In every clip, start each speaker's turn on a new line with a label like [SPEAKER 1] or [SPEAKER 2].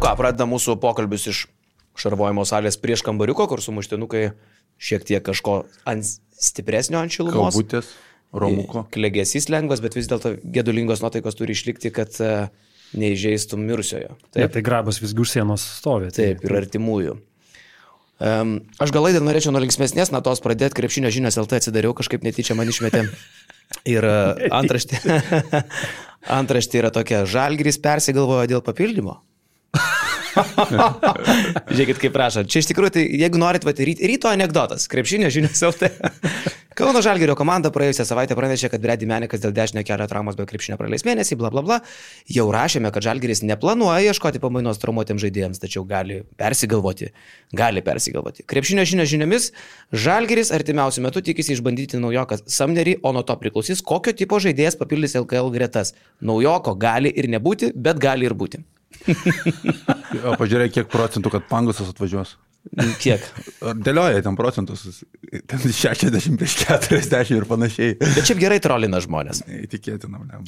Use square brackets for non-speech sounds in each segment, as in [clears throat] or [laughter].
[SPEAKER 1] ką, pradedam mūsų pokalbius iš šarvojimo salės prieš kambariuko, kur sumuštinukai šiek tiek kažko ant stipresnio ant šilumos.
[SPEAKER 2] Kalbutės, romuko.
[SPEAKER 1] Klegesys lengvas, bet vis dėlto gedulingos nuotaikos turi išlikti, kad e, neįžeistum mirusiojo.
[SPEAKER 3] Taip, ja, tai grabas visgi už sienos stovi.
[SPEAKER 1] Tai. Taip, ir artimųjų. Um, aš gal laidą norėčiau nuo linksmėsnės natos pradėti, krepšinio žinias LT atsidariau, kažkaip netyčia man išmetė. [laughs] Ir uh, antraštė, [laughs] antraštė yra tokia, žalgris persigalvojo dėl papildymo. [laughs] Žiūrėkit, kaip prašo. Čia iš tikrųjų, tai jeigu norit, va, ryto, ryto anegdotas, krepšinio žinios LT. [laughs] Kauno Žalgerio komanda praėjusią savaitę pranešė, kad Bredi Menikas dėl dešinio kelio traumos be krepšinio praleis mėnesį, bla bla bla. Jau rašėme, kad Žalgeris neplanuoja ieškoti pamainos traumuotėm žaidėjams, tačiau gali persigalvoti. Gali persigalvoti. Krepšinio žinios žiniomis, Žalgeris artimiausiu metu tikisi išbandyti naujoką Samnerį, o nuo to priklausys, kokio tipo žaidėjas papildys LKL gretas. Naujoko gali ir nebūti, bet gali ir būti. [laughs]
[SPEAKER 2] o pažiūrėk, kiek procentų, kad pangusas atvažiuos.
[SPEAKER 1] Kiek?
[SPEAKER 2] Dėlioja ten procentus, ten 60 prieš 40 ir panašiai.
[SPEAKER 1] Bet šiaip gerai trolina žmonės.
[SPEAKER 2] Įtikėtina, ne.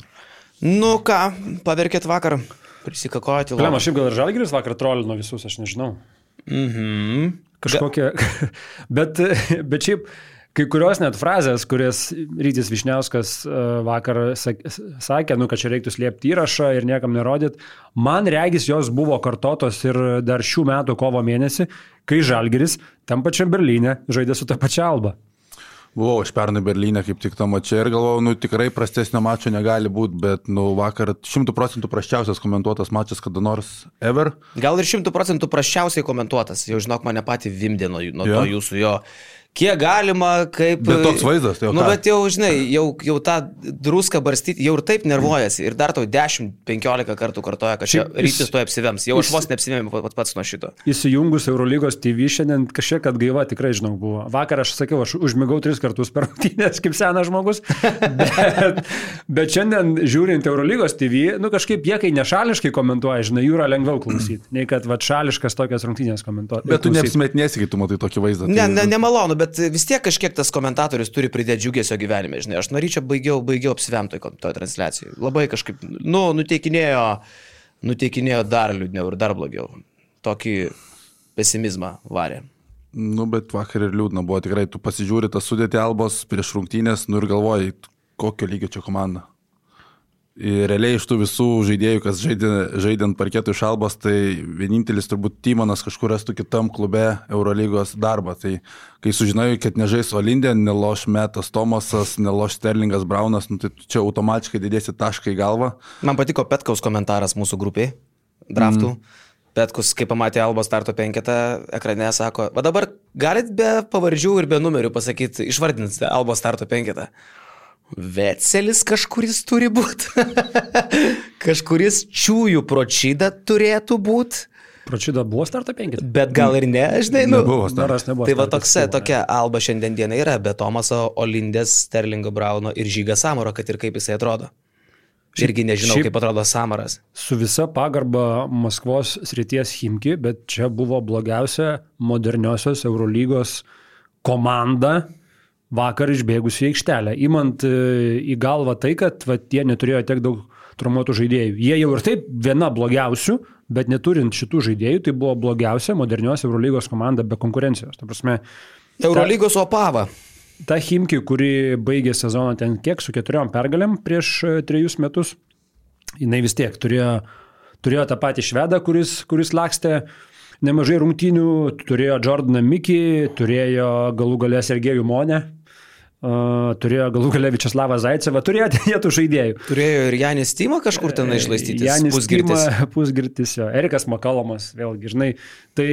[SPEAKER 1] Nu ką, paverkėt vakar, prisikakojate.
[SPEAKER 3] Lemma, šiaip gal ir Žalgiris vakar trolino visus, aš nežinau.
[SPEAKER 1] Mhm.
[SPEAKER 3] Kažkokia. [laughs] bet, bet šiaip kai kurios net frazės, kurias Rytis Višniauskas e, vakar sakė, nu, kad čia reiktų slėpti įrašą ir niekam nerodyt, man regis jos buvo kartotos ir dar šių metų kovo mėnesį, kai Žalgeris tam pačiam Berlyne žaidė su ta pačia alba.
[SPEAKER 2] Buvau aš pernai Berlyne kaip tik tam čia ir galvojau, nu tikrai prastesnio mačo negali būti, bet nu vakar šimtų procentų prasčiausias komentuotas mačas kada nors ever.
[SPEAKER 1] Gal ir šimtų procentų prasčiausiai komentuotas, jau žinok mane patį vimdė nuo, nuo ja. to jūsų jo kiek galima, kaip...
[SPEAKER 2] Bet toks vaizdas, tai jau.
[SPEAKER 1] Nu, ką? bet jau, žinai, jau, jau tą druską barstyti, jau ir taip nervuojasi. Ir dar tau 10-15 kartų kartoja, kad čia rytis to apsivems. Jau aš vos neapsivėmiau pat pats nuo šito.
[SPEAKER 3] Įsijungus Eurolygos TV šiandien kažkiek atgaiva tikrai, žinau, buvo. Vakar aš sakiau, aš užmigau tris kartus per rungtynės kaip senas žmogus. [laughs] Bet, bet šiandien žiūrint Eurolygos TV, nu kažkaip jie, kai nešališkai komentuoja, žinai, jų yra lengviau klausyti, nei kad va, šališkas tokias rungtynės komentuoti.
[SPEAKER 2] Bet tu neapsimetinėsi, kai tu matai tokį vaizdą.
[SPEAKER 1] Ne, ne, nemalonu, bet vis tiek kažkiek tas komentatorius turi pridėti džiugesio gyvenime, žinai. Aš norėčiau baigiau, baigiau apsivemtoj toje transliacijoje. Labai kažkaip, nu, nuteikinėjo, nuteikinėjo dar liūdniau ir dar blogiau. Tokį pesimizmą varė.
[SPEAKER 2] Nu, bet vakar ir liūdna buvo tikrai, tu pasižiūri tą sudėtį albos prieš rungtynės, nu ir galvoji, kokio lygio čia komanda. Ir realiai iš tų visų žaidėjų, kas žaidė, ant parketų iš Albos, tai vienintelis turbūt Timonas kažkur rastų kitam klube Eurolygos darbą. Tai kai sužinojai, kad nežais Olindė, neloš Metas Tomasas, neloš Sterlingas Braunas, nu, tai čia automatiškai didėsi tašką į galvą.
[SPEAKER 1] Man patiko Petkaus komentaras mūsų grupiai, draftų. Mm. Petkus, kai pamatė Albos starto penketą ekrane, sako, va dabar galit be pavardžių ir be numerių pasakyti, išvardinti Albos starto penketą. Vetselis kažkuris turi būti. [laughs] kažkuris čiųjų pročyda turėtų būti.
[SPEAKER 3] Pročyda buvo starto penkis.
[SPEAKER 1] Bet gal ir ne, žinai, nu.
[SPEAKER 2] Nebuvo, staras
[SPEAKER 3] nebuvo.
[SPEAKER 1] Tai va tokia, tokia alba šiandien diena yra, be Tomaso Olindės, Sterlingo Brauno ir Žyga Samaro, kad ir kaip jisai atrodo. Irgi nežinau, šiaip, kaip atrodo Samaras.
[SPEAKER 3] Su visa pagarba Maskvos srities Himki, bet čia buvo blogiausia moderniosios Eurolygos komanda vakar išbėgusi į aikštelę, įmant e, į galvą tai, kad va, jie neturėjo tiek daug traumuotų žaidėjų. Jie jau ir taip viena blogiausių, bet neturint šitų žaidėjų, tai buvo blogiausia modernios Eurolygos komanda be konkurencijos. Ta prasme,
[SPEAKER 1] Eurolygos ta, opava.
[SPEAKER 3] Ta Himki, kuri baigė sezoną ten kiek su keturiom pergalėm prieš e, trejus metus, jinai vis tiek turėjo, turėjo tą patį švedą, kuris, kuris lakstė nemažai rungtynių, turėjo Jordaną Mikį, turėjo galų galę Sergejų Monę, Uh, turėjo galų galę Vičeslavą Zaicevą, turėjo jie tų žaidėjų.
[SPEAKER 1] Turėjo ir Janis Tima kažkur ten išlaistyti.
[SPEAKER 3] Janis pusgirtis. Tima, pusgirtis jo. Erikas Makalomas, vėlgi, žinai. Tai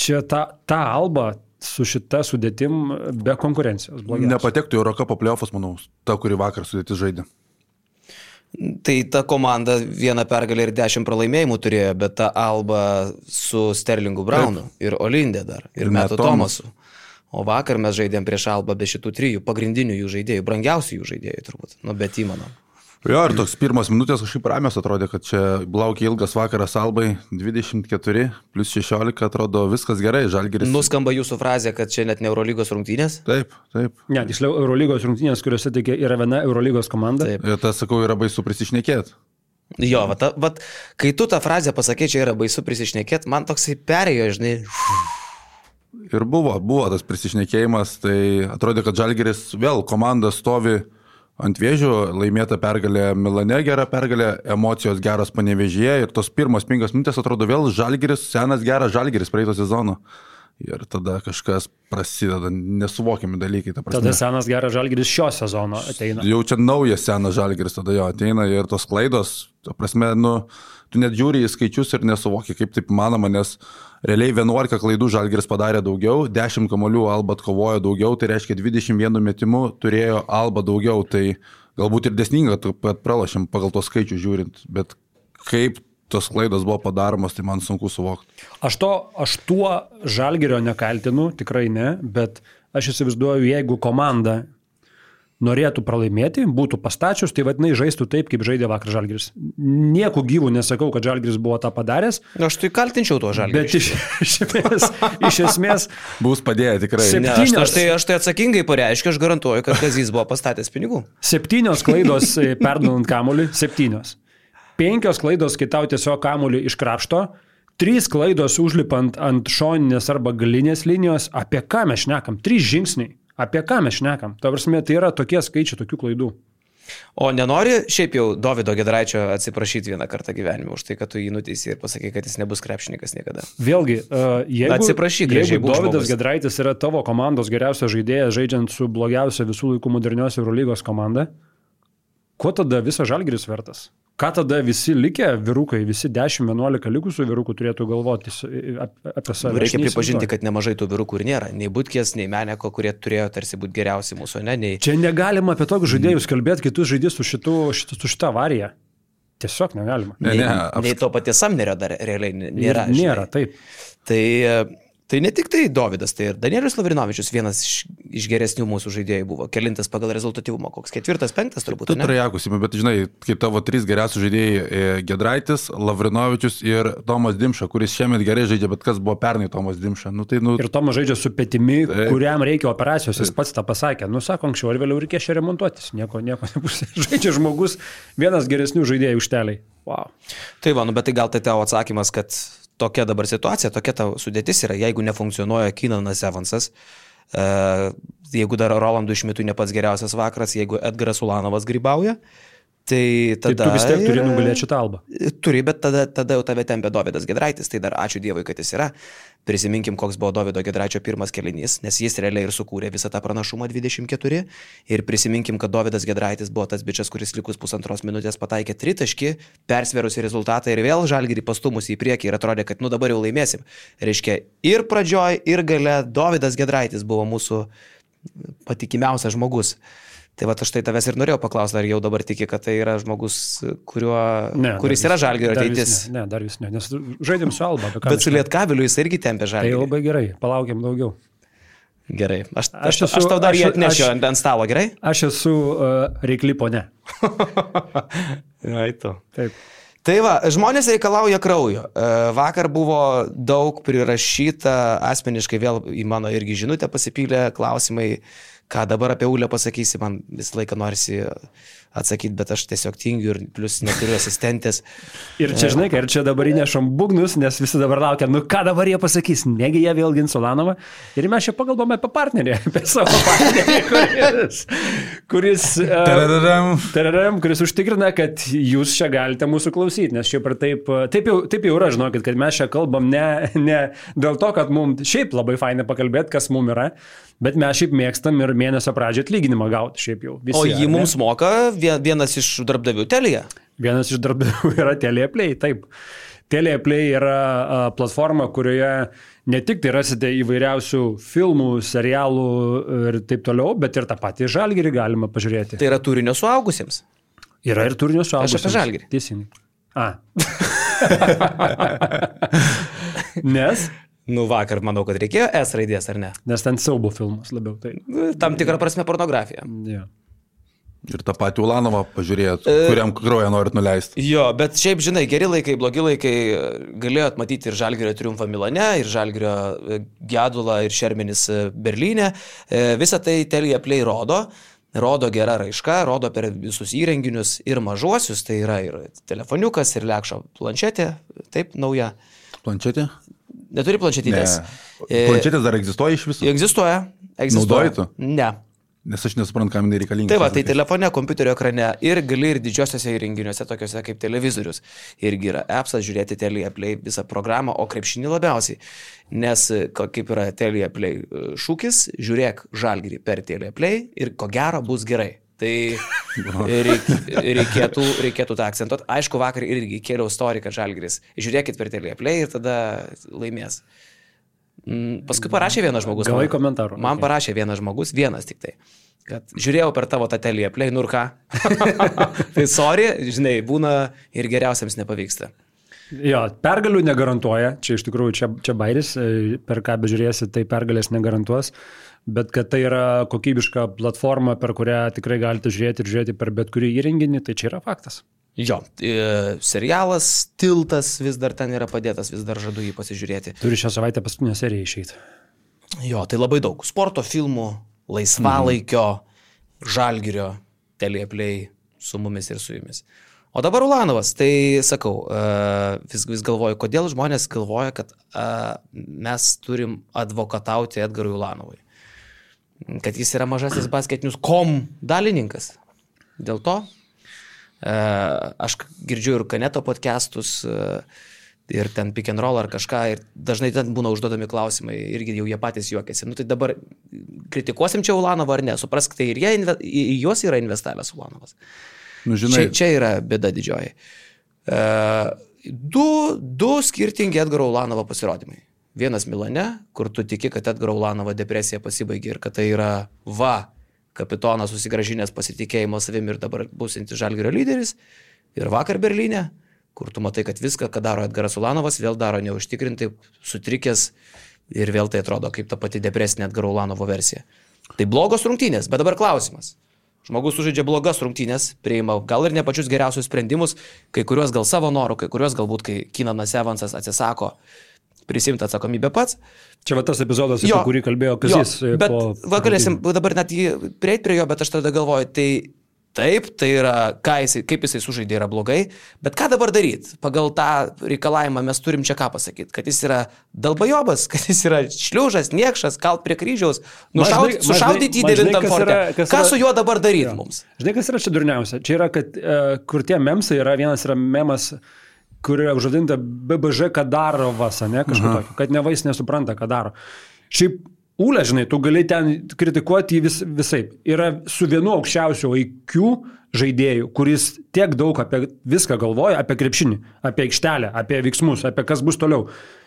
[SPEAKER 3] čia ta, ta alba su šita sudėtim be konkurencijos. Blogiausia.
[SPEAKER 2] Nepatektų į Eurocapo playoffs, manau, ta, kuri vakar sudėtis žaidė.
[SPEAKER 1] Tai ta komanda vieną pergalę ir dešimt pralaimėjimų turėjo, bet ta Alba su Sterlingu Braunu Taip. ir Olindė dar, ir, ir Metu Tomasu. Tomasu. O vakar mes žaidėm prieš Albą be šitų trijų pagrindinių jų žaidėjų, brangiausių jų žaidėjų turbūt, nu bet įmano.
[SPEAKER 2] Jo, ir toks pirmas minutės kažkaip ramios atrodė, kad čia laukia ilgas vakaras Albai, 24 plus 16, atrodo viskas gerai, Žalgeris.
[SPEAKER 1] Nuskamba jūsų frazė, kad čia net ne Eurolygos rungtynės?
[SPEAKER 2] Taip, taip.
[SPEAKER 3] Ne, tiksliau Eurolygos rungtynės, kuriuose tik yra viena Eurolygos komanda.
[SPEAKER 2] Taip. Ir tas, sakau, yra baisu prisišnekėti.
[SPEAKER 1] Jo, vat, vat, kai tu tą frazę pasakė, čia yra baisu prisišnekėti, man toksai perėjo, žinai.
[SPEAKER 2] Ir buvo, buvo tas prisišnekėjimas, tai atrodė, kad Žalgeris vėl komanda stovi ant vėžių, laimėta pergalė Milane, gera pergalė, emocijos geros panevežėje ir tos pirmos penkios minutės atrodo vėl Žalgeris, senas geras Žalgeris praeito sezono. Ir tada kažkas prasideda, nesuvokiami dalykai.
[SPEAKER 3] Tada senas geras žalgeris šio sezono ateina.
[SPEAKER 2] Jau čia naujas senas žalgeris tada jo ateina ir tos klaidos, ta prasme, nu, tu net žiūri į skaičius ir nesuvoki, kaip taip manoma, nes realiai 11 klaidų žalgeris padarė daugiau, 10 kamolių Alba atkovojo daugiau, tai reiškia 21 metimų turėjo Alba daugiau, tai galbūt ir desninga, kad pralašėm pagal tos skaičius žiūrint, bet kaip tos klaidos buvo padaromos, tai man sunku suvokti.
[SPEAKER 3] Aš, to, aš tuo žalgerio nekaltinu, tikrai ne, bet aš įsivaizduoju, jeigu komanda norėtų pralaimėti, būtų pastačius, tai vadinai žaistų taip, kaip žaidė vakar Žalgiris. Nieku gyvų nesakau, kad Žalgiris buvo tą padaręs.
[SPEAKER 1] Na, aš tai kaltinčiau to Žalgirį.
[SPEAKER 3] Bet iš, iš, esmės, iš esmės...
[SPEAKER 2] Bus padėję tikrai.
[SPEAKER 1] Septynios... Ne, aš, aš, tai, aš tai atsakingai pareiškiu, aš garantuoju, kad Kazys buvo pastatęs pinigų.
[SPEAKER 3] Septynios klaidos e, perdodant kamuolį, septynios penkios klaidos, kai tau tiesiog kamuolį iškrapšto, trys klaidos užlipant ant šoninės arba galinės linijos, apie ką mes šnekam, trys žingsniai, apie ką mes šnekam. Ta prasme, tai yra tokie skaičiai tokių klaidų.
[SPEAKER 1] O nenori šiaip jau Davido Gedraičio atsiprašyti vieną kartą gyvenime už tai, kad tu jį nuteisi ir pasakai, kad jis nebus krepšininkas niekada.
[SPEAKER 3] Vėlgi, uh, jeigu,
[SPEAKER 1] atsiprašyk,
[SPEAKER 3] jeigu Davidas žmogus. Gedraitis yra tavo komandos geriausias žaidėjas, žaidžiant su blogiausia visų laikų modernios Eurolygos komanda, kuo tada visas žalgeris vertas? Ką tada visi likę vyrukai, visi 10-11 likusių vyrukų turėtų galvoti apie save?
[SPEAKER 1] Reikia pripažinti, kad nemažai tų vyrukų ir nėra. Nei Butkės, nei Meneko, kurie turėjo tarsi būti geriausi mūsų, ne? Nei...
[SPEAKER 3] Čia negalima apie tokius žaidėjus kalbėti, kitus žaidėjus su, šitu, šitu, su šitą avariją. Tiesiog negalima.
[SPEAKER 1] Ne, ne, nei, nei to paties Samnerio dar realiai nėra.
[SPEAKER 3] Nėra, žinai. taip.
[SPEAKER 1] Tai Tai ne tik tai Davidas, tai ir Danielius Lavrinovičius, vienas iš, iš geresnių mūsų žaidėjų buvo, kelintas pagal rezultatyvumą, koks ketvirtas, penktas turbūt.
[SPEAKER 2] Tu trajakusime, bet žinai, kaip tavo trys geriausi žaidėjai e, - Gedraitis, Lavrinovičius ir Tomas Dimša, kuris šiemet gerai žaidžia, bet kas buvo pernai Tomas Dimša. Nu, tai, nu...
[SPEAKER 3] Ir Tomas žaidžia su petimi, tai... kuriam reikia operacijos, jis pats tą pasakė. Nu, sako, anksčiau ar vėliau reikės čia remontuotis, nieko, nieko [laughs] nebus. žaidžia žmogus, vienas geresnių žaidėjų užteliai. Wow.
[SPEAKER 1] Tai va, nu, bet tai gal tai tavo atsakymas, kad tokia dabar situacija, tokia ta sudėtis yra, jeigu nefunkcionuoja Kinanas Evansas, e, jeigu dar Rolandų išmetų ne pats geriausias vakaras, jeigu Edgaras Ulanovas grybauja, Tai tada...
[SPEAKER 3] Tai tu vis tiek turi nugalėti šitą albą.
[SPEAKER 1] Turi, bet tada, tada jau tave tempė Davidas Gedraitis, tai dar ačiū Dievui, kad jis yra. Prisiminkim, koks buvo Davido Gedraičio pirmas kelinys, nes jis realiai ir sukūrė visą tą pranašumą 24. Ir prisiminkim, kad Davidas Gedraitis buvo tas bičias, kuris likus pusantros minutės pataikė tritaškį, persverusi rezultatą ir vėl žalgyrį pastumus į priekį ir atrodė, kad nu dabar jau laimėsim. Reiškia, ir pradžioj, ir gale Davidas Gedraitis buvo mūsų patikimiausias žmogus. Tai va, aš tai tavęs ir norėjau paklausti, ar jau dabar tiki, kad tai yra žmogus, kuriuo, ne, kuris yra žalgerio ateitis.
[SPEAKER 3] Ne, ne, dar vis ne, nes žaidėm su Alba.
[SPEAKER 1] Bet su Lietkaviliu jis irgi tempė žalgerį.
[SPEAKER 3] Tai labai gerai, palaukiam daugiau.
[SPEAKER 1] Gerai, aš, aš, esu, aš tau dar jį atnešiu ant, ant stalo, gerai?
[SPEAKER 3] Aš esu uh, reikli ponė. [laughs]
[SPEAKER 1] Ai tu.
[SPEAKER 3] Taip.
[SPEAKER 1] Tai va, žmonės reikalauja kraujo. E, vakar buvo daug prirašyta, asmeniškai vėl į mano irgi žinutę pasipylė klausimai, ką dabar apie Ulę pasakysi, man visą laiką norisi atsakyti, bet aš tiesiog tingiu ir plus neturiu asistentės.
[SPEAKER 3] ir čia, žinai, ir čia dabar įnešam būgnus, nes visi dabar laukia, nu ką dabar jie pasakys, negi jie vėl gins Solanovą. Ir mes čia pagalbame apie partnerį, [laughs] apie savo partnerį, kuris, kuris, uh, tararam, kuris užtikrina, kad jūs čia galite mūsų klausyti, nes šiaip ir taip, taip jau, taip jau yra, žinokit, kad mes čia kalbam ne, ne dėl to, kad mums šiaip labai fainai pakalbėti, kas mums yra, Bet mes šiaip mėgstam ir mėnesio pradžio atlyginimą gauti šiaip jau.
[SPEAKER 1] Visi, o jį mums moka vienas iš darbdavių telija?
[SPEAKER 3] Vienas iš darbdavių yra Teleplay, taip. Teleplay yra platforma, kurioje ne tik tai rasite įvairiausių filmų, serialų ir taip toliau, bet ir tą patį žalgyrį galima pažiūrėti.
[SPEAKER 1] Tai yra turinio suaugusiems.
[SPEAKER 3] Yra ir turinio suaugusiems.
[SPEAKER 1] Aš apie žalgyrį.
[SPEAKER 3] Teisingai. A. [laughs] Nes
[SPEAKER 1] Nu, vakar manau, kad reikėjo S raidės, ar ne?
[SPEAKER 3] Nes ten siaubo filmas labiau. Tai.
[SPEAKER 1] Nu, tam tikrą prasme pornografija.
[SPEAKER 3] Ja.
[SPEAKER 2] Ir tą patį Ulanovą pažiūrėt, e, kuriam kraują norit nuleisti.
[SPEAKER 1] Jo, bet šiaip, žinai, geri laikai, blogi laikai, galėjot matyti ir Žalgirio triumfą Milane, ir Žalgirio e, gedulą, ir Šermenis e, Berlyne. Visą tai Telija Play rodo. rodo gera raiška, rodo per visus įrenginius ir mažuosius, tai yra ir telefoniukas, ir lekšo planšetė, taip, nauja.
[SPEAKER 2] Planšetė?
[SPEAKER 1] Neturi planšetytės.
[SPEAKER 2] Ne. Planšetės dar egzistuoja iš viso?
[SPEAKER 1] Egzistuoja. egzistuoja.
[SPEAKER 2] Naudoji tu?
[SPEAKER 1] Ne.
[SPEAKER 2] Nes aš nesuprantu, kam jinai reikalinga.
[SPEAKER 1] Tai va, tai telefone, kompiuterio ekrane ir gali ir didžiosiuose įrenginiuose, tokiuose kaip televizorius. Irgi yra appsas, žiūrėti Teleplay visą programą, o krepšinį labiausiai. Nes kaip yra Teleplay e, šūkis, žiūrėk žalgirį per Teleplay ir ko gero bus gerai. Tai [laughs] reik, reikėtų, reikėtų tą akcentuoti. Aišku, vakar irgi kėliau istoriją, kad žalgiris. Žiūrėkit per Teleplay ir tada laimės. Mm, Paskui parašė vienas žmogus.
[SPEAKER 3] Gavai komentarų,
[SPEAKER 1] Man parašė vienas žmogus, vienas tik tai. Kad žiūrėjau per tavo tą telį play, nu ir ką. [laughs] tai sorry, žinai, būna ir geriausiams nepavyksta.
[SPEAKER 3] Jo, pergalių negarantuoja, čia iš tikrųjų čia, čia bairis, e, per ką bežiūrėsi, tai pergalės negarantuos, bet kad tai yra kokybiška platforma, per kurią tikrai galite žiūrėti ir žiūrėti per bet kurį įrenginį, tai čia yra faktas.
[SPEAKER 1] Jo, e, serialas, tiltas vis dar ten yra padėtas, vis dar žadu jį pasižiūrėti.
[SPEAKER 3] Turi šią savaitę paskutinę seriją išeiti.
[SPEAKER 1] Jo, tai labai daug. Sporto filmų, laisvalaikio, mhm. žalgirio, teleplay su mumis ir su jumis. O dabar Ulanovas, tai sakau, e, vis, vis galvoju, kodėl žmonės galvoja, kad e, mes turim advokatauti Edgarui Ulanovui. Kad jis yra mažasis basketinius kom dalininkas. Dėl to e, aš girdžiu ir Kaneto podcastus, e, ir ten pick and roll ar kažką, ir dažnai ten būna užduodami klausimai, irgi jau jie patys juokiasi. Nu tai dabar kritikuosim čia Ulanovą ar ne, suprask, tai ir jie, inve- į juos yra investavęs Ulanovas.
[SPEAKER 2] Nu,
[SPEAKER 1] Čia,
[SPEAKER 2] žinai,
[SPEAKER 1] čia yra bėda didžioji. E, du, du skirtingi Edgaro Ulanovo pasirodymai. Vienas Milane, kur tu tiki, kad Edgaro Ulanovo depresija pasibaigė ir kad tai yra va, kapitonas susigražinęs pasitikėjimo savimi ir dabar būsintis žalgerio lyderis. Ir vakar Berlyne, kur tu matai, kad viską, ką daro Edgaras Ulanovas, vėl daro neužtikrintai, sutrikęs ir vėl tai atrodo kaip ta pati depresinė Edgaro Ulanovo versija. Tai blogos rungtynės, bet dabar klausimas. Žmogus sužaidžia blogas rungtynės, priima gal ir ne pačius geriausius sprendimus, kai kuriuos gal savo norų, kai kuriuos galbūt, kai Kinanas Evansas atsisako prisimti atsakomybę pats.
[SPEAKER 3] Čia va tas epizodas, apie kurį kalbėjo Kazis.
[SPEAKER 1] Jo,
[SPEAKER 3] e,
[SPEAKER 1] bet
[SPEAKER 3] po
[SPEAKER 1] va, galėsim dabar net jį prieiti prie jo, bet aš tada galvoju, tai taip, tai yra, jisai, kaip jisai sužaidė yra blogai, bet ką dabar daryti? Pagal tą reikalavimą mes turim čia ką pasakyti, kad jis yra dalbajobas, kad jis yra šliužas, niekšas, kalt prie kryžiaus, nušaud, sušaudyti į devintam
[SPEAKER 3] kas
[SPEAKER 1] forte.
[SPEAKER 3] yra- kas
[SPEAKER 1] Ką
[SPEAKER 3] yra-
[SPEAKER 1] su juo dabar daryti
[SPEAKER 3] Jo.
[SPEAKER 1] mums?
[SPEAKER 3] Žinai, kas yra čia durniausia? Čia yra, kad e, kur tie memsai yra, vienas yra memas, kur yra užvadinta BBŽ Kadarovas, ne kažkas tokio, kad neva jis nesupranta, ką daro. Šiaip Ūlė, žinai, tu gali ten kritikuoti jį vis, visai. Yra su vienu aukščiausiu IQ žaidėjų, kuris tiek daug apie viską galvoja, apie krepšinį, apie aikštelę, apie veiksmus, apie kas bus toliau.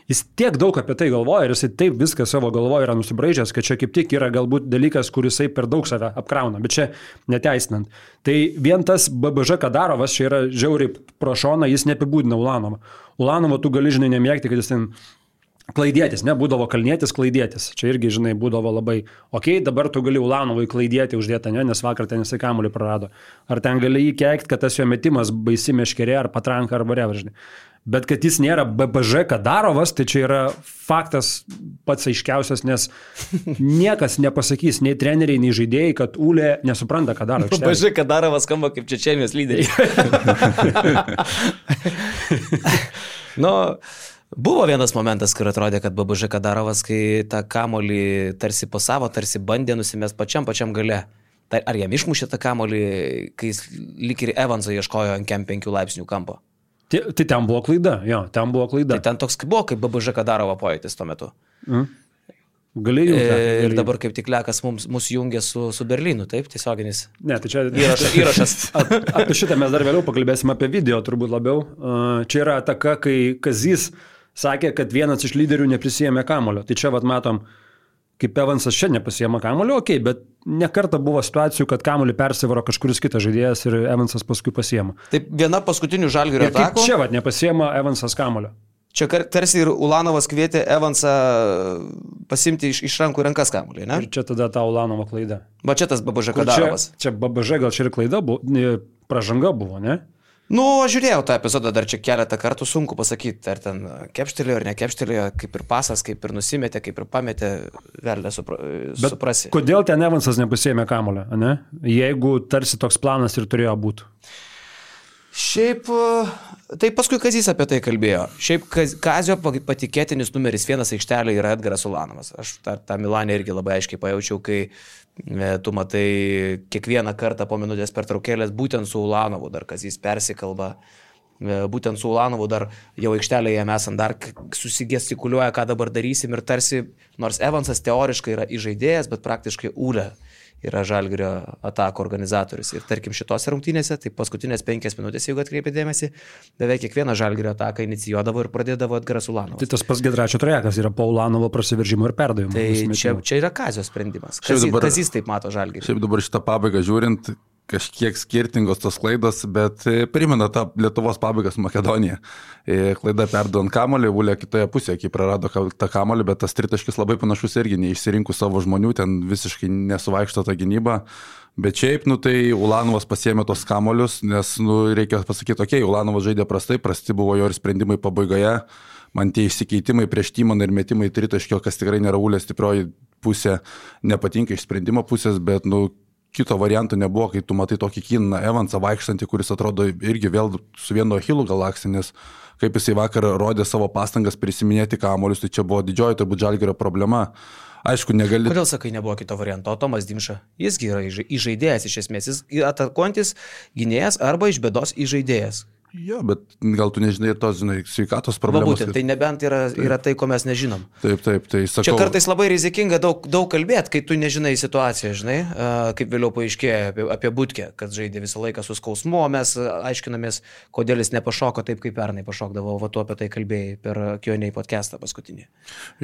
[SPEAKER 3] Jis tiek daug apie tai galvoja ir jisai taip viską savo galvoje yra nusibraidžęs, kad čia kaip tik yra galbūt dalykas, kuris jisai per daug save apkrauna, bet čia neteisinant. Tai vien tas BBŽ Kadarovas čia yra žiauriai pro šoną, jis neapibūdina Ulanovą. Ulanovą tu gali, žinai, nemėgti, kad jis ten klaidėtis, ne, būdavo kalnėtis, klaidėtis. Čia irgi, žinai, būdavo labai, okei, okay, dabar tu gali Ulanovai klaidėti uždėtą, ne, nes vakar ten jisai kamuolį prarado. Ar ten gali jį keikti, kad tas jo metimas baisi meškerė, ar patranka, ar žinai. Bet kad jis nėra BBŽ Kadarovas, tai čia yra faktas pats aiškiausias, nes niekas nepasakys, nei treneriai, nei žaidėjai, kad Ūlė nesupranta, ką daro. [laughs] aikštelėje.
[SPEAKER 1] Pažiūrėk, kad Darovas skamba kaip Čečenijos lyderiai. [laughs] [laughs] nu, buvo vienas momentas, kur atrodė, kad Babužė Kadarovas, kai tą kamolį tarsi pasavo, tarsi bandė nusimest pačiam pačiam gale. Tai ar jam išmušė tą kamolį, kai jis lik ir Evanso ieškojo ant kem penkių laipsnių kampo?
[SPEAKER 3] Tai, tai ten buvo klaida, jo, ten buvo klaida.
[SPEAKER 1] Tai ten toks buvo, kaip Babužė Kadarovo pojūtis tuo metu.
[SPEAKER 3] Galėjau.
[SPEAKER 1] E, Ir dabar kaip tik Lekas mums, mus jungia su, su Berlynu, taip, tiesioginis
[SPEAKER 3] Ne, tai čia
[SPEAKER 1] įrašas. [laughs] įrašas.
[SPEAKER 3] Apie šitą mes dar vėliau pakalbėsim apie video turbūt labiau. A, Čia yra ataka, kai Kazys sakė, kad vienas iš lyderių neprisijėmė kamulio. Tai čia vat matom, kaip Evansas čia nepasijėmė kamulio, okei, okay, bet nekarta buvo situacijų, kad kamulį persivaro kažkuris kitas žaidėjas ir Evansas paskui pasiema.
[SPEAKER 1] Taip, viena paskutinių žalgių
[SPEAKER 3] kaip
[SPEAKER 1] atakų.
[SPEAKER 3] čia vat nepasiema Evansas kamulio.
[SPEAKER 1] Čia tarsi ir Ulanovas kvietė Evansą pasimti iš, iš rankų rankas kamuolį, ne?
[SPEAKER 3] Ir čia tada ta Ulanovo klaida.
[SPEAKER 1] Va čia tas Babužė
[SPEAKER 3] Kur Čia, čia BBŽ gal čia ir klaida buvo, pražanga buvo, ne?
[SPEAKER 1] Nu, aš žiūrėjau tą epizodą dar čia keletą kartų, sunku pasakyti, ar ten kepštelėjo ar nekepštelėjo, kaip ir pasas, kaip ir nusimetė, kaip ir pametė, velė supra,
[SPEAKER 3] Bet
[SPEAKER 1] suprasi.
[SPEAKER 3] kodėl ten Evansas nepasėmė kamulio, ne? Jeigu tarsi toks planas ir turėjo būti.
[SPEAKER 1] Šiaip, e, tai paskui Kazys apie tai kalbėjo. Šiaip Kaz- Kazio pa- patikėtinis numeris vienas aikštelė yra Edgaras Ulanovas. Aš tą, tą Milanę irgi labai aiškiai pajaučiau, kai e, tu matai kiekvieną kartą po minutės per traukėlės būtent su Ulanovu dar Kazys persikalba. E, Būtent su Ulanovu dar jau aikštelėje mes ant dar susigestikuliuoja, ką dabar darysim ir tarsi, nors Evansas teoriškai yra įžaidėjas, bet praktiškai Ule yra žalgerio atako organizatorius. Ir tarkim šitose rungtynėse, tai paskutinės penkias minutės, jeigu atkreipė dėmesį, beveik kiekvieną žalgerio ataką inicijuodavo ir pradėdavo Edgaras Ulanovas.
[SPEAKER 3] Tai tas pats Gedračio trajekas yra po Ulanovo prasiveržimo ir perdavimo.
[SPEAKER 1] Tai čia, čia yra Kazio sprendimas. Kazys,
[SPEAKER 2] dabar-
[SPEAKER 1] Kazys taip mato žalgerį.
[SPEAKER 2] Šiaip dabar šitą pabaigą žiūrint, kažkiek skirtingos tos klaidos, bet e, primena tą Lietuvos pabaigą su Makedonija. E, Klaida perduant kamolį, Vulė kitoje pusėje, kai prarado tą kamolį, bet tas tritaškis labai panašus irgi, neišsirinkus savo žmonių, ten visiškai nesuvaikšto tą gynybą. Bet šiaip, nu tai Ulanovas pasėmė tos kamolius, nes, nu, reikia pasakyti, okei, okay, Ulanovas žaidė prastai, prasti buvo jo ir sprendimai pabaigoje. Man tie išsikeitimai prieš Tymoną ir metimai tritaškio, kas tikrai nėra Ulė stiprioji pusė, nepatinka iš sprendimo pusės, bet, nu, kito varianto nebuvo, kai tu matai tokį Kiną Evansą vaikštantį, kuris atrodo irgi vėl su vienu Achilų galaksija, nes kaip jisai vakar rodė savo pastangas prisiminėti kamolius, tai čia buvo didžioji turbūt žalgerio problema. Aišku, negali.
[SPEAKER 1] Kodėl sakai, nebuvo kito varianto? Tomas Dimša, jisgi yra įža- įžaidėjas iš esmės, jis atakuojantis gynėjas arba iš bėdos įžaidėjas.
[SPEAKER 2] Jo, bet gal tu nežinai ir tos, žinai, sveikatos problemos.
[SPEAKER 1] būtent, tai nebent yra, yra tai, ko mes nežinom.
[SPEAKER 2] Taip, taip, tai sakau.
[SPEAKER 1] Čia kartais labai rizikinga daug, daug kalbėti, kai tu nežinai situaciją, žinai, kaip vėliau paaiškėjo apie, apie būtkę, kad žaidė visą laiką su skausmu, o mes aiškinamės, kodėl jis nepašoko taip, kaip pernai pašokdavo, o tu apie tai kalbėjai per Kioniai podcastą paskutinį.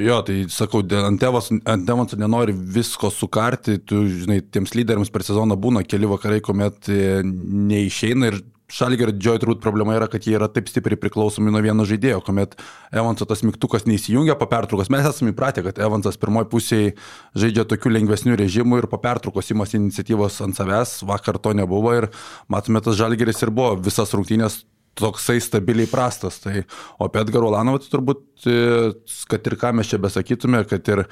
[SPEAKER 2] Jo, tai sakau, dėl- ant tėvos, ant tėvos nenori visko sukarti, tu, žinai, tiems lyderiams per sezoną būna keli vakarai, kuomet e, neišeina ir Šalgerio didžioji turbūt problema yra, kad jie yra taip stipriai priklausomi nuo vieno žaidėjo, kuomet Evanso tas mygtukas neįsijungia po pertraukos. Mes esame įpratę, kad Evansas pirmoji pusėje žaidžia tokiu lengvesniu režimu ir po pertraukos imasi iniciatyvos ant savęs, vakar to nebuvo ir matome, tas Žalgeris ir buvo visas rungtynės toksai stabiliai prastas. Tai, o apie Edgarą Olanovą tai turbūt, e, kad ir ką mes čia besakytume, kad ir e,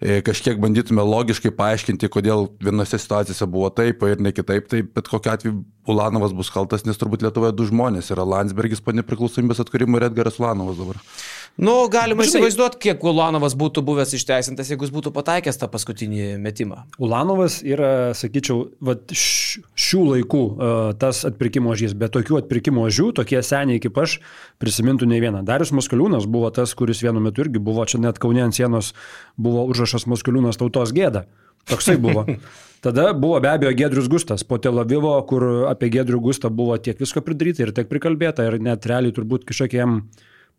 [SPEAKER 2] kažkiek bandytume logiškai paaiškinti, kodėl vienose situacijose buvo taip ir ne kitaip, tai bet kokiu atveju Ulanovas bus kaltas, nes turbūt Lietuvoje du žmonės yra Landsbergis po nepriklausomybės atkūrimo ir Edgaras Ulanovas dabar.
[SPEAKER 1] Nu, galima
[SPEAKER 3] Žinai-
[SPEAKER 1] įsivaizduoti, kiek Ulanovas būtų buvęs išteisintas, jeigu jis būtų pataikęs tą paskutinį metimą.
[SPEAKER 3] Ulanovas yra, sakyčiau, vat, šių laikų uh, tas atpirkimo žys, bet tokių atpirkimo žių, tokie seniai kaip aš, prisimintų ne vieną. Darius Maskaliūnas buvo tas, kuris vienu metu irgi buvo, čia net Kaunė ant sienos buvo užrašas Maskaliūnas tautos gėda. Toksai buvo. [laughs] Tada buvo be abejo Gedrius Gustas po Tel Avivo, kur apie Gedrių Gustą buvo tiek visko pridaryta ir tiek prikalbėta ir net realiai turbūt kažkokiem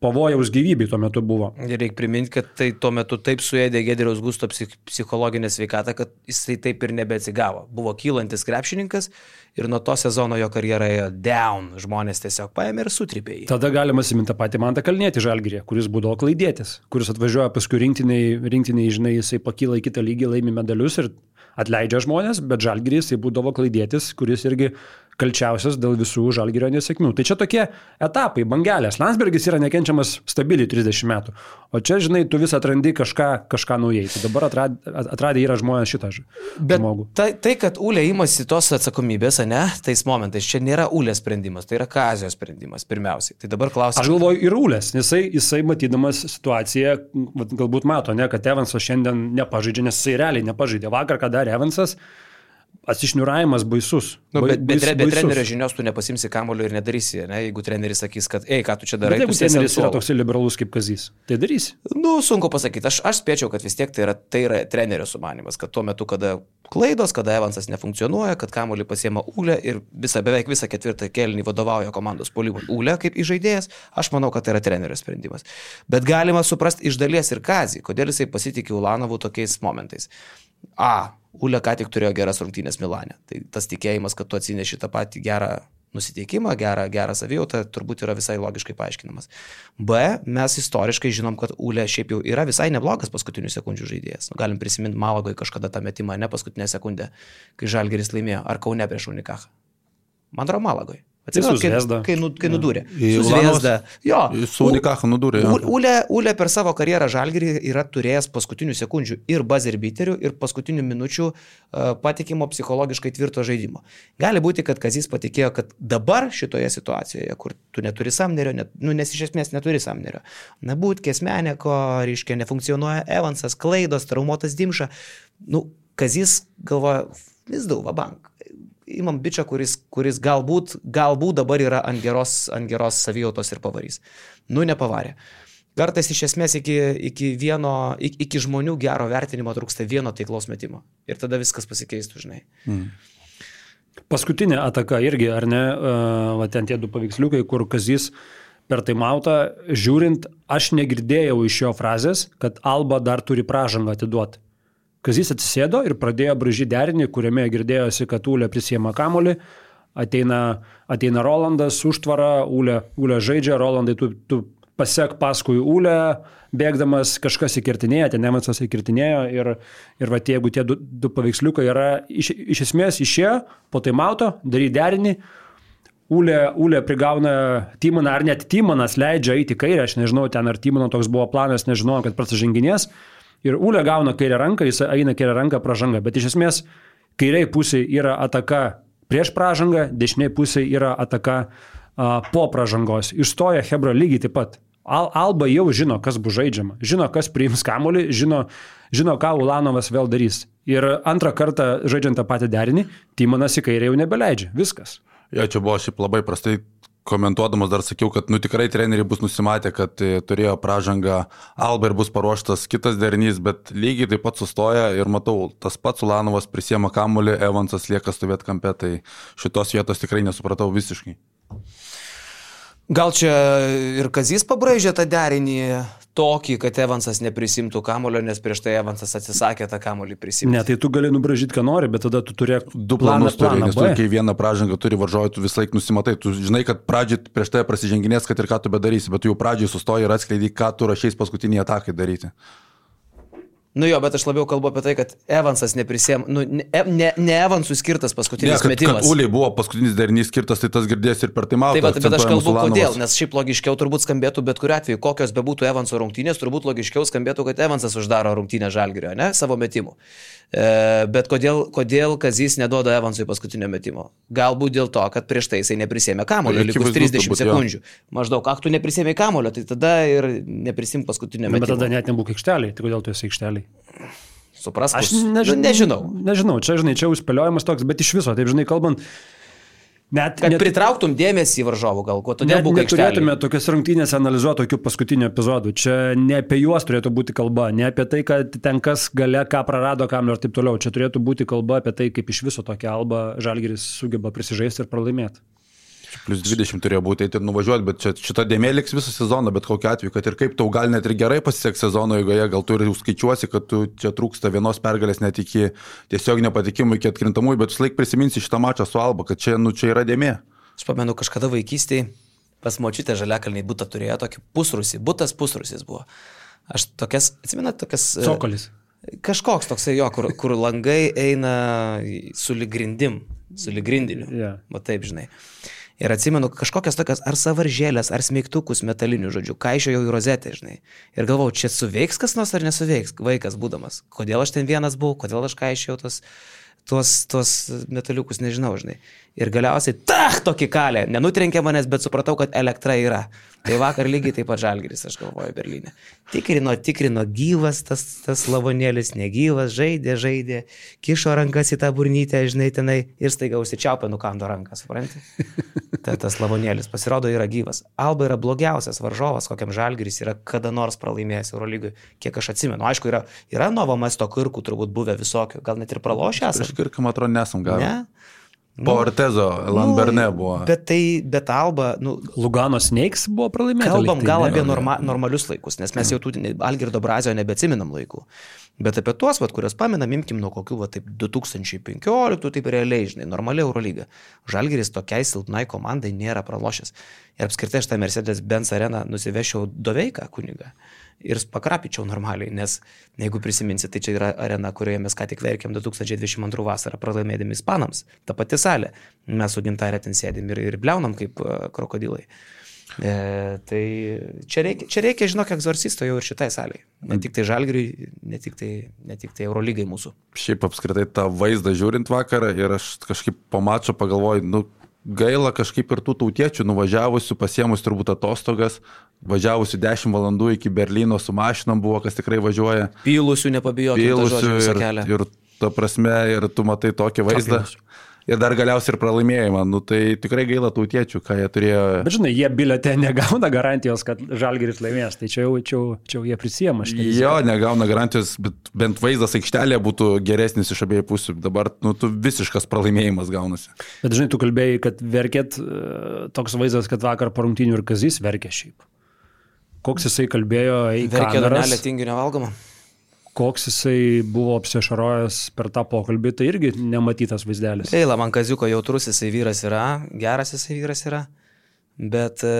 [SPEAKER 3] pavojaus gyvybei tuo metu buvo.
[SPEAKER 1] Ir reikia priminti, kad tai tuo metu taip suėdė Gedriaus Gusto psich psichologinę sveikatą, kad jisai taip ir nebeatsigavo. Buvo kylantis krepšininkas ir nuo to sezono jo karjera ėjo down. Žmonės tiesiog paėmė ir sutripė jį.
[SPEAKER 3] Tada galima siminti tą patį Mantą Kalnėtį Žalgirį, kuris būdavo klaidėtis, kuris atvažiuoja paskui rinktiniai, rinktiniai, žinai, jisai pakyla į kitą lygį, laimi medalius ir atleidžia žmonės, bet Žalgiris jisai būdavo klaidėtis, kuris irgi kalčiausias dėl visų Žalgirio nesėkmių. Tai čia tokie etapai, bangelės. Landsbergis yra nekenčiamas stabiliai 30 metų, o čia, žinai, tu vis atrandi kažką, kažką naujai. Tai dabar atradė, atradė yra žmonės šitą žmogų.
[SPEAKER 1] tai, tai, kad Ulė imasi tos atsakomybės, ne, tais momentais, čia nėra Ulė sprendimas, tai yra Kazijos sprendimas pirmiausiai. Tai dabar
[SPEAKER 3] Aš
[SPEAKER 1] klausimas.
[SPEAKER 3] galvoju, ir Ulės, nes jisai, jisai matydamas situaciją, galbūt mato, ne, kad Evansas šiandien nepažaidžia, nes jisai realiai nepažaidė. Vakar, ką darė Evansas, atsišniuravimas baisus.
[SPEAKER 1] Nu, bet, bet,
[SPEAKER 3] bais-
[SPEAKER 1] bet, trenerio žinios tu nepasimsi kamulio ir nedarysi, ne? jeigu treneris sakys, kad, ei, ką tu čia darai,
[SPEAKER 3] Bet jeigu treneris yra toks liberalus kaip Kazys, tai darysi.
[SPEAKER 1] Nu, sunku pasakyti. Aš, aš spėčiau, kad vis tiek tai yra, tai yra trenerio sumanimas, kad tuo metu, kada klaidos, kada Evansas nefunkcionuoja, kad kamuolį pasiema Ūlė ir visą, beveik visą ketvirtą kelnį vadovauja komandos polimui Ūlė kaip įžaidėjas, aš manau, kad tai yra trenerio sprendimas. Bet galima suprasti iš dalies ir Kazį, kodėl jisai pasitikė Ulanovu tokiais momentais. A. Ūlė ką tik turėjo geras rungtynės Milane. Tai tas tikėjimas, kad tu atsineši tą patį gerą nusiteikimą, gerą, gerą savijautą, turbūt yra visai logiškai paaiškinamas. B, mes istoriškai žinom, kad Ūlė šiaip jau yra visai neblogas paskutinių sekundžių žaidėjas. Nu, galim prisiminti Malagoj kažkada tą metimą, ne paskutinę sekundę, kai Žalgeris laimėjo, ar Kaune prieš Unikachą. Man atrodo, Malagoj. Atsiprašau,
[SPEAKER 3] Su
[SPEAKER 1] kai, kai, nu, kai nudūrė. Su Zvezda. Jo.
[SPEAKER 2] Su Unikachu nudūrė.
[SPEAKER 1] Ule, Ule per savo karjerą Žalgirį yra turėjęs paskutinių sekundžių ir buzzer beaterių, ir paskutinių minučių uh, patikimo psichologiškai tvirto žaidimo. Gali būti, kad Kazis patikėjo, kad dabar šitoje situacijoje, kur tu neturi samnerio, net, nu, nes iš esmės neturi samnerio, nebūt kesmeneko, reiškia, nefunkcionuoja Evansas, klaidos, traumuotas Dimša, nu, Kazis galvoja, vis daug, va bank. Imam bičią, kuris, kuris galbūt, galbūt dabar yra ant geros, ant geros savijautos ir pavarys. Nu, nepavarė. Kartais iš esmės iki, iki, vieno, iki, iki žmonių gero vertinimo trūksta vieno taiklos metimo. Ir tada viskas pasikeistų, žinai.
[SPEAKER 3] Paskutinė ataka irgi, ar ne, uh, ten tie du paveiksliukai, kur Kazis per taimautą, žiūrint, aš negirdėjau iš jo frazės, kad Alba dar turi pražangą atiduoti. Kazis atsisėdo ir pradėjo bražyti derinį, kuriame girdėjosi, kad Ūlė prisėmė kamolį, ateina, ateina Rolandas, užtvara, Ūlė, Ūlė žaidžia, Rolandai, tu, tu pasek paskui Ūlę, bėgdamas kažkas įkirtinėja, ten Nemetsas įkirtinėjo ir, ir va, jeigu tie du, du paveiksliukai yra iš, iš esmės išėjo po taimauto, daryti derinį, Ūlė, Ūlė prigauna Tymaną, ar net Tymanas leidžia eiti į kairę, aš nežinau, ten ar Tymano toks buvo planas, nežinau, kad prasiženginės. Ir Ūlė gauna kairę ranką, jis eina kairę ranką pražangą, bet iš esmės kairiai pusė yra ataka prieš pražangą, dešiniai pusė yra ataka a, po pražangos. Išstoja Hebra lygiai taip pat. Al, Alba jau žino, kas bus žaidžiama, žino, kas priims kamolį, žino, žino, ką Ulanovas vėl darys. Ir antrą kartą žaidžiant tą patį derinį, Tymanas į kairę jau nebeleidžia. Viskas.
[SPEAKER 2] Jo, čia buvo šiaip labai prastai komentuodamas dar sakiau, kad nu tikrai treneriai bus nusimatę, kad e, turėjo pražangą Alba ir bus paruoštas kitas derinys, bet lygiai taip pat sustoja ir matau, tas pats Ulanovas prisiema kamulį, Evansas lieka stovėti kampe, tai šitos vietos tikrai nesupratau visiškai.
[SPEAKER 1] Gal čia ir Kazys pabraižė tą derinį tokį, kad Evansas neprisimtų kamulio, nes prieš tai Evansas atsisakė tą kamulį prisimti.
[SPEAKER 3] Ne, tai tu gali nubražyti, ką nori, bet tada tu turėk
[SPEAKER 2] Du
[SPEAKER 3] planą,
[SPEAKER 2] planus turi,
[SPEAKER 3] planą
[SPEAKER 2] nes tu kai vieną pražangą turi varžovai, tu visą laiką nusimatai, tu žinai, kad pradžiai prieš tai prasiženginės, kad ir ką tu bedarysi, bet tu jau pradžiai sustoji ir atskleidai, ką tu rašiais paskutinį atakai daryti.
[SPEAKER 1] Nu jo, bet aš labiau kalbu apie tai, kad Evansas neprisėm, nu, ne, ne, ne Evansui skirtas
[SPEAKER 2] Ne,
[SPEAKER 1] paskutinis
[SPEAKER 2] kad, kad
[SPEAKER 1] metimas.
[SPEAKER 2] Uliai buvo paskutinis derinys skirtas, tai tas girdės ir per tai matau.
[SPEAKER 1] Taip, bet, bet aš kalbu kodėl, nes šiaip logiškiau turbūt skambėtų bet kuriu atveju, kokios bebūtų Evanso rungtynės, turbūt logiškiau skambėtų, kad Evansas uždaro rungtynę žalgerio, ne, savo metimų. E, bet kodėl, kodėl Kazys neduoda Evansui paskutinio metimo? Galbūt dėl to, kad prieš tai jisai neprisėmė kamulio, likus
[SPEAKER 2] Akivaizdu
[SPEAKER 1] 30
[SPEAKER 2] turbūt, jo.
[SPEAKER 1] sekundžių. Maždaug, ak tu neprisėmė kamulio, tai tada ir neprisim paskutinio
[SPEAKER 3] Bet tada
[SPEAKER 1] metimo.
[SPEAKER 3] net nebūk aikšteliai, tai kodėl tu esi aikšteliai?
[SPEAKER 1] Suprask,
[SPEAKER 3] Aš
[SPEAKER 1] nu,
[SPEAKER 3] nežinau.
[SPEAKER 1] nežinau.
[SPEAKER 3] Nežinau, čia, žinai, čia jau spėliojimas toks, bet iš viso, taip, žinai, kalbant, net,
[SPEAKER 1] Kad
[SPEAKER 3] net,
[SPEAKER 1] pritrauktum dėmesį varžovų gal, ko todėl būk
[SPEAKER 3] neturėtume
[SPEAKER 1] aikštelėje.
[SPEAKER 3] tokias rungtynės analizuoti tokių paskutinių epizodų. Čia ne apie juos turėtų būti kalba, ne apie tai, kad ten kas gale, ką prarado kamlio ir taip toliau. Čia turėtų būti kalba apie tai, kaip iš viso tokia alba žalgeris sugeba prisižaisti ir pralaimėti.
[SPEAKER 2] Plus 20 turėjo būti ir nuvažiuoti, bet čia, šita dėmė liks visą sezoną, bet kokiu atveju, kad ir kaip tau gal net ir gerai pasiseks sezono eigoje, gal tu ir skaičiuosi, kad tu čia trūksta vienos pergalės net iki tiesiog nepatikimų, iki atkrintamųjų, bet vis laik prisiminsi šitą mačą su Alba, kad čia, nu, čia yra dėmė.
[SPEAKER 1] Aš pamenu, kažkada vaikystėje pas močiutę žaliakalniai būtą turėjo tokį pusrusį, būtas pusrusis buvo. Aš tokias, atsimenat, tokias... e,
[SPEAKER 3] Cokolis.
[SPEAKER 1] Kažkoks toksai jo, kur, kur langai eina su ligrindim, su ligrindiniu.
[SPEAKER 3] Yeah.
[SPEAKER 1] Va taip, žinai. Ir atsimenu kažkokias tokias ar savaržėlės, ar smeigtukus metalinių žodžių, kaišėjau į rozetę, žinai. Ir galvojau, čia suveiks kas nors ar nesuveiks, vaikas būdamas. Kodėl aš ten vienas buvau, kodėl aš kaišėjau tos, tuos, tuos metaliukus, nežinau, žinai. Ir galiausiai, tach, tokį kalę, nenutrenkė manęs, bet supratau, kad elektra yra. Tai vakar lygiai taip pat žalgeris, aš galvoju, Berlyne. Tikrino, tikrino, gyvas tas, tas lavonėlis, negyvas, žaidė, žaidė, kišo rankas į tą burnytę, žinai, tenai ir staiga užsičiaupė, nukando ranką, supranti? Ta, tas lavonėlis pasirodo yra gyvas. Alba yra blogiausias varžovas, kokiam žalgeris yra kada nors pralaimėjęs Eurolygui, kiek aš atsimenu. Aišku, yra, yra Novo Mesto kirkų turbūt buvę visokių, gal net ir pralošęs.
[SPEAKER 2] Aš ir kam atrodo nesam gavę.
[SPEAKER 1] Ne?
[SPEAKER 2] Po Ortezo, Lamberne buvo.
[SPEAKER 1] Bet tai, bet Alba, nu,
[SPEAKER 3] Lugano Snakes buvo pralaimėta.
[SPEAKER 1] Kalbam
[SPEAKER 3] lyg tai,
[SPEAKER 1] gal
[SPEAKER 3] ne?
[SPEAKER 1] apie norma, normalius laikus, nes mes jau tų Algirdo Brazio nebeatsiminam laikų. Bet apie tuos, vat, kuriuos paminam, imkim nuo kokių, va, taip 2015, taip realiai, žinai, normaliai Eurolyga. Žalgeris tokiai silpnai komandai nėra pralošęs. Ir apskritai aš tą Mercedes-Benz areną nusivešiau doveiką kunigą ir pakrapičiau normaliai, nes jeigu prisiminsit, tai čia yra arena, kurioje mes ką tik verkėm 2022 vasarą pralaimėdami Ispanams. Ta pati salė. Mes su gintarė ten sėdim ir, ir bleunam kaip uh, krokodilai. E, tai čia reikia, čia reikia, žinok, egzorcisto jau ir šitai saliai. Ne tik tai žalgiriui, ne tik tai, ne tik tai Eurolygai mūsų.
[SPEAKER 2] Šiaip apskritai tą vaizdą žiūrint vakarą ir aš kažkaip po mačo pagalvoju, nu, gaila kažkaip ir tų tautiečių nuvažiavusių, pasiemus turbūt atostogas, važiavusių 10 valandų iki Berlyno su mašinom buvo, kas tikrai važiuoja.
[SPEAKER 1] Pylusių nepabijokite.
[SPEAKER 2] Pylusių ir, ir ta prasme, ir tu matai tokį vaizdą. Tokius ir dar galiausiai ir pralaimėjimą. Nu, tai tikrai gaila tautiečių, ką jie turėjo.
[SPEAKER 3] Bet žinai, jie biletė [laughs] negauna garantijos, kad Žalgiris laimės, tai čia jau, čia, čia jau jie prisijama.
[SPEAKER 2] Jo, negauna garantijos, bet bent vaizdas aikštelėje būtų geresnis iš abiejų pusių. Dabar nu, tu visiškas pralaimėjimas gaunasi.
[SPEAKER 3] Bet žinai, tu kalbėjai, kad verkėt e, toks vaizdas, kad vakar parungtinių ir kazys verkė šiaip. Koks jisai kalbėjo į...
[SPEAKER 1] Verkė danelė tinginio valgomą
[SPEAKER 3] koks jisai buvo apsišarojęs per tą pokalbį, tai irgi nematytas vaizdelis.
[SPEAKER 1] Eila, man kaziuko jautrus jisai vyras yra, geras jisai vyras yra, bet e,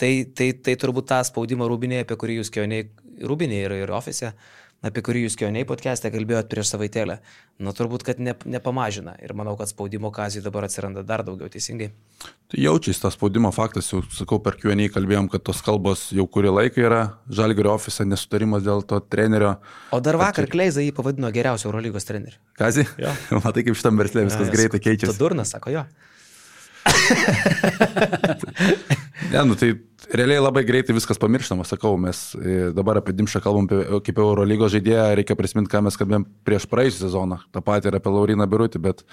[SPEAKER 1] tai, tai, tai turbūt tą spaudimą rūbinėje, apie kurį jūs kioniai, rūbinėje ir, ir ofise, uh, apie kurį jūs kioniai podcast'e kalbėjot prieš savaitėlę, nu turbūt, kad ne, nepamažina. Ir manau, kad spaudimo kazijai dabar atsiranda dar daugiau, teisingai.
[SPEAKER 2] Tai jaučiasi tas spaudimo faktas, jau sakau, per kioniai kalbėjom, kad tos kalbos jau kurį laiką yra, Žalgirio ofise nesutarimas dėl to trenerio.
[SPEAKER 1] O dar vakar kad... Kleiza jį pavadino geriausiu Eurolygos treneriu.
[SPEAKER 2] Kazį? [laughs] Matai, kaip šitam verslė viskas ja, greitai keičiasi.
[SPEAKER 1] Tu durnas, sako jo.
[SPEAKER 2] Ne, nu tai realiai labai greitai viskas pamirštama, sakau, mes e, dabar apie Dimšą kalbam kaip Eurolygos žaidėją, reikia prisiminti, ką mes kalbėjom prieš praėjusią sezoną, tą patį ir apie Lauriną Birutį, bet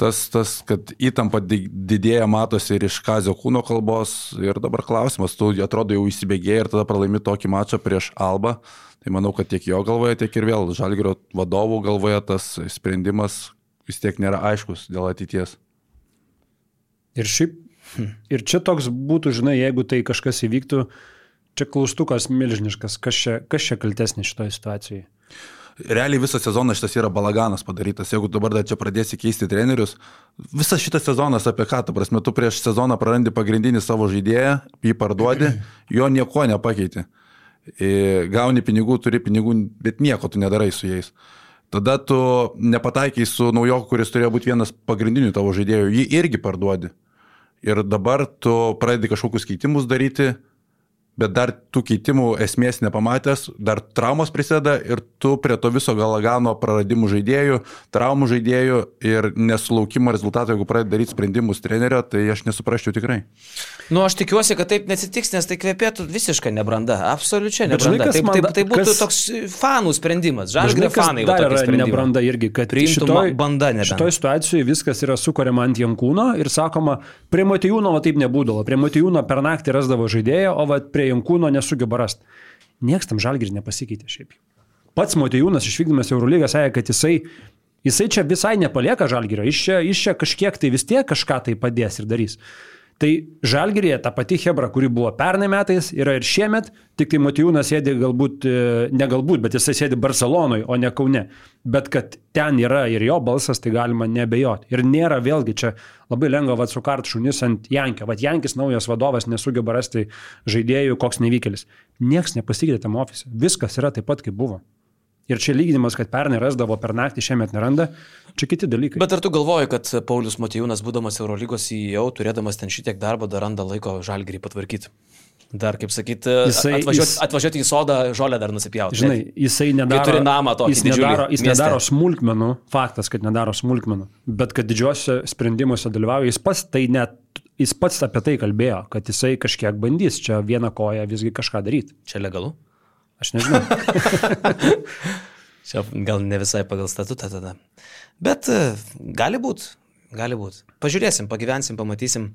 [SPEAKER 2] tas, tas, kad įtampa didėja, matosi ir iš Kazio kūno kalbos. Ir dabar klausimas, tu atrodo jau įsibėgėjai ir tada pralaimi tokį mačą prieš Alba, tai manau, kad tiek jo galvoje, tiek ir vėl Žalgirio vadovų galvoje tas sprendimas vis tiek nėra aiškus dėl ateities.
[SPEAKER 3] Ir šiaip Ir čia toks būtų, žinai, jeigu tai kažkas įvyktų, čia klaustukas milžiniškas, kas čia, kas čia kaltesnis šitoje situacijoje.
[SPEAKER 2] Realiai visą sezoną šitas yra balaganas padarytas. Jeigu dabar dar čia pradėsi keisti trenerius, visas šitas sezonas apie ką, ta prasme, tu prieš sezoną prarandi pagrindinį savo žaidėją, jį parduodi, [clears throat] jo nieko nepakeiti. Gauni pinigų, turi pinigų, bet nieko tu nedarai su jais. Tada tu nepataikiai su naujoku, kuris turėjo būti vienas pagrindinių tavo žaidėjų, jį irgi parduodi. Ir dabar tu pradedi kažkokius keitimus daryti, bet dar tų keitimų esmės nepamatęs, dar traumos prisideda ir tu prie to viso galagano praradimų žaidėjų, traumų žaidėjų ir nesulaukimo rezultato, jeigu pradedi daryti sprendimus trenerio, tai aš nesuprasčiau tikrai.
[SPEAKER 1] Nu, aš tikiuosi, kad taip nesitiks, nes tai kvepėtų visiškai nebranda, absoliučiai nebranda. Žinai, taip, taip, tai būtų kas, toks fanų sprendimas, žalgrė fanai.
[SPEAKER 3] Dar yra nebranda irgi, kad
[SPEAKER 1] šitoj, banda nebent.
[SPEAKER 3] šitoj situacijoje viskas yra sukuriama ant Jankūno ir sakoma, prie Matijūno taip nebūdavo, prie Matijūno per naktį rasdavo žaidėją, o vat, prie Jankūno nesugeba rasti. Niekas tam žalgrį nepasikeitė šiaip. Pats Matijūnas išvykdamas Eurolygą sakė, kad jisai Jisai čia visai nepalieka žalgyrio, iš čia, iš čia kažkiek tai vis tiek kažką tai padės ir darys. Tai Žalgirėje ta pati Hebra, kuri buvo pernai metais, yra ir šiemet, tik tai Matijūnas sėdi galbūt, e, ne galbūt, bet jisai sėdi Barcelonoje, o ne Kaune. Bet kad ten yra ir jo balsas, tai galima nebejoti. Ir nėra vėlgi čia labai lengva vat sukart šunis ant Jankio. Vat Jankis naujas vadovas nesugeba rasti žaidėjų, koks nevykėlis. Niekas nepasikeitė tam ofise. Viskas yra taip pat, kaip buvo. Ir čia lyginimas, kad pernai rasdavo per naktį, šiemet neranda, čia kiti dalykai.
[SPEAKER 1] Bet ar tu galvoji, kad Paulius Matijūnas, būdamas Eurolygos CEO, turėdamas ten šitiek darbo, dar randa laiko žalgrį patvarkyti? Dar, kaip sakyti, atvažiuoti, jis, atvažiuoti į sodą, žolę dar nusipjauti.
[SPEAKER 3] Žinai, jisai nedaro,
[SPEAKER 1] turi namą tokį.
[SPEAKER 3] Jis, nedaro, jis mieste. nedaro smulkmenų, faktas, kad nedaro smulkmenų, bet kad didžiuose sprendimuose dalyvauja, jis pats tai net, jis pats apie tai kalbėjo, kad jisai kažkiek bandys čia vieną koją visgi kažką daryti.
[SPEAKER 1] Čia legalu?
[SPEAKER 3] Aš nežinau. [laughs]
[SPEAKER 1] Čia gal ne visai pagal statutą tada. Bet e, gali būti, gali būti. Pažiūrėsim, pagyvensim, pamatysim.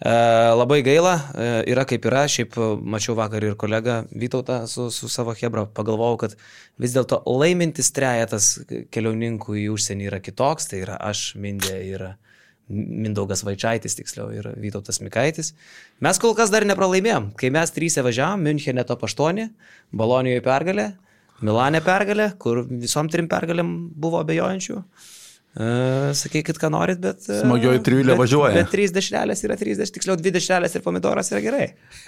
[SPEAKER 1] E, labai gaila, e, yra kaip yra. Šiaip mačiau vakar ir kolegą Vytautą su, su savo Hebra. Pagalvojau, kad vis dėlto laimintis trejetas keliauninkų į užsienį yra kitoks. Tai yra aš, Mindė ir Mindaugas Vaičiaitis, tiksliau, ir Vytautas Mikaitis. Mes kol kas dar nepralaimėjom. Kai mes trys važiavom, Münchenė top 8, Balonijoje pergalė, Milane pergalė, kur visom trim pergalėm buvo abejojančių. E, sakykit, ką norit, bet... e,
[SPEAKER 2] Smagioji trijulė važiuoja.
[SPEAKER 1] Bet trys dešrelės yra 30, tiksliau dvi dešrelės ir pomidoras yra gerai.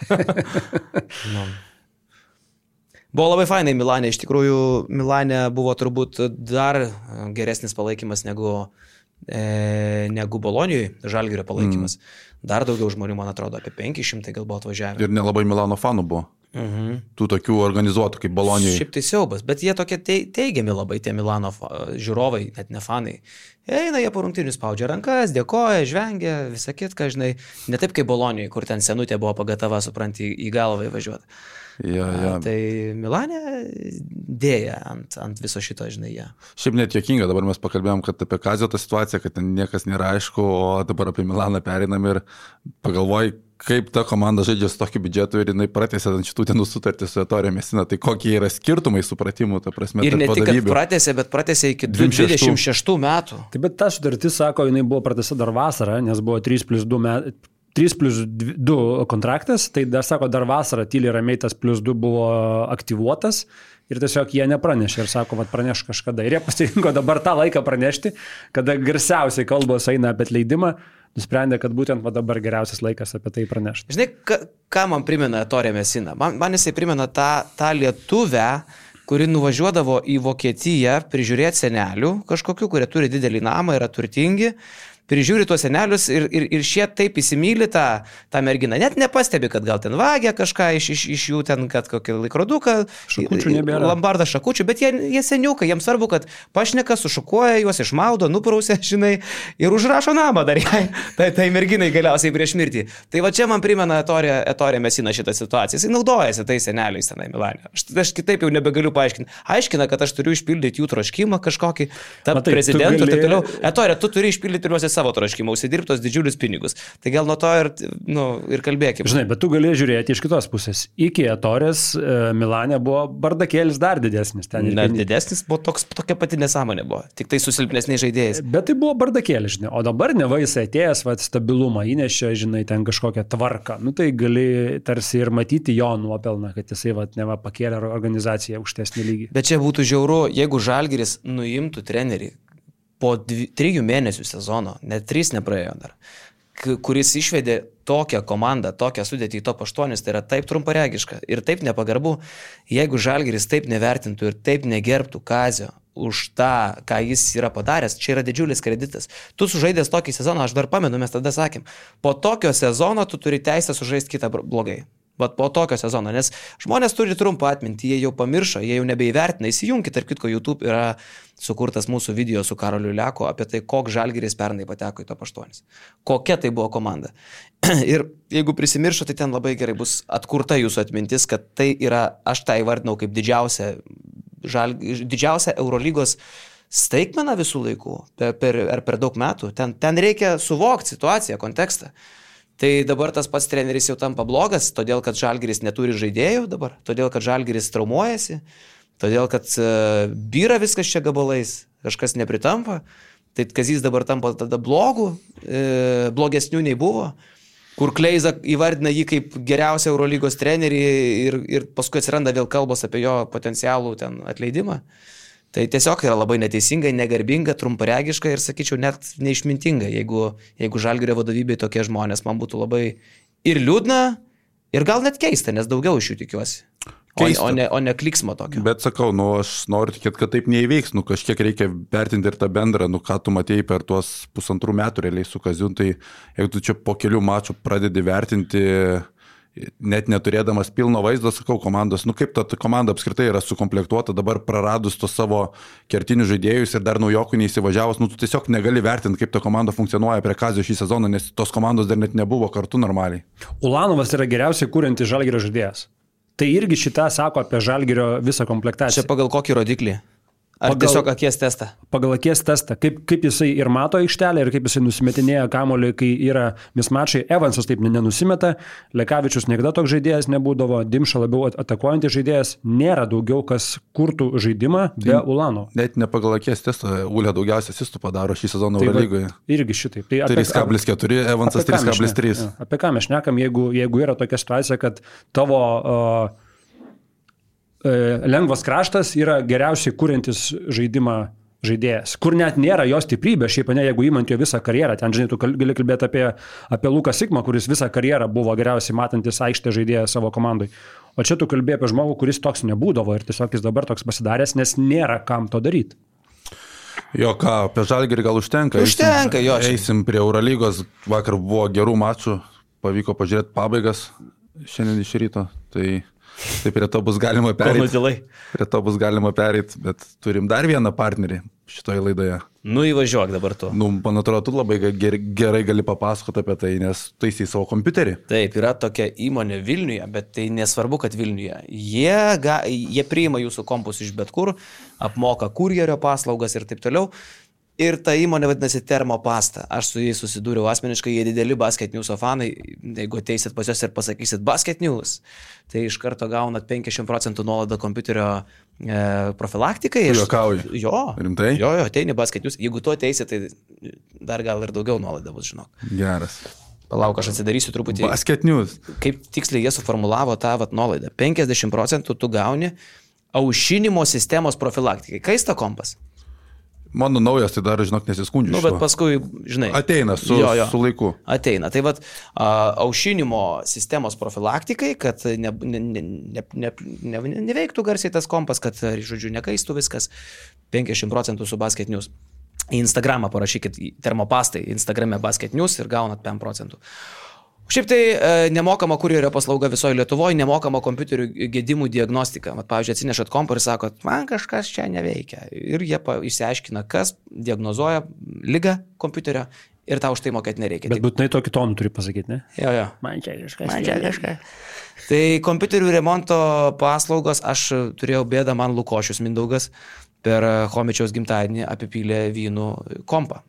[SPEAKER 1] [laughs] nu. Buvo labai fainai Milane, iš tikrųjų Milane buvo turbūt dar geresnis palaikymas negu, e, negu Bolonijoje, Žalgirio palaikymas. Mm. Dar daugiau žmonių, man atrodo, apie 500 gal buvo atvažiavę.
[SPEAKER 2] Ir nelabai Milano fanų buvo.
[SPEAKER 1] Mhm.
[SPEAKER 2] Tų tokių organizuotų kaip Bolonijoje.
[SPEAKER 1] Šiaip tai siaubas, bet jie tokie tei- teigiami labai, tie Milano žiūrovai, net ne fanai. Eina jie po rungtynių spaudžia rankas, dėkoja, žvengia, visą kitką, žinai. Ne taip kaip Bolonijoje, kur ten senutė buvo pagatava, supranti, į galvą įvažiuoti.
[SPEAKER 2] Ja, ja.
[SPEAKER 1] Tai Milane dėja ant, ant viso šito, žinai, jie.
[SPEAKER 2] Šiaip net jokinga, dabar mes pakalbėjom, kad apie Kazio tą situaciją, kad ten niekas nėra aišku, o dabar apie Milaną perinam ir pagalvoj, kaip ta komanda žaidžia su tokiu biudžetu ir jinai pratęsė ant šitų dienų sutartį su Etorė Mesina, tai kokie yra skirtumai supratimų, ta prasme,
[SPEAKER 1] Ir ne tik, pratėsi, bet pratėsi iki
[SPEAKER 2] 26.
[SPEAKER 1] 26 metų.
[SPEAKER 3] Taip, bet ta sutartis, sako, jinai buvo pratęsta dar vasarą, nes buvo 3 plus 2 metai. 3 plus 2 kontraktas, tai dar sako, dar vasarą tyliai ramiai tas plus 2 buvo aktyvuotas ir tiesiog jie nepranešė ir sako, kad praneš kažkada. Ir jie pasirinko dabar tą laiką pranešti, kada garsiausiai kalbos eina apie atleidimą, nusprendė, kad būtent dabar geriausias laikas apie tai pranešti.
[SPEAKER 1] Žinai, ką, ką man primena Torė Mesina? Man, man jisai primena tą, tą lietuvę, kuri nuvažiuodavo į Vokietiją prižiūrėti senelių kažkokių, kurie turi didelį namą, yra turtingi. Prižiūri tuos senelius ir, ir, ir šie taip įsimylė tą, tą merginą. Net nepastebi, kad gal ten vagia kažką iš, iš, iš jų, ten, kad kokį laikroduką.
[SPEAKER 3] Šakučių nebėra.
[SPEAKER 1] Lambardą šakučių, bet jie, jie seniukai, jiems svarbu, kad pašneka, sušukuoja juos, išmaudo, nuprausia, [laughs] žinai, ir užrašo namą dar jai, [laughs] tai, tai merginai galiausiai prieš mirtį. Tai va čia man primena Etorė, Etorė Mesina šitą situaciją. Jis naudojasi tais seneliais tenai Milanė. Aš, aš kitaip jau nebegaliu paaiškinti. Aiškina, kad aš turiu išpildyti jų troškimą kažkokį, tapti prezidentu ir
[SPEAKER 3] gali-
[SPEAKER 1] taip toliau. Etorė, tu turi išpildyti juos savo troškimą, užsidirbtos didžiulius pinigus. Tai gal nuo to ir, nu, ir kalbėkime.
[SPEAKER 3] Žinai, bet tu gali žiūrėti iš kitos pusės. Iki Etorės e, Milane buvo bardakėlis dar didesnis. Ten ir pini-
[SPEAKER 1] didesnis buvo toks, tokia pati nesąmonė buvo. Tik tai su silpnesniais žaidėjais.
[SPEAKER 3] Bet tai buvo bardakėlis, žinai. O dabar neva jisai atėjęs, va, stabilumą įnešė, žinai, ten kažkokią tvarką. Nu tai gali tarsi ir matyti jo nuopelną, kad jisai, va, neva pakėlė organizaciją aukštesnį lygį.
[SPEAKER 1] Bet čia būtų žiauru, jeigu Žalgeris nuimtų trenerį po dvi, trijų mėnesių sezono, net trys nepraėjo dar, kuris išvedė tokią komandą, tokią sudėtį į top 8, tai yra taip trumparegiška ir taip nepagarbu, jeigu Žalgeris taip nevertintų ir taip negerbtų Kazio už tą, ką jis yra padaręs, čia yra didžiulis kreditas. Tu sužaidęs tokį sezoną, aš dar pamenu, mes tada sakėm, po tokio sezono tu turi teisę sužaisti kitą blogai. Bet po tokio sezono, nes žmonės turi trumpą atmintį, jie jau pamiršo, jie jau nebeįvertina. Įsijunkit, tarp kitko, YouTube yra sukurtas mūsų video su Karoliu Leko apie tai, koks žalgeris pernai pateko į to paštuonis. Kokia tai buvo komanda. [clears throat] Ir jeigu prisimiršo, tai ten labai gerai bus atkurta jūsų atmintis, kad tai yra, aš tą įvardinau kaip didžiausia, žal, didžiausia Eurolygos staigmena visų laikų per, per, ar per daug metų. Ten, ten reikia suvokti situaciją, kontekstą. Tai dabar tas pats treneris jau tampa blogas, todėl kad Žalgiris neturi žaidėjų dabar, todėl kad Žalgiris traumuojasi, todėl kad uh, byra viskas čia gabalais, kažkas nepritampa, tai Kazys dabar tampa tada blogų, e, blogesnių nei buvo, kur Kleiza įvardina jį kaip geriausią Eurolygos trenerį ir, ir paskui atsiranda vėl kalbos apie jo potencialų ten atleidimą. Tai tiesiog yra labai neteisinga, negarbinga, trumparegiška ir, sakyčiau, net neišmintinga. Jeigu, jeigu žalgerio vadovybė tokie žmonės, man būtų labai ir liūdna, ir gal net keista, nes daugiau iš jų tikiuosi. O,
[SPEAKER 2] Keista.
[SPEAKER 1] o, ne, o ne kliksmo tokio.
[SPEAKER 2] Bet sakau, nu, aš noriu tikėti, kad taip neįveiks, nu, kažkiek reikia vertinti ir tą bendrą, nu, ką tu matėjai per tuos pusantrų metų realiai su Kaziu, tai jeigu tu čia po kelių mačų pradedi vertinti, net neturėdamas pilno vaizdo, sakau, komandos, nu, kaip ta, komanda apskritai yra sukomplektuota, dabar praradus tos savo kertinius žaidėjus ir dar naujokų neįsivažiavus, nu, tu tiesiog negali vertinti, kaip ta komanda funkcionuoja prie Kazio šį sezoną, nes tos komandos dar net nebuvo kartu normaliai.
[SPEAKER 3] Ulanovas yra geriausiai kūrintis žalgerio žaidėjas. Tai irgi šitą sako apie žalgerio visą
[SPEAKER 1] Čia
[SPEAKER 3] komplektaciją.
[SPEAKER 1] pagal kokį rodiklį? Ar
[SPEAKER 3] Pagal-
[SPEAKER 1] tiesiog akies testą?
[SPEAKER 3] Pagal akies testą, kaip, kaip jisai ir mato aikštelę, ir kaip jisai nusimetinėja kamolį, kai yra mismačiai. Evansas taip nenusimeta, Lekavičius niekada toks žaidėjas nebūdavo, Dimša labiau at- atakuojantis žaidėjas. Nėra daugiau kas kurtų žaidimą be Ulano.
[SPEAKER 2] Net ne pagal akies testą, Ulė daugiausiai asistų padaro šį sezoną
[SPEAKER 3] Tai va,
[SPEAKER 2] Eurolygoje.
[SPEAKER 3] irgi šitaip. Tai apie ką-
[SPEAKER 2] 3,4, Evansas
[SPEAKER 3] apie ką mes
[SPEAKER 2] 3,3.
[SPEAKER 3] šnekam? Jo, Apie ką mes šnekam, jeigu, jeigu yra tokia situacija, kad tavo uh, lengvas kraštas yra geriausiai kūrintis žaidimą žaidėjas, kur net nėra jo stiprybė, šiaip ne, jeigu įmant jo visą karjerą, ten, žinai, tu gali kalbėti apie, apie Luką Sigmą, kuris visą karjerą buvo geriausiai matantis aikštė žaidėjas savo komandai. O čia tu kalbėjai apie žmogų, kuris toks nebūdavo ir tiesiog jis dabar toks pasidaręs, nes nėra kam to daryti.
[SPEAKER 2] Jo, ką, apie žalgerį gal užtenka.
[SPEAKER 1] Užtenka,
[SPEAKER 2] eisim,
[SPEAKER 1] jo, čia-
[SPEAKER 2] Eisim prie Eurolygos, vakar buvo gerų mačų, pavyko pažiūrėti pabaigas šiandien iš ryto, tai, tai prie to bus galima pereiti. Prie to bus galima pereiti, bet turim dar vieną partnerį šitoje laidoje.
[SPEAKER 1] Nu įvažiuok dabar tu.
[SPEAKER 2] Nu, man atrodo, tu labai ger, gerai gali papasakoti apie tai, nes taisai savo kompiuterį.
[SPEAKER 1] Taip, yra tokia įmonė Vilniuje, bet tai nesvarbu, kad Vilniuje. Jie, ga, jie priima jūsų kompus iš bet kur, apmoka kurjerio paslaugas ir taip toliau. Ir ta įmonė vadinasi Termopasta. Aš su jais susidūriau asmeniškai, jie dideli basket news fanai. Jeigu ateisit pas juos ir pasakysit basket news, tai iš karto gaunat 50 procentų nuolaidą kompiuterio e, profilaktikai. Iš-
[SPEAKER 2] juokauji?
[SPEAKER 1] Jo.
[SPEAKER 2] Rimtai?
[SPEAKER 1] Jo, jo, ateini basket news. Jeigu tu ateisi, tai dar gal ir daugiau nuolaida bus, žinok.
[SPEAKER 2] Geras.
[SPEAKER 1] Palauk, aš atsidarysiu truputį
[SPEAKER 2] Basket news.
[SPEAKER 1] kaip tiksliai jie suformulavo tą vat, nuolaidą. 50 procentų tu gauni aušinimo sistemos profilaktikai. Kaista kompas.
[SPEAKER 2] Mano naujas, tai dar, žinok, nesiskundžiu.
[SPEAKER 1] Nu,
[SPEAKER 2] šituo.
[SPEAKER 1] bet paskui, žinai.
[SPEAKER 2] Ateina su,
[SPEAKER 1] Jo, jo.
[SPEAKER 2] su laiku.
[SPEAKER 1] Ateina. Tai vad, aušinimo sistemos profilaktikai, kad ne, ne, ne, ne, ne, ne, neveiktų garsiai tas kompas, kad, žodžiu, nekaistų viskas. 50 procentų su basket news. Į Instagramą parašykit termopastai, Instagrame basket news ir gaunat 5 procentų. Šiaip tai e, nemokama kurjerio paslauga visoje Lietuvoje, nemokama kompiuterių gedimų diagnostika. Vat, pavyzdžiui, atsinešat kompą ir sakot, man kažkas čia neveikia. Ir jie pa, išsiaiškina, kas diagnozuoja lygą kompiuterio ir tau už tai mokėti nereikia.
[SPEAKER 3] Bet būtinai tokį toną turi pasakyti, ne?
[SPEAKER 1] Jo, jo.
[SPEAKER 3] Man čia kažkas.
[SPEAKER 1] Man čia kažkas. Tai kompiuterių remonto paslaugos, aš turėjau bėdą, man Lukošius Mindaugas per Homičiaus gimtadienį apipylė vynų kompą.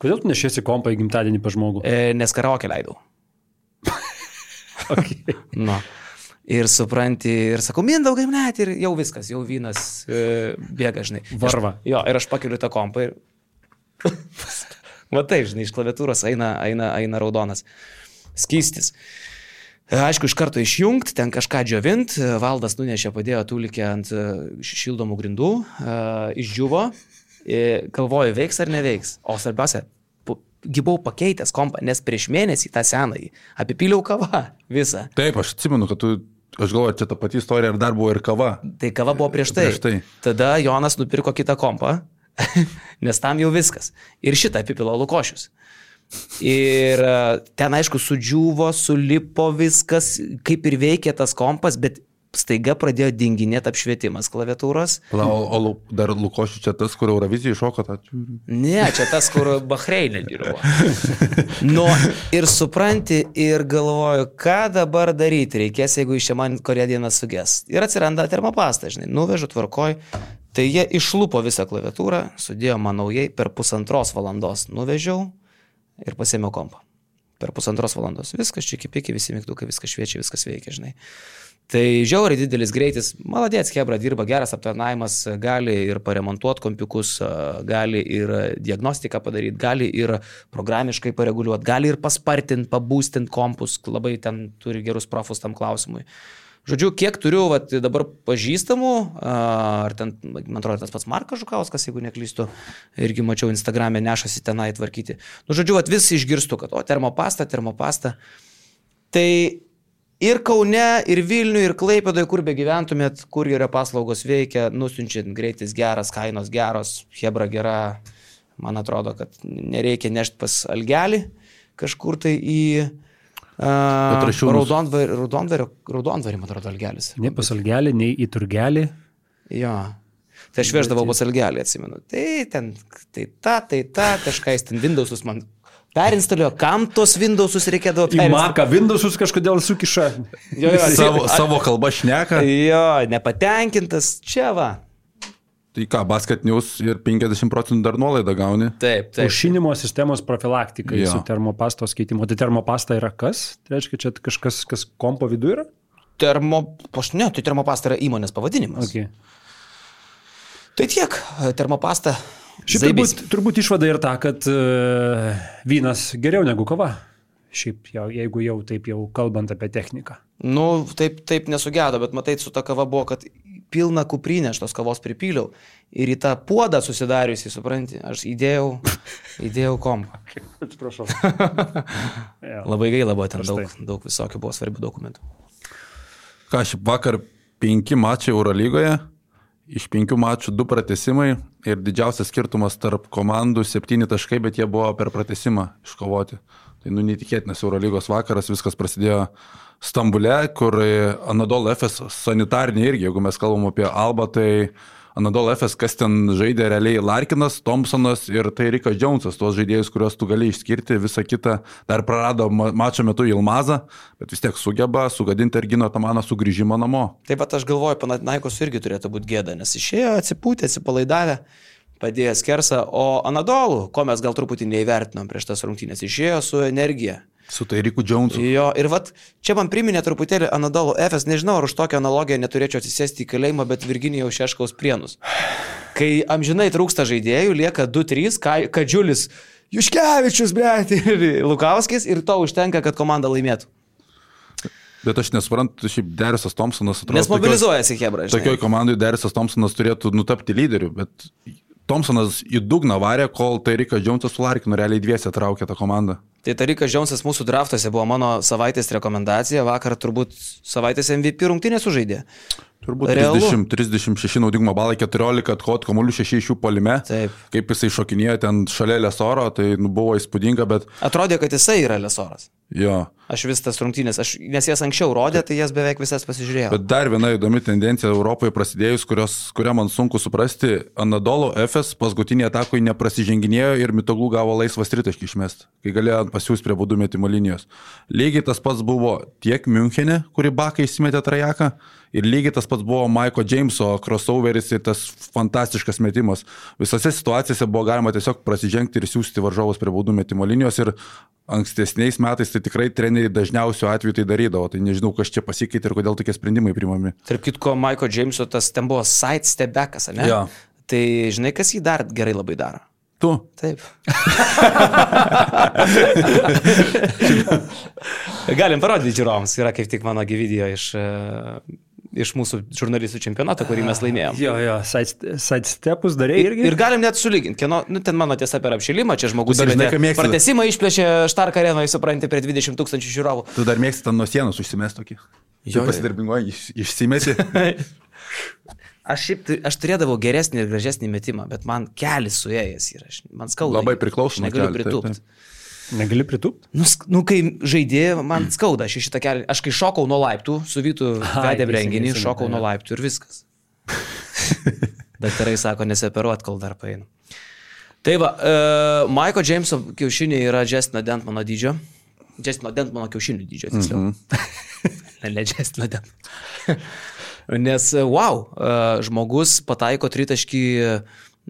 [SPEAKER 3] Kodėl tu nešiesi kompą į gimtadienį pa žmogų?
[SPEAKER 1] E, nes karaoke leidau.
[SPEAKER 3] Okay. [laughs]
[SPEAKER 1] Nu. Ir supranti, ir sakau, Mindaugai, net ir jau viskas, jau vynas e, bėga, žinai.
[SPEAKER 3] Varva.
[SPEAKER 1] Aš, jo, ir aš pakeliu tą kompą ir... [laughs] Matai, žinai, iš klaviatūros eina, eina, eina raudonas skystis. Aišku, iš karto išjungti, ten kažką džiovint, valdas nunešė, padėjo tūlikė ant e, šildomų grindų, e, išdžiuvo, e, galvoju, veiks ar neveiks. O svarbiausia, buvau pakeitęs kompą, nes prieš mėnesį tą senąjį apipyliau kavą [laughs] visą.
[SPEAKER 2] Taip, aš atsimenu, kad tu, aš galvoju, čia ta pati istorija ir dar buvo ir kava.
[SPEAKER 1] Tai kava buvo prieš tai.
[SPEAKER 2] Prieš tai.
[SPEAKER 1] Tada Jonas nupirko kitą kompą, [laughs] nes tam jau viskas. Ir šitą apipilo Lukošius. Ir e, ten, aišku, sudžiuvo, sulipo viskas, kaip ir veikė tas kompas, bet staiga pradėjo dinginėti apšvietimas klaviatūros.
[SPEAKER 2] Pala, o, o dar Lukošius čia tas, kur Eurovizijai šoko tą.
[SPEAKER 1] Ne, čia tas, kur Bahreinė dirbo. [laughs] Nu, ir supranti, ir galvoju, ką dabar daryti reikės, jeigu iš čia man kurie diena suges. Ir atsiranda termopasta, žinai, nuvežu tvarkoj. Tai jie išlupo visą klaviatūrą, sudėjo man naujai, per pusantros valandos nuvežiau ir pasėmiau kompą. Per pusantros valandos. Viskas čia kipiki, visi mygtukai, viskas šviečia, viskas veikia, žinai. Tai žiauriai didelis greitis, maladėts, Hebra dirba, geras aptarnavimas, gali ir paremontuoti kompiukus, gali ir diagnostiką padaryti, gali ir programiškai pareguliuoti, gali ir paspartinti, pabūstinti kompus, labai ten turi gerus profus tam klausimui. Žodžiu, kiek turiu vat, dabar pažįstamų, ar ten, man atrodo, tas pats Markas Žukauskas, jeigu neklystu, irgi mačiau Instagram'e nešasi tenai tvarkyti. Nu, žodžiu, vat, vis išgirstu, kad o termopasta, termopasta. Tai ir Kaune, ir Vilniuje, ir Klaipėdoje, kur be gyventumėt, kur yra paslaugos veikia, nusinčiant greitis geras, kainos geros, Hebra gera, man atrodo, kad nereikia nešti pas Algelį kažkur tai į uh,
[SPEAKER 2] Petrašiūnus.
[SPEAKER 1] raudonvarį, raudonvarį, raudonvarį, man atrodo, Algelis.
[SPEAKER 3] Nei pas algelį, nei į turgelį.
[SPEAKER 1] Jo. Tai aš veždavau pas Algelį, atsimenu. Tai ten, tai ta, tai ta, kažkas ten Windowsus man perinstaliuojo, kam tos Windowsus reikėdavo perinstaliuoti.
[SPEAKER 3] Maką Windowsus kažkodėl sukiša.
[SPEAKER 1] Jo, jo,
[SPEAKER 2] Savo,
[SPEAKER 1] a-
[SPEAKER 2] savo kalbą šneka.
[SPEAKER 1] Jo, nepatenkintas, čia va.
[SPEAKER 2] Tai ką, basket news ir 50 procentų dar nuolaidą gauni.
[SPEAKER 1] Taip, taip.
[SPEAKER 3] Aušinimo sistemos profilaktikai
[SPEAKER 2] Jo.
[SPEAKER 3] su termopastos keitimu. Tai termopasta yra kas? Tai reiškia, čia kažkas, kas kompo viduje yra?
[SPEAKER 1] Termo, aš ne, tai termopasta yra įmonės pavadinimas.
[SPEAKER 3] Okay.
[SPEAKER 1] Tai tiek, termopasta.
[SPEAKER 3] Šiaip turbūt, turbūt išvada ir ta, kad uh, vynas geriau negu kava. Šiaip jau, jeigu jau taip jau kalbant apie techniką.
[SPEAKER 1] Nu, taip, taip nesugedo, bet matai, su ta kava buvo, kad pilną kuprinę aš tos kavos pripyliau ir į tą puodą susidariusi, supranti, aš įdėjau, [laughs] įdėjau kompą.
[SPEAKER 3] Atsiprašau. [laughs]
[SPEAKER 1] Labai gaila buvo ten daug, daug visokių buvo svarbių dokumentų.
[SPEAKER 2] Ką šiaip vakar penki mačiai Eurolygoje, iš penkių mačų du pratesimai ir didžiausias skirtumas tarp komandų septyni taškai, bet jie buvo per pratesimą iškovoti. Tai nu neįtikėtinas Eurolygos vakaras, viskas prasidėjo Stambule, kur Anadol FS sanitarinė irgi, jeigu mes kalbam apie Alba, tai Anadol FS, kas ten žaidė realiai Larkinas, Thompsonas ir tai Rikas Džonsas, tuos žaidėjus, kuriuos tu gali išskirti, visa kita dar prarado ma- mačo metu Ilmazą, bet vis tiek sugeba sugadinti Ergino Tamaną sugrįžimą namo.
[SPEAKER 1] Taip pat aš galvoju, Panatinaikos irgi turėtų būti gėda, nes išėjo atsipūtę, atsipalaidavę, padėjęs kersą, o Anadolų, ko mes gal truputį neįvertinom prieš tas rungtynės, išėjo su energija.
[SPEAKER 2] Su tai Riku Džonsu.
[SPEAKER 1] Jo, ir vat, čia man priminė truputėlį Anadolų FS, nežinau, ar už tokią analogiją neturėčiau atsisėsti į kalėjimą, bet Virginijaus Šeškaus prienus. Kai amžinai trūksta žaidėjų, lieka 2-3, Ka- Kadžiulis, Juškevičius, bet [laughs] ir Lukauskis, ir to užtenka, kad komanda laimėtų.
[SPEAKER 2] Bet aš nesuprantu, šiaip Derisas Thompsonas atrodo.
[SPEAKER 1] Nes mobilizuojasi Hebra.
[SPEAKER 2] Tokioj komandai Derisas Thompsonas turėtų nutapti lyderiu, bet Thompsonas į dugną varė, kol tai Rikas Džonsas su Larkinu realiai dviese traukė tą komandą.
[SPEAKER 1] Tai Tarikas Džiaunsas mūsų draftuose buvo mano savaitės rekomendacija, vakar turbūt savaitės MVP rungtynė sužaidė.
[SPEAKER 2] Turbūt
[SPEAKER 1] Realu.
[SPEAKER 2] 30, 36 naudingumo balai, 14 atkot, kamuolių 6 iš jų polime.
[SPEAKER 1] Taip.
[SPEAKER 2] Kaip jisai šokinėjo ten šalia Lesoro, tai nu, buvo įspūdinga, bet
[SPEAKER 1] Atrodė, kad jisai yra lesoras.
[SPEAKER 2] jo.
[SPEAKER 1] Aš vis tas rungtynės, aš, nes jas anksčiau rodė, tai jas beveik visas pasižiūrėjau.
[SPEAKER 2] Bet dar viena įdomi tendencija Europoje prasidėjus, kurios, kurią man sunku suprasti, Anadolo FS paskutinį atakui neprasiženginėjo ir Mitoglų gavo laisvas tritaškį išmest, kai galėjo pasiūsti prie būdų metimo linijos. Lygiai tas pats buvo tiek Münchenė, kuri bakai įsimetė trajeką, ir lygiai tas pats buvo Maiko Jameso crossoveris ir tas fantastiškas metimas. Visose situacijose buvo galima tiesiog prasižengti ir siūsti varžovus prie būdų metimo linijos ir ankstesniais metais tai tikrai treneriai dažniausiu atveju tai darydavo. Tai nežinau, kas čia pasikeitė ir kodėl tokie sprendimai primami.
[SPEAKER 1] Tarp kitko, Maiko Jameso tas ten buvo side stebekas, ne?
[SPEAKER 2] Jo.
[SPEAKER 1] Tai žinai, kas jį dar gerai labai daro?
[SPEAKER 2] Tu.
[SPEAKER 1] Taip. [laughs] Galim parodyti žiūrovams, yra kaip tik mano video iš, e, iš mūsų žurnalistų čempionato, kurį mes laimėjome.
[SPEAKER 3] Jo, jo, side- sidestepus darė
[SPEAKER 1] Ir,
[SPEAKER 3] irgi.
[SPEAKER 1] ir galim net sulyginti, kieno, nu, ten mano tiesa per apšilimą, čia žmogus
[SPEAKER 2] ką mėgsti.
[SPEAKER 1] pratesimą išplėšė Štark arenoje, supranti, prie 20 tūkstančių žiūrovų.
[SPEAKER 2] Tu dar mėgsti ten nuo sienos užsimest tokį.
[SPEAKER 1] Jo,
[SPEAKER 2] pasidarbingoji, iš, išsimesi. [laughs]
[SPEAKER 1] Aš šiaip, aš turėdavau geresnį ir gražesnį metimą, bet man kelis suėjęs yra, aš- man skauda.
[SPEAKER 2] Labai priklauso nuo
[SPEAKER 1] negaliu
[SPEAKER 2] kelio, taip,
[SPEAKER 1] pritūpti.
[SPEAKER 3] Negali pritūpti?
[SPEAKER 1] Nu, nu, kai žaidė, man skauda, aš šitą kelią, aš kai šokau nuo laiptų, su Vytu vedėm renginį, šokau nuo laiptų ir viskas. [laughs] Daktarai sako, neseperuot, kol dar painu. Tai va, uh, Maiko Jameso kiaušiniai yra Justino Dentmano dydžio. Justino Dentmano kiaušinių dydžio, tiksliau. Mm -hmm. [laughs] ne, ne Justino Dentmano. [laughs] Nes, e, wow, e, žmogus pataiko tritaškį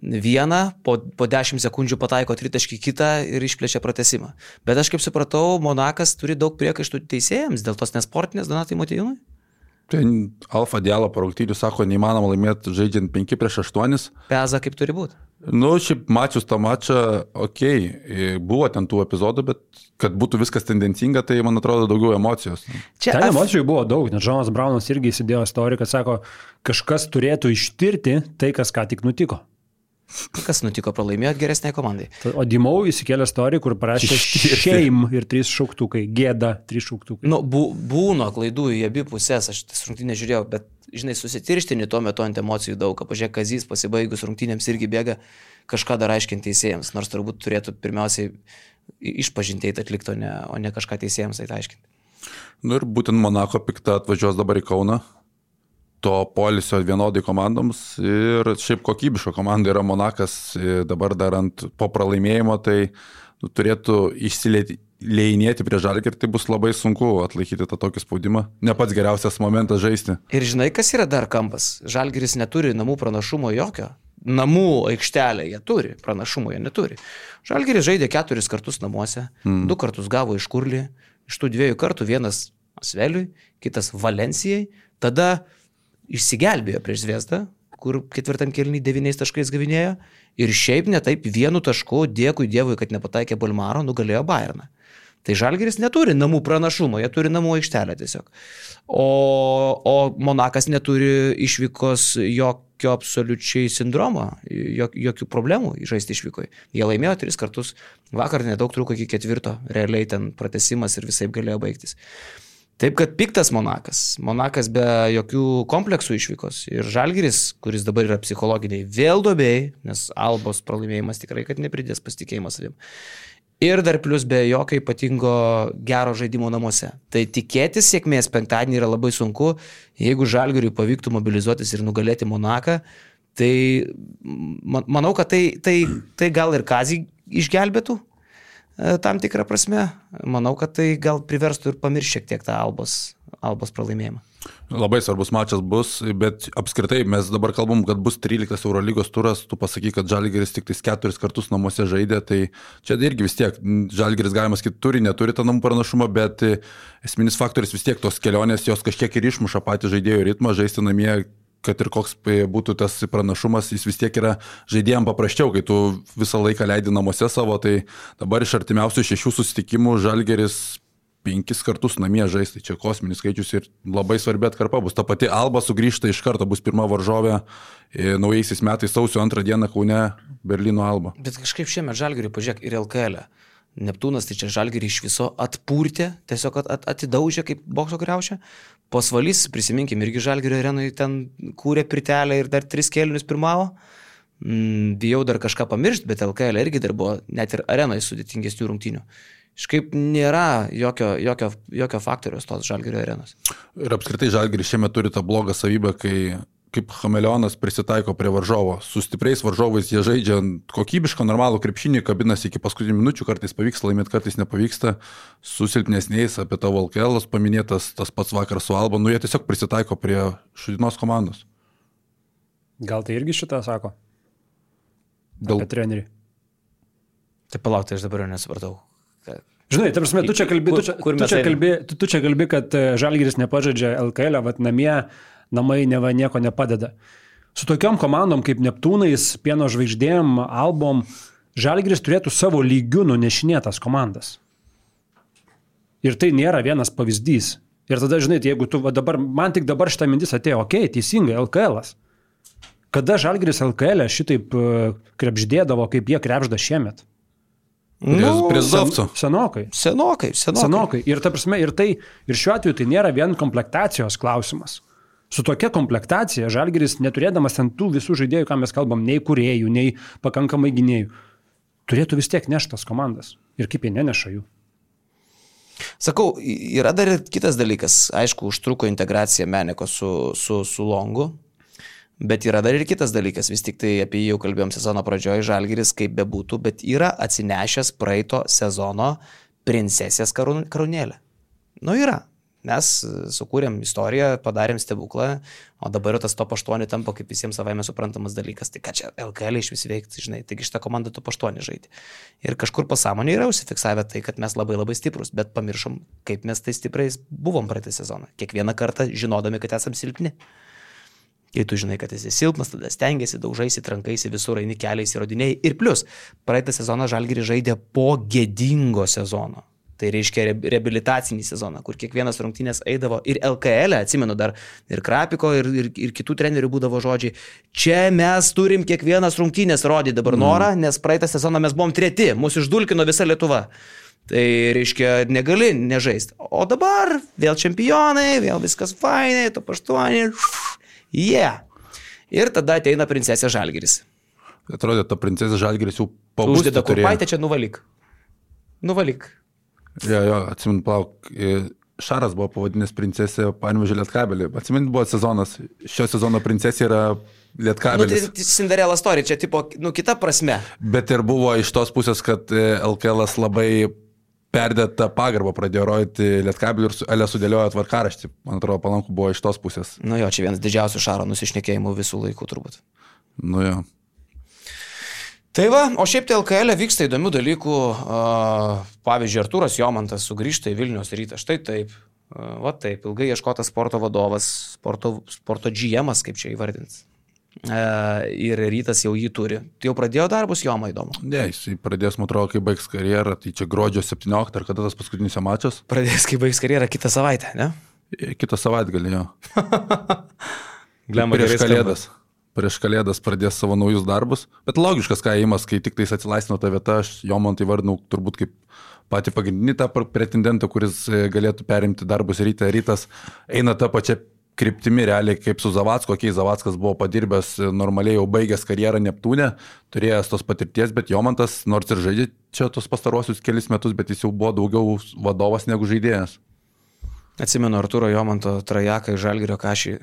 [SPEAKER 1] vieną, po, po 10 sekundžių pataiko tritaškį kitą ir išplėšia pratesimą. Bet aš kaip supratau, Monakas turi daug priekaištų teisėjams dėl tos nesportinės Donatai Matijūnai.
[SPEAKER 2] Tai Alfa Dialo parungtynių sako, neįmanoma laimėti žaidžiant 5 prieš 8.
[SPEAKER 1] Peza kaip turi būti.
[SPEAKER 2] Nu, šiaip mačius tą mačą, okei, okay, buvo ten tų epizodų, bet kad būtų viskas tendencinga, tai man atrodo daugiau emocijos.
[SPEAKER 1] Čia
[SPEAKER 3] Ten
[SPEAKER 1] F-
[SPEAKER 3] emocijų buvo daug, nes Džonas Braunas irgi įsidėjo istoriją, kad sako, kažkas turėtų ištirti tai, kas ką tik nutiko.
[SPEAKER 1] Kas nutiko, pralaimėjot geresnei komandai.
[SPEAKER 3] O Dimau įsikėlė istoriją, kur parašė [laughs] šeim ir trys šauktukai, gėda, trys šauktukai.
[SPEAKER 1] Nu, bu, būno klaidų į abi pusės, aš tas rungtynės žiūrėjau, bet, žinai, susitirštini tuo metu ant emocijų daug. Pažiūrėk, Kazys pasibaigus rungtynėms irgi bėga kažką dar aiškinti teisėjams, nors turbūt turėtų pirmiausiai išpažintėjai atlikti, o ne, o ne kažką teisėjams tai aiškinti.
[SPEAKER 2] Nu ir būtent Monako pikta atvažiuos dabar į Kauną. To polisio vienodai komandoms ir šiaip kokybiško komanda yra Monakas e, dabar dar ant po pralaimėjimo, tai nu, turėtų išsileinėti prie žalgį ir tai bus labai sunku atlaikyti tą tokį spaudimą. Ne pats geriausias momentas žaisti.
[SPEAKER 1] Ir žinai, kas yra dar kampas? Žalgeris neturi namų pranašumo jokio. Namų aikštelė jie turi, pranašumo jie neturi. Žalgeris žaidė keturis kartus namuose, mm. du kartus gavo iš kurlį, iš tų dviejų kartų vienas Asveliui, kitas Valencijai, tada išsigelbėjo prieš Zviesdą, kur ketvirtam kelnį devyniais taškais gavinėjo ir šiaip netaip vienu tašku, dėkui Dievui, kad nepataikė Bulmaro, nugalėjo Bayerną. Tai Žalgeris neturi namų pranašumo, jie turi namų aikštelę tiesiog. O, o Monakas neturi išvykos jokio absoliučiai sindromo, jok, jokių problemų žaisti išvykoje. Jie laimėjo tris kartus, vakar nedaug truko iki ketvirto, realiai ten pratesimas ir visai galėjo baigtis. Taip kad piktas Monakas. Monakas be jokių kompleksų išvykos. Ir Žalgiris, kuris dabar yra psichologiniai, vėl dobėjai, nes Albos pralaimėjimas tikrai, kad nepridės pasitikėjimo savim ir dar plus be jokio ypatingo gero žaidimo namuose. Tai tikėtis sėkmės penktadienį yra labai sunku, jeigu Žalgiriui pavyktų mobilizuotis ir nugalėti Monaką, tai manau, kad tai, tai, tai gal ir Kazį išgelbėtų tam tikrą prasme. Manau, kad tai gal priverstų ir pamiršti šiek tiek tą Albos, Albos pralaimėjimą.
[SPEAKER 2] Labai svarbus mačas bus, bet apskritai mes dabar kalbam, kad bus 13 Eurolygos turas, tu pasaky, kad Žalgiris tik tais keturis kartus namuose žaidė, tai čia irgi vis tiek Žalgiris galima sakyti turi, neturi tą namų pranašumą, bet esminis faktorius vis tiek tos kelionės, jos kažkiek ir išmuša patį žaidėjų ritmą, žaisti namie kad ir koks būtų tas pranašumas, jis vis tiek yra žaidėjams paprasčiau, kai tu visą laiką leidi namuose savo, tai dabar iš artimiausių šešių susitikimų Žalgeris penkis kartus namie žaisti, čia kosminis skaičius ir labai svarbi atkarpa bus. Ta pati Alba sugrįžta iš karto, bus pirma varžovė e, naujaisiais metais sausio antrą dieną Kaune Berlyno Alba.
[SPEAKER 1] Bet kažkaip šiemet Žalgiriui pažiūrėk ir LKL. E. Neptūnas tai čia Žalgirį iš viso atpūrtė, tiesiog at, at, atidaužė kaip bokso greušė. Posvalys, prisiminkim, irgi Žalgirio arenui ten kūrė pritelę ir dar tris kėlinius pirmavo. Mm, bijau dar kažką pamiršti, bet LKL irgi dar buvo net ir arenai sudėtingesnių rungtynių. Iškaip nėra jokio, jokio, jokio faktoriaus tos žalgerio arenos.
[SPEAKER 2] Ir apskritai žalgeris šiame turi tą blogą savybę, kai kaip chameleonas prisitaiko prie varžovo. Su stipriais varžovais jie žaidžia kokybišką, normalų krepšinį, kabinasi iki paskutinių minučių, kartais pavyksta laimėti, kartais nepavyksta. Su silpnesniais, apie tavo Alkelas paminėtas, tas pats vakar su Alba, nu jie tiesiog prisitaiko prie šudinos komandos.
[SPEAKER 3] Gal tai irgi šitą sako? Dėl trenerį.
[SPEAKER 1] Tai palauk, tai aš dabar jau nesupratau.
[SPEAKER 3] Žinai, ta prasme, tu čia kalbi, tu čia, tu čia kalbi, tu, tu čia kalbi kad e, Žalgiris nepažadžia LKL, vad namie, namai neva nieko nepadeda. Su tokiom komandom kaip Neptūnais, Pieno žvaigždėm, Albom, Žalgiris turėtų savo lygių nunešinėtas komandas. Ir tai nėra vienas pavyzdys. Ir tada, žinai, jeigu tu dabar, man tik dabar šitą mintis atėjo, okei, okay, teisingai, LKL. -as. Kada Žalgiris LKL šitaip e, krepždėdavo, kaip jie krepžda šiemet?
[SPEAKER 2] Nu, prie Zavco.
[SPEAKER 3] Sen, senokai.
[SPEAKER 1] Senokai, senokai.
[SPEAKER 3] Senokai. Ir, ta prasme, ir, tai, ir šiuo atveju tai nėra vien komplektacijos klausimas. Su tokia komplektacija Žalgeris, neturėdamas ten tų visų žaidėjų, ką mes kalbam, nei kuriejų, nei pakankamai gynėjų, turėtų vis tiek neštas komandas. Ir kaip jie neneša jų.
[SPEAKER 1] Sakau, yra dar ir kitas dalykas. Aišku, užtruko integracija Meneko su, su, su Longu, Bet yra dar ir kitas dalykas, vis tik tai apie jį jau kalbėjom sezono pradžioje, Žalgiris kaip bebūtų, bet yra atsinešęs praeito sezono princesės karūnėlę. Nu yra. Mes sukūrėm istoriją, padarėm stebuklą, o dabar jau tas top 8 tampa kaip visiems savaime suprantamas dalykas. Tai ką čia LKL iš vis veikti, žinai, taigi šitą komandą top 8 žaidė. Ir kažkur pasąmonė yra užsifiksavę tai, kad mes labai labai stiprus, bet pamiršom, kaip mes tai stipriais buvom praeitą sezoną. Kiekvieną kartą žinodami, kad esam silpni. Kai tu žinai, kad esi silpnas, tada stengiasi, daužaisi, trankaisi, visur eini keliais įrodinėjai. Ir plus, praeitą sezoną Žalgiri žaidė po gėdingo sezono. Tai reiškia reabilitacinį sezoną, kur kiekvienas rungtynės eidavo ir LKL, e, atsimenu dar ir Krapiko, ir, ir, ir kitų trenerių būdavo žodžiai. Čia mes turim kiekvienas rungtynės rodyti dabar mm. norą, nes praeitą sezoną mes buvom treti, mūsų išdulkino visa Lietuva. Tai reiškia, negali nežaisti. O dabar vėl čempionai, vėl viskas fainai, to paštuoniai jie. Yeah. Ir tada ateina princesė Žalgeris.
[SPEAKER 2] Atrodė, ta princesė Žalgeris jau pabūdė.
[SPEAKER 1] Uždeda kurpaitę, čia nuvalyk. Nuvalyk.
[SPEAKER 2] Jo, jo, atsimint, plauk. Šaras buvo pavadinęs princesė Panvežė Lietkabelį. Atsimint, buvo sezonas. Šio sezono princesė yra Lietkabelis.
[SPEAKER 1] Nu, tai Cinderella story, čia tipo, nu, kita prasme.
[SPEAKER 2] Bet ir buvo iš tos pusės, kad LKL labai perdėtą pagarbą pradėjo rodyti Lietkabelių ir Elė sudėliojo tvarkaraštį. Man atrodo, palanku buvo iš tos pusės.
[SPEAKER 1] Nu jo, čia vienas didžiausių šaro nusišnekėjimų visų laikų turbūt.
[SPEAKER 2] Nu jo.
[SPEAKER 1] Tai va, o šiaip tai LKL e vyksta įdomių dalykų. Pavyzdžiui, Arturas Jomantas sugrįžta į Vilnius rytą. Štai taip. Va taip, ilgai ieškotas sporto vadovas, sporto, sporto GM, kaip čia įvardins. e, ir rytas jau jį turi. Tai jau pradėjo darbus, jo man įdomu.
[SPEAKER 2] Ne, jis pradės, man atrodo, kai baigs karjerą, tai čia gruodžio 17 ar kada tas paskutinis mačas?
[SPEAKER 1] Pradės, kai baigs karjerą kitą savaitę, ne?
[SPEAKER 2] E, Kitą savaitgalį jo. [laughs]
[SPEAKER 1] Glemba
[SPEAKER 2] prieš
[SPEAKER 1] gerai skamba.
[SPEAKER 2] Prieš kalėdas pradės savo naujus darbus. Bet logiškas kaimas, kai tik tais atsilaisvino ta vieta, aš jo man tai vardinau turbūt kaip patį pagrindinį tą pretendentą, kuris e, galėtų perimti darbus ryte. Rytas eina tą pačią kryptimi realiai kaip su Zavacku, kai Zavackas buvo padirbęs e, normaliai jau baigęs karjerą Neptūne, turėjęs tos patirties, bet Jomantas nors ir žaidė čia tos pastarosius kelis metus, bet jis jau buvo daugiau vadovas negu žaidėjas.
[SPEAKER 1] Atsimenu Arturo Jomanto trajeką iš Žalgirio kažį.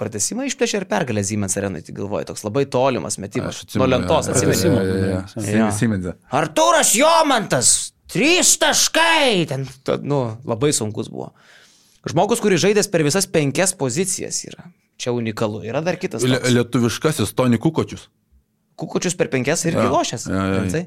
[SPEAKER 1] Pratesimą išplėšė ir pergalę Siemens arenai, tai galvoju, toks labai tolimas metimas. Nuo lentos atsimenu. Jo.
[SPEAKER 2] Atsimenu.
[SPEAKER 1] Arturas Jomantas, trys taškai. Ten, ta, nu, labai sunkus buvo. Žmogus, kuris žaidęs per visas penkias pozicijas yra. Čia unikalu. Yra dar kitas. Toks.
[SPEAKER 2] lietuviškasis Toni Kukočius.
[SPEAKER 1] Kukučius per penkias lošęs.
[SPEAKER 2] Jo, jo, jo.
[SPEAKER 1] Tai.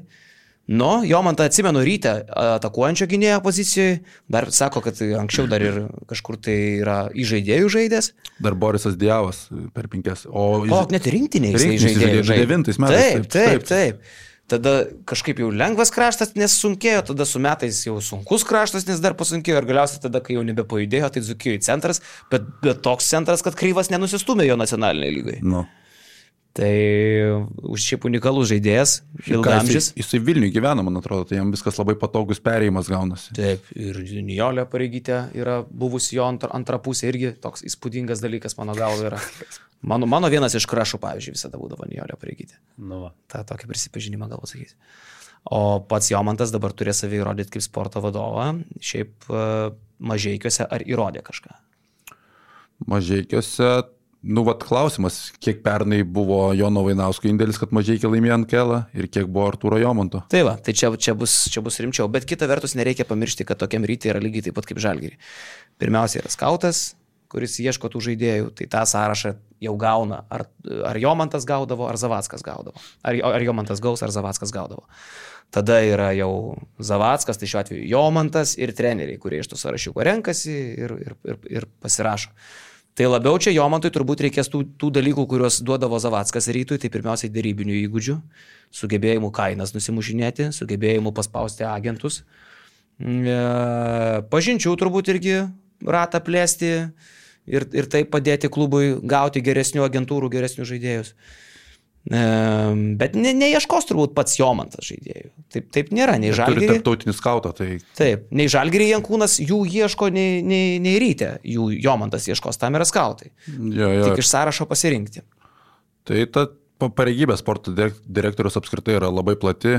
[SPEAKER 1] Nu, jo man tą atsimenu ryte atakuojančio gynėjo pozicijoje. Dar sako, kad anksčiau dar ir kažkur tai yra į žaidėjų žaidęs.
[SPEAKER 2] Dar Borisas Dievas per penkias. O,
[SPEAKER 1] O, net rinktiniai jisai
[SPEAKER 2] Rinktinėj
[SPEAKER 1] žaidėjų
[SPEAKER 2] žaidė
[SPEAKER 1] žaidė.
[SPEAKER 2] devintais metais,
[SPEAKER 1] Taip,
[SPEAKER 2] taip,
[SPEAKER 1] taip,
[SPEAKER 2] taip.
[SPEAKER 1] Tada kažkaip jau lengvas kraštas nesunkėjo, tada su metais jau sunkus kraštas, nes dar pasunkėjo ir galiausiai tada, kai jau nebepajudėjo, tai Zukijoje centras, bet, bet toks centras, kad kryvas nenusistumė jo nacionaliniai lygai.
[SPEAKER 2] Nu.
[SPEAKER 1] Tai už šiaip unikalus žaidėjas, ilgamžis.
[SPEAKER 2] Jisai, jisai Vilniui gyvena, man atrodo, tai jam viskas labai patogus perėjimas gaunasi.
[SPEAKER 1] Taip, ir Nijolė pareigytė yra buvusi jo antra, antra pusė irgi toks įspūdingas dalykas mano galva yra. [laughs] Mano, mano vienas iš krašų, pavyzdžiui, visada būdavo Nijolė pareigytė.
[SPEAKER 3] Nu, va.
[SPEAKER 1] tą tokį prisipažinimą galbūt sakysiu. O pats Jomantas dabar turės savį įrodyti kaip sporto vadovą, šiaip e, mažiekiuose ar įrodė kažką.
[SPEAKER 2] Mažiekiuose, nu, vad klausimas, kiek pernai buvo Jono Vainausko indėlis, kad mažiekiai laimėjo ant kelą ir kiek buvo Arturo Jomanto.
[SPEAKER 1] Tai va, tai čia, čia, bus, čia bus rimčiau, bet kita vertus nereikia pamiršti, kad tokiam rytį yra lygiai taip pat kaip žalgyrį. Pirmiausia yra skautas, kuris ieško tų žaidėjų, tai tą sąrašą jau gauna, ar, ar Jomantas gaudavo, ar Zavackas gaudavo. Ar, ar Jomantas gaus, ar Zavackas gaudavo. Tada yra jau Zavackas, tai šiuo atveju Jomantas ir treneriai, kurie iš tų sąrašiukų renkasi ir, ir, ir, ir pasirašo. Tai labiau čia Jomantui turbūt reikės tų, tų dalykų, kuriuos duodavo Zavackas rytui, tai pirmiausiai dėrybinių įgūdžių, sugebėjimų kainas nusimušinėti, sugebėjimų paspausti agentus, Mm, e, pažinčių turbūt irgi ratą plėsti ir, ir taip padėti klubui gauti geresnių agentūrų, geresnių žaidėjus. Bet ne, neieškos turbūt pats Jomantas žaidėjų. Taip, taip nėra, nei
[SPEAKER 2] Turi
[SPEAKER 1] žalgyrį.
[SPEAKER 2] tarptautinį skautą, tai
[SPEAKER 1] Taip, nei žalgyrį Jankūnas jų ieško, nei, nei, nei ryte jų Jomantas ieškos, tam yra skautai.
[SPEAKER 2] jo, jo.
[SPEAKER 1] Tik iš sąrašo pasirinkti.
[SPEAKER 2] Tai ta pa- pareigybė sporto direk- direktorius apskritai yra labai plati.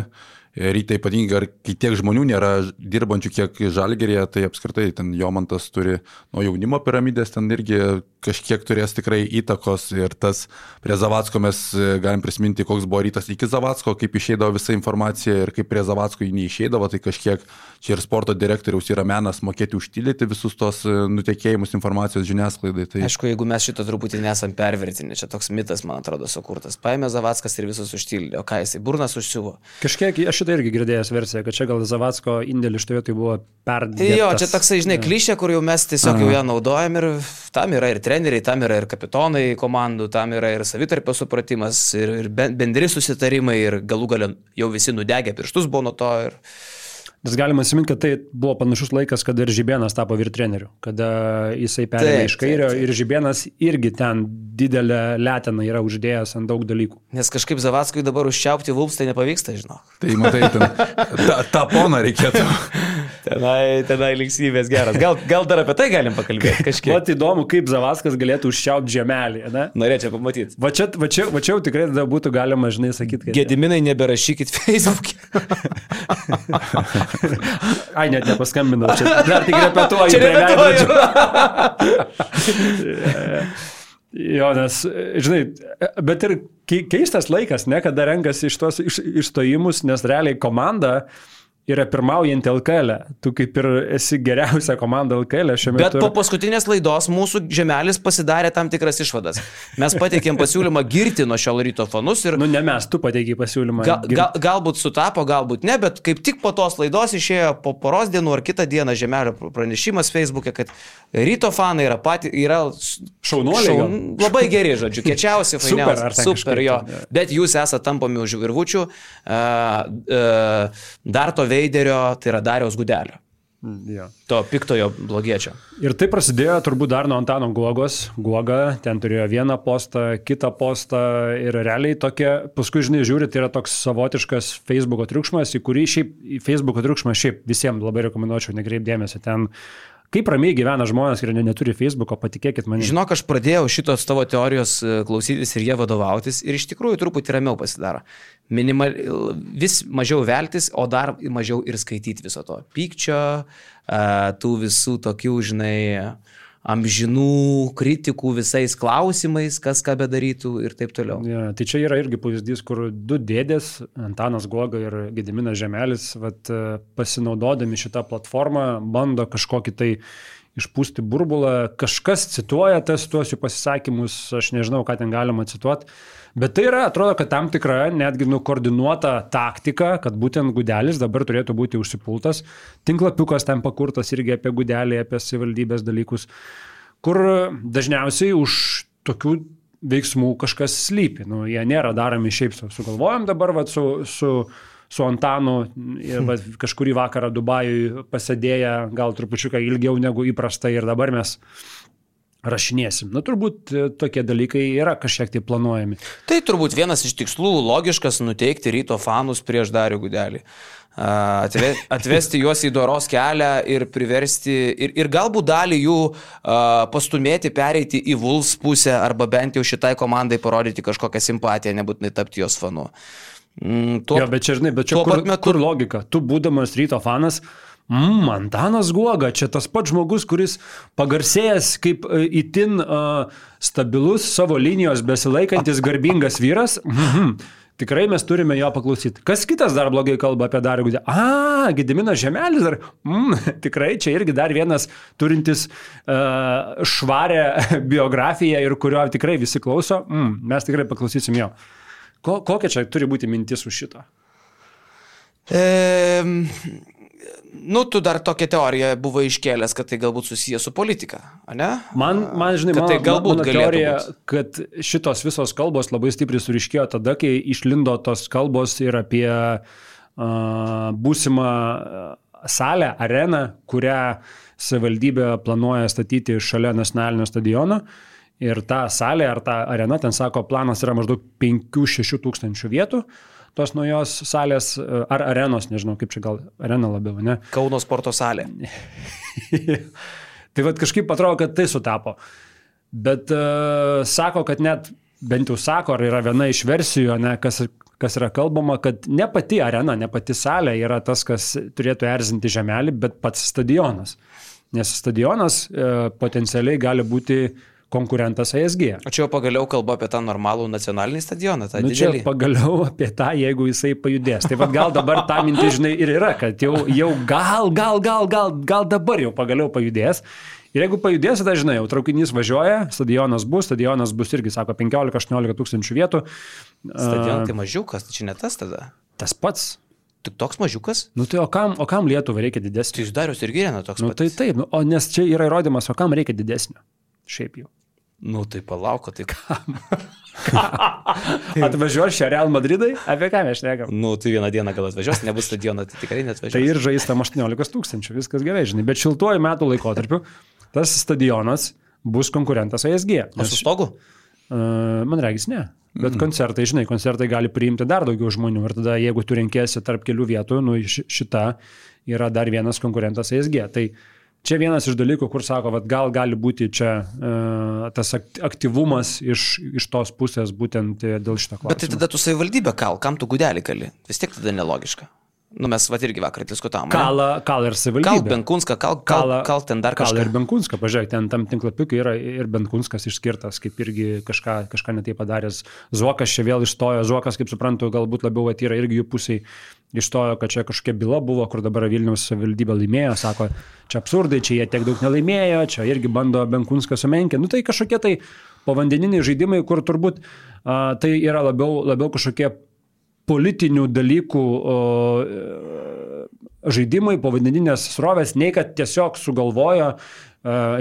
[SPEAKER 2] Rytai ypatingai, ar kai tiek žmonių nėra dirbančių kiek žalgerėje, tai apskritai ten Jomantas turi nuo jaunimo piramidės, ten irgi kažkiek turės tikrai įtakos ir tas prie Zavatsko mes e, galim prisiminti, koks buvo rytas iki Zavatsko, kaip išeidavo visa informacija ir kaip prie Zavatsko jį neišeidavo, tai kažkiek čia ir sporto direktoriaus yra menas mokėti užtildyti visus tos e, nutekėjimus informacijos žiniasklaidai. Tai...
[SPEAKER 1] Aišku, jeigu mes šito truputį nesam pervertinę, čia toks mitas, man atrodo, sukurtas. Paėmė Zavackas ir visus užtildė, o ką jisai burnas užsiuvo.
[SPEAKER 3] Kažkiek, aš šitą irgi girdėjęs versiją, kad čia gal Zavatsko indėlis šitoje tai buvo perdėtas.
[SPEAKER 1] Jo, čia toksai, žinai, klišė, kur jau mes tiesiog jau ją naudojam ir tam yra ir treneriai, tam yra ir kapitonai komandų, tam yra ir savitarpio supratimas, ir, ir ben- bendri susitarimai, ir galų galę jau visi nudegę pirštus buvo nuo to. Ir...
[SPEAKER 3] Bet galima atsiminti, kad tai buvo panašus laikas, kada ir Žibėnas tapo vyr treneriu, kada jisai perėjo iš kairio
[SPEAKER 1] taip, taip.
[SPEAKER 3] ir Žibėnas irgi ten didelę letiną yra uždėjęs ant daug dalykų.
[SPEAKER 1] Nes kažkaip Zavackui dabar užčiaupti vulps tai nepavyksta, žinok.
[SPEAKER 2] Tai matai, ten, ta, tą poną reikėtų. [laughs]
[SPEAKER 1] Tenai, tenai linksmybės geras. Gal, gal dar apie tai galim pakalbėti kažkiek.
[SPEAKER 3] Vat įdomu, kaip Zavaskas galėtų užčiaupti žemelį, ne?
[SPEAKER 1] Norėčiau pamatyti.
[SPEAKER 3] Va čia, va, čia, va čia jau tikrai tada būtų galima, žinai, sakyti, kad...
[SPEAKER 1] Gediminai neberašykit Facebook'e. [laughs] [laughs]
[SPEAKER 3] Ai, net nepaskambinau, čia dar tik repetuoju.
[SPEAKER 1] Čia repetuoju. [laughs]
[SPEAKER 3] Jo, nes, žinai, bet ir kei- keistas laikas, ne, kada renkasi iš tos iš, išstojimus, nes realiai komanda yra pirmaujantį LKL. -ę. Tu kaip ir esi geriausia komanda LKL -ė šiame
[SPEAKER 1] Bet po paskutinės laidos mūsų žemelis pasidarė tam tikras išvadas. Mes pateikėm pasiūlymą girti nuo šio ryto fanus ir...
[SPEAKER 3] Nu, ne mes, tu pateikiai pasiūlymą.
[SPEAKER 1] Ga, ga, galbūt sutapo, galbūt ne, bet kaip tik po tos laidos išėjo po poros dienų ar kitą dieną žemelio pranešimas Facebook'e, kad ryto fanai yra, pati, yra
[SPEAKER 3] Šaunuoliai gal?
[SPEAKER 1] labai geri, žodžiu, kečiausi, [laughs]
[SPEAKER 3] Super,
[SPEAKER 1] fainiausi. Super,
[SPEAKER 3] kažkaip
[SPEAKER 1] jo. Bet jūs esate tampomi už virvučių. Uh, uh, dar to Veiderio, tai yra Dariaus Gudelio.
[SPEAKER 3] Ja.
[SPEAKER 1] To piktojo blogiečio.
[SPEAKER 3] Ir tai prasidėjo turbūt dar nuo Antano Guogos. Guoga ten turėjo vieną postą, kitą postą ir realiai tokia, paskui, žinai, žiūri, tai yra toks savotiškas Facebook'o triukšmas, į kurį šiaip, Facebook'o triukšmą šiaip visiems labai rekomenduočiau nekreipdėmėsi. Ten kaip ramiai gyvena žmonės, kurie ne- neturi Facebook'o, patikėkit manimi.
[SPEAKER 1] Žinok, aš pradėjau šitos tavo teorijos e, klausytis ir jie vadovautis ir iš tikrųjų truputį ramiau pasidaro. Minimal, vis mažiau veltis, o dar mažiau ir skaityti viso to. Pykčio, e, tų visų tokių, žinai, amžinų kritikų visais klausimais, kas ką bedarytų ir taip toliau.
[SPEAKER 3] Ja, tai čia yra irgi pavyzdys, kur du dėdės, Antanas Goga ir Gediminas Žemelis, vat, pasinaudodami šitą platformą, bando kažkokį tai išpūsti burbulą, kažkas cituoja tas tuos jų pasisakymus, aš nežinau, ką ten galima cituoti, bet tai yra, atrodo, kad tam tikra netgi nukoordinuota taktika, kad būtent gudelis dabar turėtų būti užsipultas, tinklapiukas ten pakurtas irgi apie gudelį, apie savivaldybės dalykus, kur dažniausiai už tokių veiksmų kažkas slypi. Nu, jie nėra daromi šiaip. Sugalvojom dabar vat, su, su, su Antanu ir vat, kažkurį vakarą Dubajui pasėdėję gal trupučiuką ilgiau negu įprasta ir dabar mes rašinėsim. Na, turbūt e, tokie dalykai yra kažkiek tai planuojami.
[SPEAKER 1] Tai turbūt vienas iš tikslų logiškas nuteikti ryto fanus prieš Darių Gudelį. A, Atve, atvesti juos į doros kelią ir priversti, ir, ir galbūt dalį jų a, pastumėti, pereiti į Vuls pusę arba bent jau šitai komandai parodyti kažkokią simpatiją, nebūtinai tapti jos fanu. Mm, tuo,
[SPEAKER 3] Jo, bet čia, žinai, bet čia kur,
[SPEAKER 1] metu-
[SPEAKER 3] kur logika? Tu būdamas ryto fanas, mm, Antanas Guoga, čia tas pats žmogus, kuris pagarsėjęs kaip e, itin uh, stabilus savo linijos besilaikantis garbingas vyras. Mhm. Tikrai mes turime jo paklausyti. Kas kitas dar blogai kalba apie Darių Gudę? A, Gediminas Žemelis dar. Mm, [laughs] tikrai čia irgi dar vienas turintis uh, švarę [laughs] biografiją ir kurio tikrai visi klauso. Mm, mes tikrai paklausysim jo. Ko, kokia čia turi būti mintis už šito?
[SPEAKER 1] E, nu, tu dar tokią teoriją buvo iškėlęs, kad tai galbūt susijęs su politika, ne?
[SPEAKER 3] Man, man žinai,
[SPEAKER 1] Kad tai galbūt
[SPEAKER 3] mano
[SPEAKER 1] galėtų
[SPEAKER 3] teorija,
[SPEAKER 1] būt.
[SPEAKER 3] kad šitos visos kalbos labai stipriai suriškėjo tada, kai išlindo tos kalbos ir apie uh, būsimą uh, salę, areną, kurią savivaldybė planuoja statyti šalia nacionalinio stadiono. Ir ta salė ar ta arena, ten sako, planas yra maždaug 5-6 tūkstančių vietų. Tos naujos salės uh, ar arenos, nežinau kaip čia gal arena labiau, ne? [laughs]
[SPEAKER 1] Kauno sporto salė.
[SPEAKER 3] tai vad kažkaip atrodo, kad tai sutapo. Bet uh, sako, kad net, bent jau sako, ar yra viena iš versijų, ne, kas, kas yra kalbama, kad ne pati arena, ne pati salė yra tas, kas turėtų erzinti žemelį, bet pats stadionas. Nes stadionas uh, potencialiai gali būti konkurentas ASG.
[SPEAKER 1] O čia jau pagaliau kalba apie tą normalų nacionalinį stadioną,
[SPEAKER 3] Nu, čia
[SPEAKER 1] didelį.
[SPEAKER 3] pagaliau apie tą, jeigu jisai pajudės. Tai gal dabar tą mintį, žinai, ir yra, kad jau, jau gal, gal, gal, gal, gal dabar jau pagaliau pajudės. Ir jeigu pajudės, tada žinai, jau traukinys važiuoja, stadionas bus, stadionas bus irgi, sako, 15-18 tūkstančių vietų.
[SPEAKER 1] Stadionas tai mažiukas, tai čia ne tas tada.
[SPEAKER 3] Tas pats.
[SPEAKER 1] Tik toks mažiukas?
[SPEAKER 3] Nu tai o kam, o kam Lietuvai reikia didesnio?
[SPEAKER 1] Tai jūs darius irgi yra toks
[SPEAKER 3] Nu
[SPEAKER 1] pat.
[SPEAKER 3] tai taip, nu, o nes čia yra įrodymas, o kam reikia didesnio. Šiaip jau.
[SPEAKER 1] Nu tai palauk, o tai ką? [laughs]
[SPEAKER 3] Atvažiuos čia Real Madridai, apie ką mes šnekam?
[SPEAKER 1] Nu tai vieną dieną gal atvažiuos, nebus stadiono, tai tikrai net
[SPEAKER 3] Tai
[SPEAKER 1] atvažiuos.
[SPEAKER 3] ir žaistam 18 tūkstančių, viskas gerai, žinai. Bet šiltuoju metų laikotarpiu tas stadionas bus konkurentas ASG.
[SPEAKER 1] O su stogu?
[SPEAKER 3] Uh, man regis ne. Bet mm. koncertai, žinai, koncertai gali priimti dar daugiau žmonių ir tada, jeigu tu renkėsi tarp kelių vietų, nu, ši- šita yra dar vienas konkurentas ASG. Tai čia vienas iš dalykų, kur sako, kad gal gali būti čia uh, tas ak- aktyvumas iš, iš tos pusės būtent e, dėl šito
[SPEAKER 1] Bet tai
[SPEAKER 3] klausimo.
[SPEAKER 1] tada tu savivaldybę kal, kam tu gudelį kali? Vis tiek tada nelogiška. Nu, mes va irgi vakar diskutavom. ane?
[SPEAKER 3] Kala, kala ir
[SPEAKER 1] Kal
[SPEAKER 3] savivaldybė.
[SPEAKER 1] Benkunską, kal, kal,
[SPEAKER 3] Kala-
[SPEAKER 1] kal ten dar
[SPEAKER 3] Kala ir
[SPEAKER 1] kažką.
[SPEAKER 3] Benkunską, pažiūrėk, ten tam tinklapiukai yra ir Benkunskas išskirtas, kaip irgi kažką, kažką netai padaręs. Zuokas čia vėl išstojo, Zuokas, kaip suprantu, galbūt labiau atyra irgi jų pusiai išstojo, kad čia kažkokia byla buvo, kur dabar Vilnius savivaldybė laimėjo, sako, čia absurdai, čia jie tiek daug nelaimėjo, čia irgi bando Benkunską sumenkinti. Nu tai kažkokie tai povandeniniai žaidimai, kur turbūt a, tai yra labiau, labiau kažkokie politinių dalykų o, e, žaidimai, povandeninės srovės, nei kad tiesiog sugalvojo e,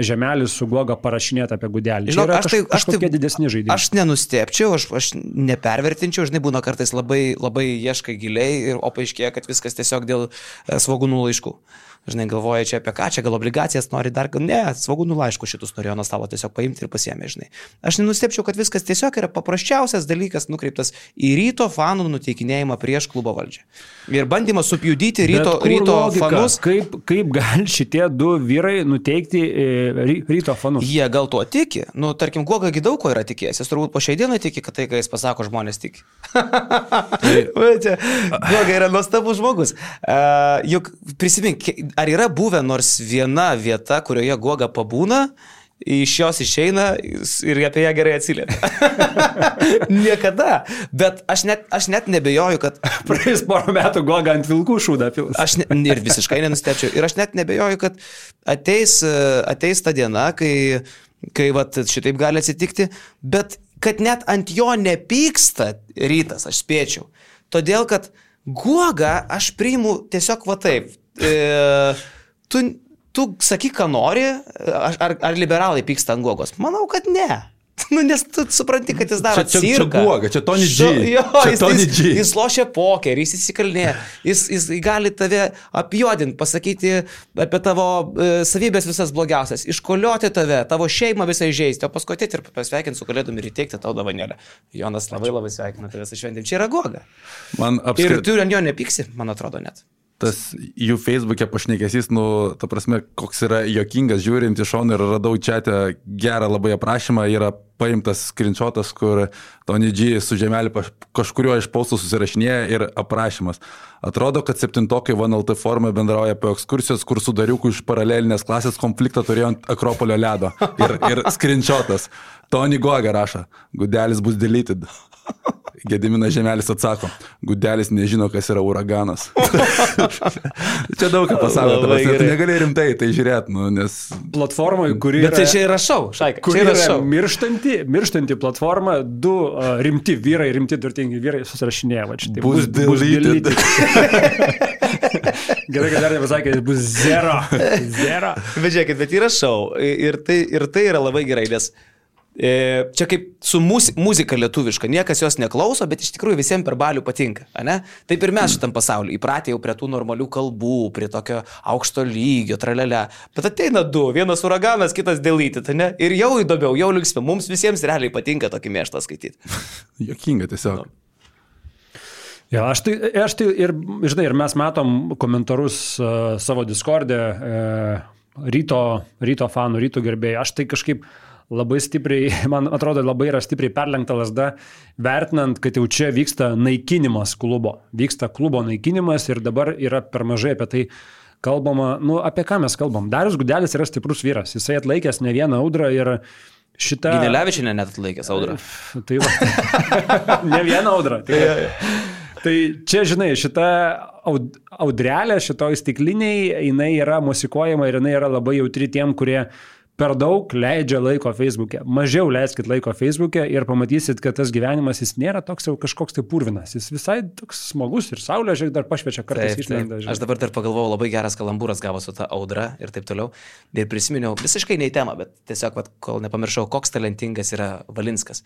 [SPEAKER 3] žemelis su Goga parašinėti apie gudelį. Yra
[SPEAKER 1] aš tai- aš tai-
[SPEAKER 3] didesni žaidimai.
[SPEAKER 1] Aš nenustepčiau, aš, aš nepervertinčiau, žinai, būna kartais labai, labai ieškai giliai, ir, o paaiškėja, kad viskas tiesiog dėl e, svogūnų laiškų. Žinai, galvoja čia apie ką, čia gal obligacijas nori dar, gal ne, svogūnų laiškų šitus norėjo nuo stalo tiesiog paimti ir pasiemė, žinai. Aš nenustepčiau, kad viskas tiesiog yra paprasčiausias dalykas nukreiptas į ryto fanų nuteikinėjimą prieš klubo valdžią. Ir bandymas supjudyti ryto, ryto
[SPEAKER 3] logika?
[SPEAKER 1] fanus.
[SPEAKER 3] Kaip, kaip gali šitie du vyrai nuteikti e, ry- ryto fanus?
[SPEAKER 1] Jie gal tuo tiki. Nu, tarkim, Gogagi daug ko yra tikėjęs. Jis turbūt po šiai dienai tiki, kad tai, ką jis pasako, žmonės tiki. [laughs] Va čia, Goga yra nuostabus žmogus. Uh, juk prisimink, ar yra buvę nors viena vieta, kurioje Goga pabūna, iš jos išeina ir apie ją gerai atsiliepia. [laughs] Niekada. Bet aš net, aš net nebejoju, kad [laughs]
[SPEAKER 3] Praėjus porą metų Goga ant vilkų šūdą pils.
[SPEAKER 1] Aš ne, ir visiškai nenustepčiau. Ir aš net nebejoju, kad ateis, ateis ta diena, kai, kai vat, šitaip gali atsitikti, bet kad net ant jo nepyksta rytas, aš spėčiau. Todėl, kad guoga aš priimu tiesiog va taip. E, tu, tu sakyk, ką nori, ar, ar liberalai pyksta ant guogos? Manau, kad ne. [laughs] Nu, nes tu supranti, kad jis daro
[SPEAKER 2] Čia- čia- čia
[SPEAKER 1] cirką.
[SPEAKER 2] Guoga, čia Tony G.
[SPEAKER 1] Jo,
[SPEAKER 2] Čia
[SPEAKER 1] jis,
[SPEAKER 2] Tony
[SPEAKER 1] jis,
[SPEAKER 2] G.
[SPEAKER 1] jis lošia pokerį, jis įsikalnė, jis, jis gali tave apjuodinti, pasakyti apie tavo e, savybės visas blogiausias, iškolioti tave, tavo šeimą visai žaisti, o paskui ateit ir pasveikinti su kalėdumi ir įteikti tau davanėlę. Jonas labai labai sveikina tave su šventėm. Čia yra goga.
[SPEAKER 2] Man
[SPEAKER 1] Ir
[SPEAKER 2] apskritai
[SPEAKER 1] tu ant jo nepyksi, man atrodo net.
[SPEAKER 2] Tas jų Facebook'e pašnekesys, nu, ta prasme, koks yra jokingas žiūrint iš šono ir radau čia gerą labai aprašymą, yra paimtas skrinčiotas, kur Tony G su žemelį kažkurio iš paustų susirašinėja ir aprašymas. Atrodo, kad septintokai VNLT formą bendrauja apie ekskursijos, kur su dariuku iš paralelinės klasės konfliktą turėjo ant Akropolio ledo. Ir, ir skrinčiotas. Tony Goga rašo, gudelis bus deleted. Gediminas Žemelis atsako, gudelis nežino, kas yra uraganas. [laughs] Čia daug ką pasako, tu negali rimtai tai žiūrėti, nu, nes
[SPEAKER 3] Platformai, kuri
[SPEAKER 1] Bet tai čia yra šau, šaika.
[SPEAKER 3] Kur
[SPEAKER 1] yra šau.
[SPEAKER 3] mirštanti, mirštanti platforma, du uh, rimti vyrai, rimti turtingi vyrai susirašinėja. Va, čia taip,
[SPEAKER 2] Bus deleted. [laughs]
[SPEAKER 3] Gerai, kad dar nepasakė, bus zero. Zero.
[SPEAKER 1] Bet žiūrėkit, bet yra šau. Ir tai, ir tai yra labai gerai, nes e, čia kaip su muzi muzika lietuviška, niekas jos neklauso, bet iš tikrųjų visiems per balių patinka. ane? Taip ir mes šitam pasauliu įpratę jau prie tų normalių kalbų, prie tokio aukšto lygio, tralelę. Bet ateina du, vienas uraganas, kitas dėlytit, ne? Ir jau įdomiau, jau linksmiau, mums visiems realiai patinka tokį mėštą skaityti. [laughs]
[SPEAKER 2] jokinga tiesiog.
[SPEAKER 3] Ja, aš, tai, aš tai ir, žinai, ir mes matom komentarus uh, savo Discord'e, uh, ryto, ryto fanų, ryto gerbėjai. Aš tai kažkaip labai stipriai, [laughs] man atrodo, labai yra stipriai perlenkta lasda, vertinant, kad jau čia vyksta naikinimas klubo. Vyksta klubo naikinimas ir dabar yra per mažai apie tai kalbama. Nu, apie ką mes kalbam? Darius Gudelis yra stiprus vyras. Jisai atlaikęs ne vieną audrą ir šitą...
[SPEAKER 1] Ginelevičinė net atlaikė saudrą.
[SPEAKER 3] Tai va. [laughs] ne vieną audrą. Tai, tai čia, žinai, šita aud, audrelė, šitoj stikliniai, jinai yra musikuojama ir jinai yra labai jautri tiem, kurie per daug leidžia laiko Facebook'e. Mažiau leiskit laiko Facebook'e ir pamatysit, kad tas gyvenimas jis nėra toks jau kažkoks tai purvinas. Jis visai toks smagus ir saulė, žiūrėk, dar pašviečia kartais išlenda.
[SPEAKER 1] Aš dabar dar pagalvojau, labai geras kalambūras gavo su ta audra ir taip toliau. Ir prisiminiau visiškai ne į temą, bet tiesiog, vat, kol nepamiršau, koks talentingas yra Valinskas.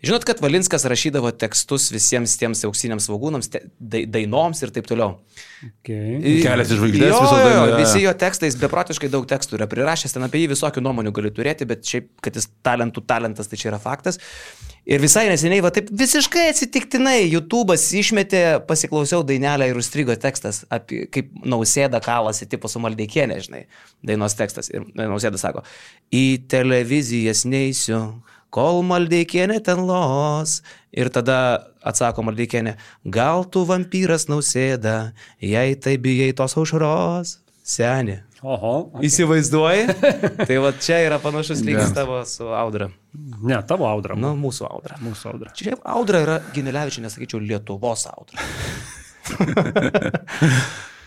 [SPEAKER 1] Žinot, kad Valinskas rašydavo tekstus visiems tiems auksiniams svagūnams, te, dai- dainoms ir taip toliau.
[SPEAKER 3] Okay.
[SPEAKER 2] Kelias į žvaigždes
[SPEAKER 1] Jo, jo, jo. Visi jo tekstais beprotiškai daug tekstų yra prirašęs, ten apie jį visokių nuomonių gali turėti, bet šiaip, kad jis talentų talentas, tai čia yra faktas. Ir visai neseniai, va taip visiškai atsitiktinai, YouTube'as išmetė, pasiklausiau dainelę ir užstrigo tekstas, apie, kaip nausėda kalasi tipo su maldeikienė, žinai, dainos tekstas. Ir nausėda sako, į televizijas neįsiu, kol maldeikienė ten los. Ir tada atsako Maldeikienė, gal tu vampyras nausėda, jei tai bijai tos aušros, seni.
[SPEAKER 3] Oho.
[SPEAKER 1] Okay. Įsivaizduoji? [laughs] tai va čia yra panašus lygis tavo su audra.
[SPEAKER 3] Ne, tavo audra.
[SPEAKER 1] Nu, mūsų audra.
[SPEAKER 3] Mūsų audra.
[SPEAKER 1] Čia audra yra Ginelevičiai, nesakyčiau, Lietuvos audra. [laughs]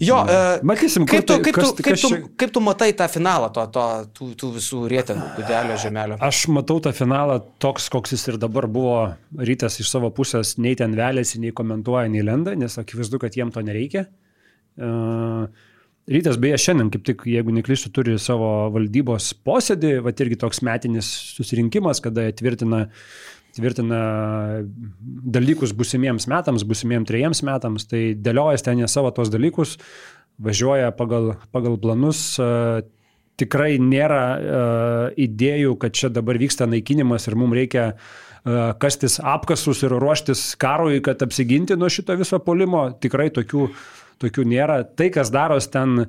[SPEAKER 1] Jo, e,
[SPEAKER 3] Matysim,
[SPEAKER 1] kaip tu,
[SPEAKER 3] tai-
[SPEAKER 1] kaip, tu,
[SPEAKER 3] kas-
[SPEAKER 1] kaip,
[SPEAKER 3] kas
[SPEAKER 1] tu,
[SPEAKER 3] čia-
[SPEAKER 1] kaip tu matai tą finalą, to, to, tų, tų visų rėtenų, gudelio, žemelio?
[SPEAKER 3] Aš matau tą finalą toks, koks jis ir dabar buvo rytas iš savo pusės, nei ten velėsi, nei komentuoja, nei lenda, nes akivaizdu, kad jiem to nereikia. Uh, Rytas beje šiandien, kaip tik, jeigu neklystu, turi savo valdybos posėdį, va irgi toks metinis susirinkimas, kada jie tvirtina, tvirtina dalykus busimiems metams, busimiems trejiems metams, tai dėliojas ten jie savo tos dalykus, važiuoja pagal, pagal planus. Uh, tikrai nėra uh, idėjų, kad čia dabar vyksta naikinimas ir mums reikia uh, kastis apkasus ir ruoštis karui, kad apsiginti nuo šito viso polimo. Tikrai tokių, tokių nėra. Tai, kas daros ten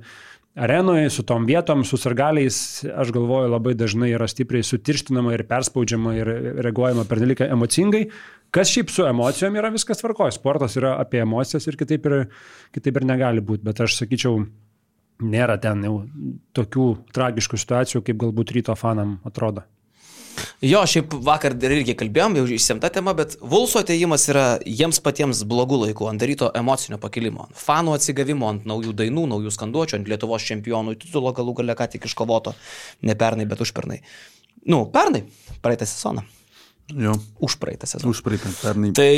[SPEAKER 3] arenoje, su tom vietom, su sargaliais, aš galvoju, labai dažnai yra stipriai sutirštinama ir perspaudžiama ir reaguojama per dalyką emocingai. Kas šiaip su emocijom yra viskas tvarkoja. Sportas yra apie emocijas ir kitaip ir, kitaip ir negali būti. Bet aš sakyčiau, nėra ten jau tokių tragiškų situacijų, kaip galbūt ryto fanam atrodo.
[SPEAKER 1] Jo, šiaip vakar dar irgi kalbėjom, jau išsimta tema, bet Vulso ateimas yra jiems patiems blogų laikų, ant daryto emocinio pakilimo, fanų atsigavimo, ant naujų dainų, naujų skanduočių, ant Lietuvos čempionų titulo galų gale ką tik iškovoto, ne pernai, bet užpernai. Nu, pernai, praeitą sezoną.
[SPEAKER 2] Jo,
[SPEAKER 1] Už praeitą sezoną.
[SPEAKER 2] už praeitą pernai.
[SPEAKER 1] Tai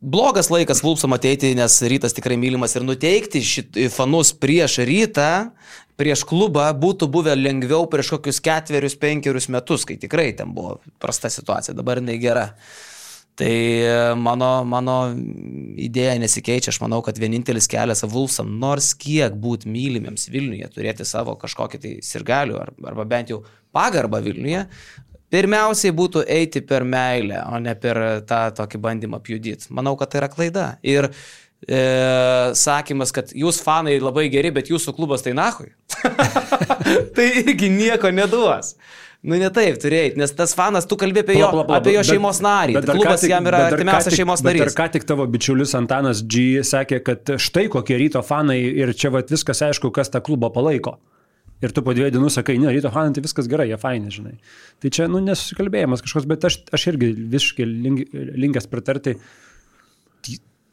[SPEAKER 1] blogas laikas Vulpsam ateiti, nes rytas tikrai mylimas ir nuteikti šit, fanus prieš rytą, prieš klubą būtų buvę lengviau prieš kokius ketverius, penkerius metus, kai tikrai ten buvo prasta situacija, dabar jinai gera. Tai e, mano, mano idėja nesikeičia, aš manau, kad vienintelis kelias Vulsam, nors kiek būti mylimiems Vilniuje, turėti savo kažkokį tai sirgalių ar, arba bent jau pagarbą Vilniuje, pirmiausiai būtų eiti per meilę, o ne per tą tokį bandymą pjudyti. Manau, kad tai yra klaida. Ir e, sakymas, kad jūs fanai labai geri, bet jūsų klubas tai nahui. [laughs] tai irgi nieko neduos. Nu, ne taip turėjai, nes tas fanas, tu kalbė apie jo,
[SPEAKER 3] Pala, pala,
[SPEAKER 1] apie jo
[SPEAKER 3] bet-
[SPEAKER 1] šeimos narį.
[SPEAKER 3] bet ką
[SPEAKER 1] Klubas
[SPEAKER 3] tik-
[SPEAKER 1] jam yra
[SPEAKER 3] bet
[SPEAKER 1] artimiausias šeimos
[SPEAKER 3] bet
[SPEAKER 1] narys.
[SPEAKER 3] Ir ką tik tavo bičiulis Antanas G. sakė, kad štai kokie ryto fanai ir čia vat, viskas aišku, kas tą klubą palaiko. Ir tu po dviejų dienų sakai, ne, ryto fanai tai viskas gerai, jie faini, žinai. Tai čia, nu, nesusikalbėjimas kažkoks, bet aš, aš irgi visiškai link, linkęs pritarti.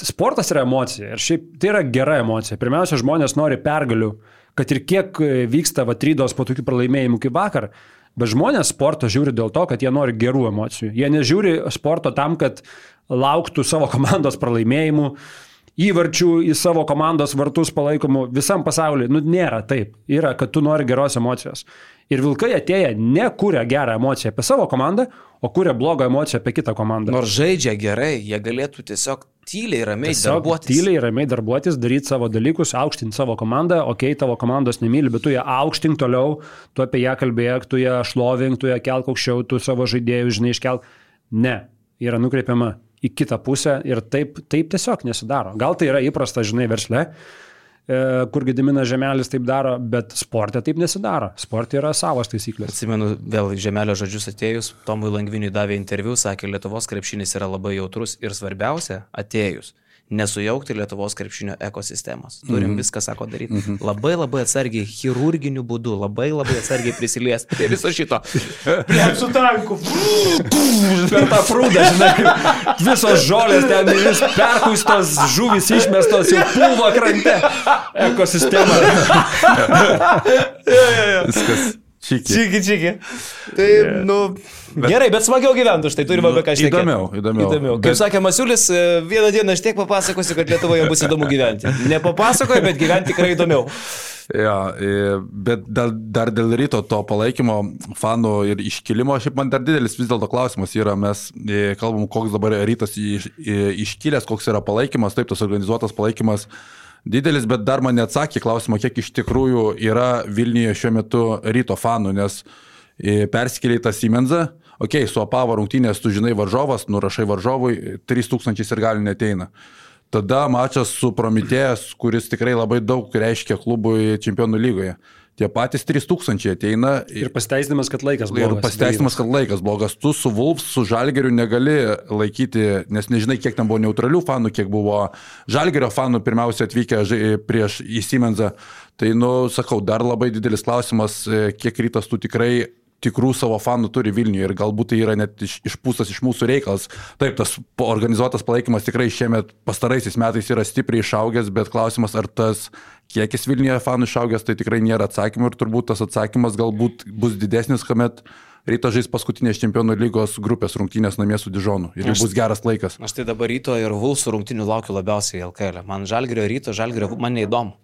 [SPEAKER 3] Sportas yra emocija ir šiaip tai yra gera emocija. Pirmiausia, žmonės nori pergalių, kad ir kiek vyksta vatrydos po tokių pralaimėjimų kaip vakar, bet žmonės sporto žiūri dėl to, kad jie nori gerų emocijų. Jie nežiūri sporto tam, kad lauktų savo [laughs] komandos pralaimėjimų, įvarčių į savo komandos vartus palaikomų visam pasauliu. Nu, nėra taip. Yra, kad tu nori geros emocijos. Ir vilkai atėję nekūrė gerą emociją apie savo komandą, o kūrė blogą emociją apie kitą komandą.
[SPEAKER 1] Nors žaidžia gerai, jie galėtų tiesiog tyliai, ramiai
[SPEAKER 3] Tiesiog
[SPEAKER 1] darbuotis.
[SPEAKER 3] tyliai, ramiai darbuotis, daryti savo dalykus, aukštinti savo komandą, okei, okay, tavo komandos nemyli, bet tu ją aukštink toliau, tu apie ją kalbėk, tu ją šlovink, tu ją kelk aukščiau, tu savo žaidėjų, žinai, iškelk. Ne, yra nukreipiama į kitą pusę ir taip, taip tiesiog nesidaro. Gal tai yra įprasta, žinai, versle, kur Gediminas Žemelis taip daro, bet sporte taip nesidaro. Sporte yra savos taisyklės.
[SPEAKER 1] Atsimenu vėl žemelio žodžius atėjus, Tomui Langviniui davė interviu, sakė, Lietuvos krepšinis yra labai jautrus ir svarbiausia, atėjus, nesujaukti Lietuvos krepšinio ekosistemos. Turim mm -hmm. viską, sako, daryti. Mm -hmm. Labai labai atsargiai, chirurginiu būdu, labai labai atsargiai prisiliesti prie viso šito. [laughs] Prie su tanku.
[SPEAKER 3] per tą prūdą, žinai, visos žolės ten vis perkuistos, žuvis išmestos jau pulvo krante. Ekosistema. [laughs]
[SPEAKER 2] Viskas. Čiki.
[SPEAKER 1] Čiki, čiki. Tai, yeah. nu, bet, gerai, bet smagiau gyventi už tai, turime apie ką šnekėti.
[SPEAKER 2] Įdomiau, įdomiau.
[SPEAKER 1] įdomiau. Kaip
[SPEAKER 2] Bet-
[SPEAKER 1] sakė Masiulis, e, vieną dieną aš tiek papasakosiu, kad Lietuvoje bus įdomu gyventi. Nepapasakoju, bet gyventi tikrai įdomiau.
[SPEAKER 2] Ja, e, bet dar, dar dėl ryto to palaikymo, fanų ir iškilimo, šiaip man dar didelis vis dėlto klausimas yra, mes e, kalbam, koks dabar rytas iš, iškilęs, koks yra palaikymas, taip tas organizuotas palaikymas didelis, bet dar man neatsakė klausimą, kiek iš tikrųjų yra Vilniuje šiuo metu ryto fanų, nes persikėlė į tą Siemensą, okei, okay, su apavo rungtynės, tu žinai varžovas, nurašai varžovui, 3000 ir gali neteina. Tada mačas su Prometėjas, kuris tikrai labai daug reiškia klubui čempionų lygoje. tie patys 3000 ateina
[SPEAKER 3] Ir pasiteisinimas, kad laikas
[SPEAKER 2] Ir
[SPEAKER 3] blogas.
[SPEAKER 2] pasiteisinimas, kad laikas blogas. Tu su Vulfs, su Žalgeriu negali laikyti, nes nežinai, kiek ten buvo neutralių fanų, kiek buvo Žalgerio fanų pirmiausia atvykę prieš įsimenzą. Tai, nu, sakau, dar labai didelis klausimas, e, kiek rytas tu tikrai tikrų savo fanų turi Vilniuje ir galbūt tai yra net iš, išpūstas iš mūsų reikalas. Taip, tas organizuotas palaikymas tikrai šiemet pastaraisiais metais yra stipriai išaugęs, bet klausimas, ar tas kiekis Vilniuje fanų išaugęs, tai tikrai nėra atsakymų ir turbūt tas atsakymas galbūt bus didesnis, kuomet Ryto žais paskutinės čempionų lygos grupės rungtynės namie su Dižonu ir
[SPEAKER 1] Aš-
[SPEAKER 2] bus geras laikas.
[SPEAKER 1] Aš tai dabar ryto ir Vulsų rungtinių laukiu labiausiai LKL. Man Žalgirio ryto, Žalgirio man neįdomu.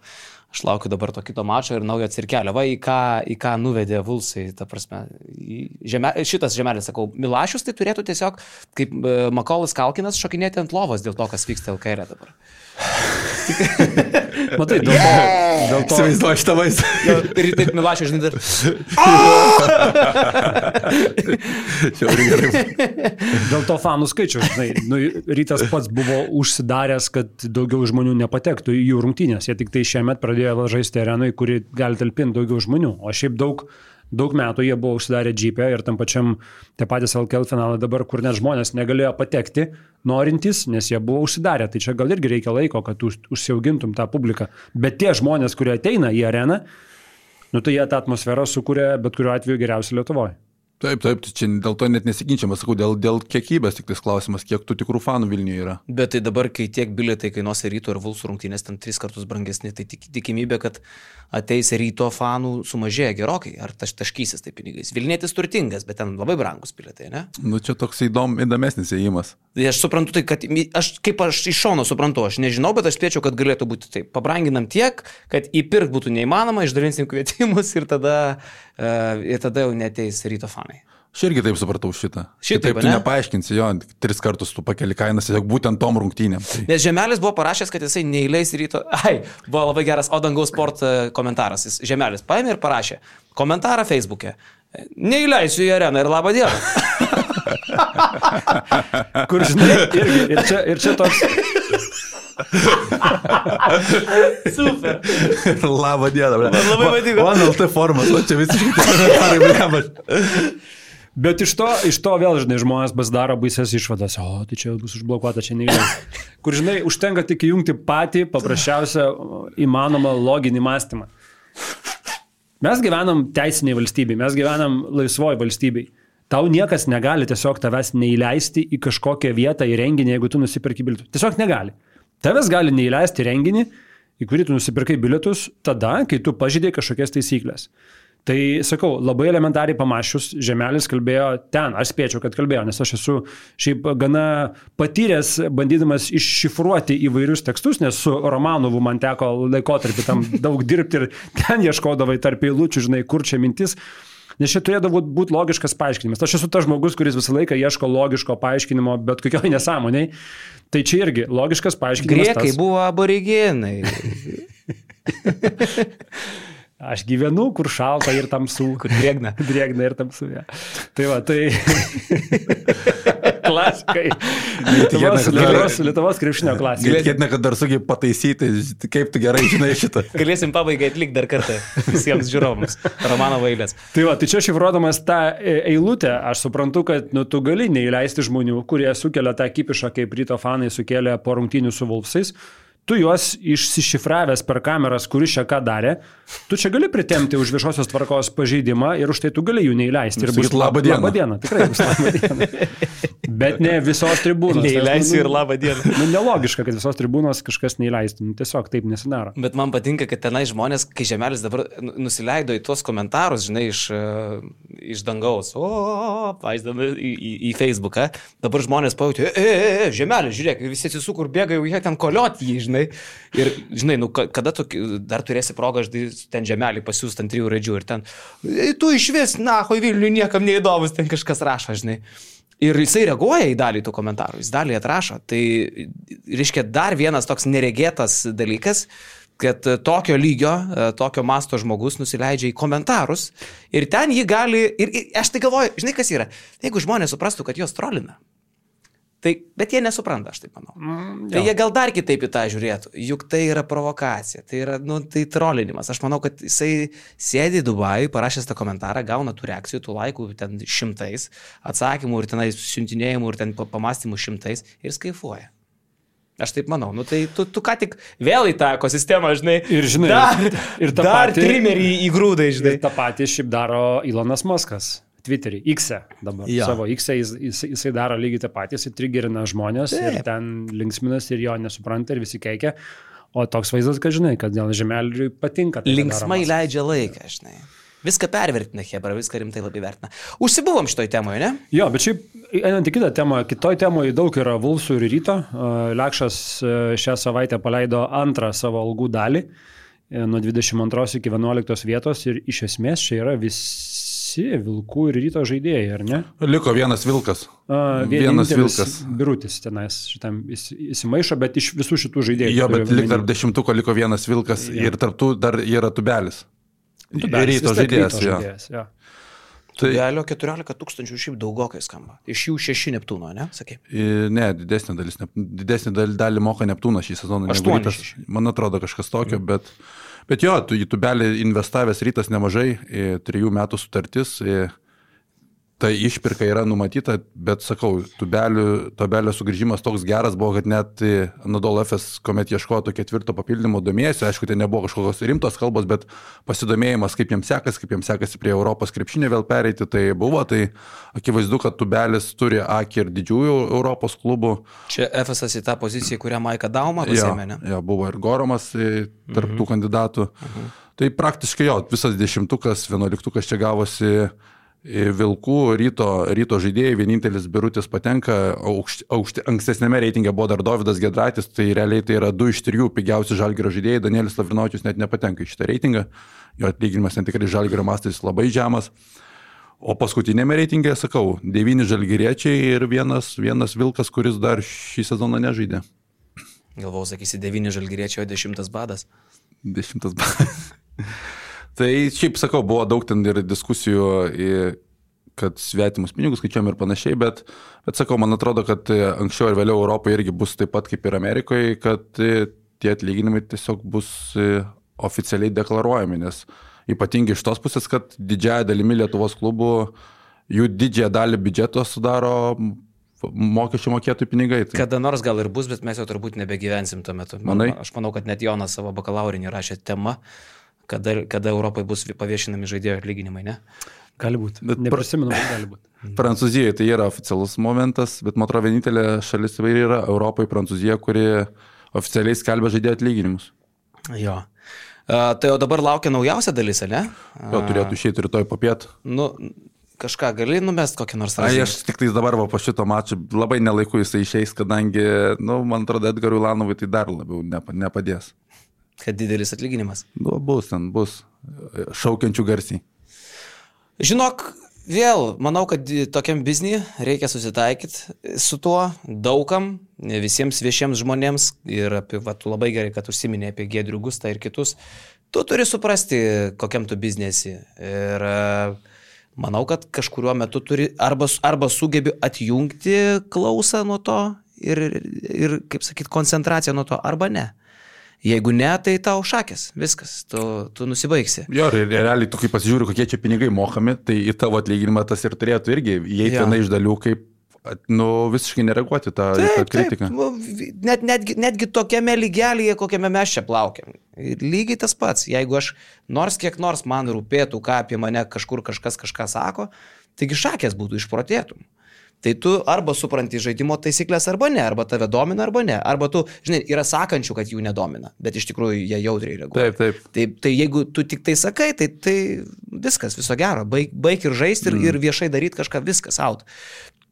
[SPEAKER 1] Aš laukiu dabar to kito mačo ir naujo cirkelio. Va, į ką, į ką nuvedė Vulsai, ta prasme. į Žeme, šitas žemelis, sakau, Milašius tai turėtų tiesiog, kaip e, Makolas Kalkinas, šokinėti ant lovos dėl to, kas vyksta LKL dabar.
[SPEAKER 3] Matai, dėl to, dėl to,
[SPEAKER 2] Įsivaizduoju šitą vaizdą.
[SPEAKER 1] Ir taip Milašius, žinai, dar. [laughs]
[SPEAKER 2] Žiauriai gerai.
[SPEAKER 3] dėl to fanų skaičiaus, žinai, nu, rytas pats buvo užsidaręs, kad daugiau žmonių nepatektų į jų rungtynės. Jie tik tai šiemet pradėjo žaisti arenui, kuri gali talpinti daugiau žmonių. O šiaip daug, daug metų jie buvo užsidarę džipę ir tam pačiam, tie patys LKL finalai dabar, kur net žmonės negalėjo patekti, norintys, nes jie buvo užsidarę. Tai čia gal irgi reikia laiko, kad už, užsiaugintum tą publiką. Bet tie žmonės, kurie ateina į areną, nu tai jie tą atmosferą sukuria bet kuriuo atveju geriausiai Lietuvoje.
[SPEAKER 2] Taip, taip, tai čia dėl to net nesiginčiama, sakau, dėl, dėl kiekybės tik tas klausimas, kiek tų tikrų fanų Vilniuje yra.
[SPEAKER 1] Bet tai dabar, kai tiek bilietai kainuos ryto ir Vulsų rungtynės ten tris kartus brangesni, tai tik, tikimybė, kad ateis ryto fanų sumažėja gerokai. Ar taš, taškysis tai pinigais. Vilnietis turtingas, bet ten labai brangus bilietai, ne?
[SPEAKER 2] Nu, čia toks įdom, įdomesnis įėjimas.
[SPEAKER 1] Tai aš suprantu, tai kad aš kaip aš iš šono suprantu, aš nežinau, bet aš spėčiau, kad galėtų būti taip. Pabranginam tiek, kad įpirkti būtų neįmanoma, išdalinsim kvietimus ir tada, ir tada jau neteis ryto fanai.
[SPEAKER 2] Aš irgi taip supratau šitą.
[SPEAKER 1] Šitaip,
[SPEAKER 2] taip tu
[SPEAKER 1] ane?
[SPEAKER 2] nepaaiškinsi jo, tris kartus tu pakeli kainas, tiesiog būtent tom rungtynėm. Tai.
[SPEAKER 1] Nes Žemelis buvo parašęs, kad jisai neįleis ryto. Ai, buvo labai geras Odangaus sport e, komentaras. Jis Žemelis paėmė ir parašė komentarą Facebook'e. Neįleisiu į areną ir labą dieną. [laughs]
[SPEAKER 3] Kur žinai, irgi, ir čia, ir čia toks,
[SPEAKER 1] Super.
[SPEAKER 2] Labą dieną, ble.
[SPEAKER 1] Man labai patiko.
[SPEAKER 2] Man LT formas, o čia visiškai komentarai, ble.
[SPEAKER 3] Bet iš to, iš to vėl, žinai, žmonės pasidaro baises išvadas, o tai čia bus užblokuota, čia neįleis. Kur, žinai, užtenka tik įjungti patį paprasčiausią įmanomą loginį mąstymą. Mes gyvenam teisiniai valstybei, mes gyvenam laisvoji valstybei. Tau niekas negali tiesiog tavęs neįleisti į kažkokią vietą, į renginį, jeigu tu nusipirki bilietus. Tiesiog negali. Tavęs gali neįleisti renginį, į kurį tu nusipirkai bilietus, tada, kai tu pažydai kažkokias taisyklės. Tai sakau, labai elementariai pamašius, Žemelis kalbėjo ten, aš spėčiau, kad kalbėjo, nes aš esu šiaip gana patyręs, bandydamas iššifruoti įvairius tekstus, nes su Romanovu man teko laikotarpį tam daug dirbti ir ten ieškodavai tarp eilučių, žinai, kur čia mintis. Nes čia turėdavo būti logiškas paaiškinimas. Aš esu tas žmogus, kuris visą laiką ieško logiško paaiškinimo, bet kokioj [laughs] nesąmoniai. Tai čia irgi logiškas paaiškinimas.
[SPEAKER 1] Griekai
[SPEAKER 3] tas-
[SPEAKER 1] buvo aboriginai. [laughs]
[SPEAKER 3] Aš gyvenu, kur šalta ir tamsu. [laughs]
[SPEAKER 1] Kur drėgna. [laughs]
[SPEAKER 3] Drėgna ir tamsu. Ja. Tai va, tai. [laughs] Klasikai. Lietuvos, Lietuvos, Lietuvos krepšinio klasika.
[SPEAKER 2] Tikėtina, kad dar sugi pataisyti, kaip tu gerai žinai šitą.
[SPEAKER 1] Galėsim pabaigai atlikti dar kartą visiems žiūrovams. Romano vailės.
[SPEAKER 3] Tai va, tai čia šifruodamas tą e, eilutę, aš suprantu, kad nu, tu gali neįleisti žmonių, kurie sukelia tą kipišą, kaip ryto fanai sukėlė po rungtynių su Vulfsais. Tu juos išsišifravęs per kameras, kuris čia ką darė, tu čia gali pritemti už viešosios tvarkos pažeidimą ir už tai tu gali jų neįleisti. Ir
[SPEAKER 2] Sakyt, "Labą dieną."
[SPEAKER 3] Labą dieną, tikrai bus labą dieną. [laughs] Bet ne visos tribūnos.
[SPEAKER 1] Neįleisiu
[SPEAKER 3] Nes,
[SPEAKER 1] ir labą dieną.
[SPEAKER 3] Nu, nelogiška, kad visos tribūnos kažkas neįleistų. Nu, tiesiog taip nesidaro.
[SPEAKER 1] Bet man patinka, kad tenai žmonės, kai Žemelis dabar nu- nusileido į tuos komentarus, žinai, iš, e, iš dangaus, o, vaizdami į, į, į Facebooką, dabar žmonės pajutė, e, e, e, Žemelis, žiūrėk, visi atsisukur bėga, jau jie ten koliot jį, žinai. Ir, žinai, nu, ka- kada tu dar turėsi progą, žinai, ten Žemelį pasiūsti ant trijų raidžių ir ten, "E, tu iš vis, na, ho Vilniui niekam neįdomus, ten kažkas rašo, žinai. Ir jisai reaguoja į dalį tų komentarų, jis dalį atrašo. Tai, reiškia, dar vienas toks neregėtas dalykas, kad tokio lygio, e, tokio masto žmogus nusileidžia į komentarus ir ten jį gali, ir, ir aš tai galvoju, žinai kas yra, jeigu žmonės suprastų, kad juos trolina, Tai, bet jie nesupranta, aš taip manau.
[SPEAKER 3] Mm,
[SPEAKER 1] Tai jie gal dar kitaip į tą žiūrėtų, juk tai yra provokacija, tai yra, nu, tai trolinimas. Aš manau, kad jisai sėdi Dubajui, parašęs tą komentarą, gauna tų reakcijų, tų laikų ten šimtais, atsakymų ir tenai siuntinėjimų ir ten pa- pamastymų šimtais ir skaifuoja. Aš taip manau, nu tai tu, tu ką tik vėl į tą ekosistemą, žinai.
[SPEAKER 3] Ir žinai,
[SPEAKER 1] dar,
[SPEAKER 3] ir
[SPEAKER 1] dar
[SPEAKER 3] patį-
[SPEAKER 1] trimerį įgrūdai, žinai.
[SPEAKER 3] Ir tą patį šiaip daro Ilonas Maskas. Twitterį, X dabar.
[SPEAKER 1] Jo.
[SPEAKER 3] Ja. Savo X jis, jis, jisai daro lygiai tą patį, jisai trigerina žmonės Taip. ir ten linksminas ir jo nesupranta ir visi keikia. O toks vaizdas, kad žinai, kad dėl žemeliui patinka. tai,
[SPEAKER 1] Linksmai
[SPEAKER 3] Maskas.
[SPEAKER 1] leidžia laiką, žinai. Viską pervertina, Hebra, viską rimtai labai vertina. Užsibuvom šitoj temoje, ne?
[SPEAKER 3] Jo, bet šiaip, einant į kitą temą, kitoj temoje daug yra Vulsų ir ryto. Lekšas šią savaitę paleido antrą savo algų dalį uh, nuo 22 iki 11 vietos ir iš esmės čia yra visi Vilkų ir ryto žaidėjai, ar ne?
[SPEAKER 2] Liko vienas vilkas.
[SPEAKER 3] Uh,
[SPEAKER 2] Vienas vilkas.
[SPEAKER 3] Birutis tenais šitam įsi- įsimaišo, bet iš visų šitų žaidėjų.
[SPEAKER 2] Jo, bet lik tarp dešimtuko liko vienas vilkas
[SPEAKER 3] Jo.
[SPEAKER 2] ir tarptų dar yra tubelis.
[SPEAKER 3] Tubelis,
[SPEAKER 2] Ryto
[SPEAKER 3] vis tiek
[SPEAKER 2] žaidėjas.
[SPEAKER 3] ryto
[SPEAKER 2] jo.
[SPEAKER 3] žaidėjas jo.
[SPEAKER 2] Tai,
[SPEAKER 1] Galio 14 tūkstančių šiaip daugokai skamba. Iš jų 6 Neptūno, ne? Sakai.
[SPEAKER 2] i- ne, didesnė dalis, didesnė dal- dalį moka Neptūnas šį sezoną. negu
[SPEAKER 1] Aštuoni
[SPEAKER 2] Rytas.
[SPEAKER 1] šeši.
[SPEAKER 2] Man atrodo kažkas tokio, bet, bet jo, tu į tubelį investavęs rytas nemažai, i, trijų metų sutartis. i, Ta išpirka yra numatyta, bet sakau, tubelio, tubelio sugrįžimas toks geras buvo, kad net Nadol FS, kuomet ieškojo to ketvirto papildymo, domėjosi, aišku, tai nebuvo kažkokios rimtos kalbos, bet pasidomėjimas, kaip jiems sekasi, kaip jiems sekasi prie Europos krepšinio vėl pereiti, tai buvo, tai akivaizdu, kad tubelis turi akį ir didžiųjų Europos klubų.
[SPEAKER 1] Čia FSS į tą poziciją, kurią Maika Dauma
[SPEAKER 2] Jo,
[SPEAKER 1] pasėmė, ne?
[SPEAKER 2] jo, buvo ir Goromas i, tarp
[SPEAKER 1] Mhm.
[SPEAKER 2] tų kandidatų. Tai praktiškai jo, visas dešimtukas, vienuoliktukas čia gavosi Vilkų ryto, ryto žaidėjai, vienintelis birutis patenka, aukšti, aukšti, ankstesnėme reitinge buvo dar Davidas Gedraitis, tai realiai tai yra du iš trijų pigiausi žalgerio žaidėjai, Danielis Lavrinovičius net nepatenka į šitą reitingą, jo atlyginimas ten tikrai žalgerio mastais labai žemas. O paskutinėme reitingė, sakau, devyni žalgeriečiai ir vienas, vienas Vilkas, kuris dar šį sezoną nežaidė.
[SPEAKER 1] Galvau, sakysi, 9 žalgyriečiai, o 10 badas.
[SPEAKER 2] Dešimtas balas. [laughs] tai šiaip sakau, buvo daug ten ir diskusijų, kad svetimus pinigus skaičiuojam ir panašiai, bet, bet sakau, man atrodo, kad e, anksčiau ir vėliau Europoje irgi bus taip pat kaip ir Amerikoje, kad e, tie atlyginimai tiesiog bus e, oficialiai deklaruojami, nes ypatingai iš tos pusės, kad didžiąją dalimi Lietuvos klubų jų didžiąją dalį biudžeto sudaro mokesčių mokėtojų pinigai. Tai...
[SPEAKER 1] Kada nors gal ir bus, bet mes jau turbūt nebegyvensim tuo metu. Man-
[SPEAKER 2] Manai?
[SPEAKER 1] Aš manau, kad net Jonas savo bakalaurinį rašė temą, kada, kada Europai bus paviešinami žaidėjų atlyginimai, ne?
[SPEAKER 3] Gali būti.
[SPEAKER 2] Bet
[SPEAKER 3] Neprisimenu, bet gali būti.
[SPEAKER 2] Prancūzijoje tai yra oficialus momentas, bet man atrodo vienintelė šalis tai yra Europoje Prancūzija, kuri oficialiai skelbia žaidėjų atlyginimus.
[SPEAKER 1] Jo. Uh, tai jau dabar laukia naujausia dalis, ne?
[SPEAKER 2] Jo turėtų išėti rytoj popiet.
[SPEAKER 1] Nu, kažką gali numest kokį nors
[SPEAKER 2] Ai,
[SPEAKER 1] razinį?
[SPEAKER 2] aš tik tais dabar va, po šito mačo labai nelaiku jisai išeis, kadangi, nu, man atrodo, Edgarui Lanovui tai dar labiau nepa, nepadės.
[SPEAKER 1] Kad didelis atlyginimas.
[SPEAKER 2] Nu, bus ten, bus šaukiančių garsiai.
[SPEAKER 1] Žinok, vėl manau, kad tokiam biznį reikia susitaikyti su tuo daugam, visiems viešiems žmonėms ir apie, va, tu labai gerai, kad užsiminė apie Gedrių Gustą ir kitus. Tu turi suprasti, kokiam tu biznesi. Ir e, manau, kad kažkuriuo metu turi arba, arba sugebi atjungti klausą nuo to ir, ir kaip sakyt, koncentraciją nuo to, arba ne. Jeigu ne, tai tau šakės, viskas, tu, tu nusibaigsi.
[SPEAKER 2] Jo, ir realiai tu kaip pasižiūri, kokie čia pinigai mokami, tai į tavo atlyginimą tas ir turėtų irgi įeiti
[SPEAKER 1] Jo.
[SPEAKER 2] viena iš dalių, kaip, nu, visiškai nereaguoti tą, į tą kritiką.
[SPEAKER 1] nu, vi- net, netgi, netgi tokiame lygelyje, kokiame mes čia plaukiam. Lygiai tas pats, jeigu aš nors kiek nors man rūpėtų, ką apie mane kažkur kažkas kažką sako, taigi šakės būtų išprotėtum. Tai tu arba supranti žaidimo taisyklės arba ne, arba tave domina arba ne, arba tu, žinai, yra sakančių, kad jų nedomina, bet iš tikrųjų jie jautriai reaguoja.
[SPEAKER 2] Taip, taip.
[SPEAKER 1] Tai, tai jeigu tu tik tai sakai, tai, tai viskas, viso gero, baig, baig ir žaisti ir, mm. ir viešai daryti kažką, viskas out.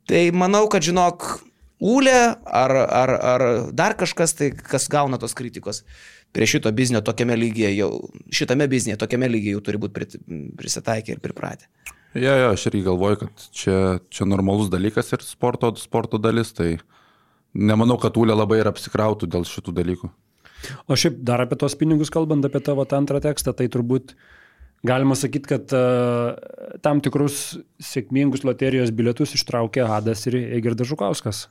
[SPEAKER 1] Tai manau, kad žinok, Ūlė ar, ar, ar dar kažkas, tai kas gauna tos kritikos prie šito biznio tokiame lygyje, jau šitame biznėje tokiame lygyje jau turi būti prisitaikę ir pripratę.
[SPEAKER 2] Jo, jo, aš irgi galvoju, kad čia, čia normalus dalykas ir sporto, sporto dalis, tai nemanau, kad Ūlė labai ir apsikrautų dėl šitų dalykų.
[SPEAKER 3] O šiaip dar apie tos pinigus kalbant, apie tavo tą antrą tekstą, tai turbūt galima sakyti, kad uh, tam tikrus sėkmingus loterijos bilietus ištraukė Hadas ir Egirdas Žukauskas,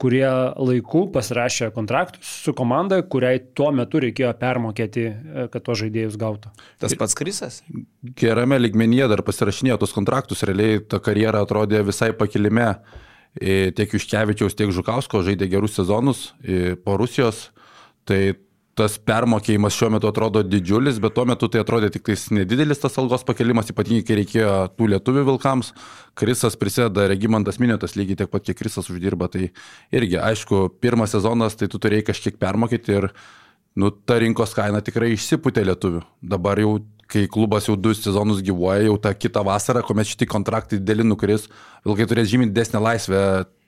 [SPEAKER 3] kurie laiku pasirašė kontraktus su komanda, kuriai tuo metu reikėjo permokėti, e, kad to žaidėjus gautų.
[SPEAKER 1] Tas pats Krisas.
[SPEAKER 2] Gerame lygmenyje dar pasirašinėjo tos kontraktus, realiai ta karjera atrodė visai pakilime. E, Tiek Iškevičiaus, tiek Žukausko žaidė gerus sezonus e, po Rusijos. Tai tas permokėjimas šiuo metu atrodo didžiulis, bet tuo metu tai atrodė tik tais nedidelis tas algos pakelimas, ypatingai kai reikėjo tų lietuvių vilkams. Krisas prisėda, Regimantas minėtas lygiai tiek pat, kiek Krisas uždirba. Tai irgi, aišku, pirmas sezonas, tai tu turėjai kažkiek permokyti ir nu, ta rinkos kaina tikrai išsiputė lietuvių. Dabar jau, kai klubas jau du sezonus gyvuoja, jau tą kitą vasarą, kuomet šitie kontraktai dėlį nukris, vilkai turės žymiai didesnę laisvę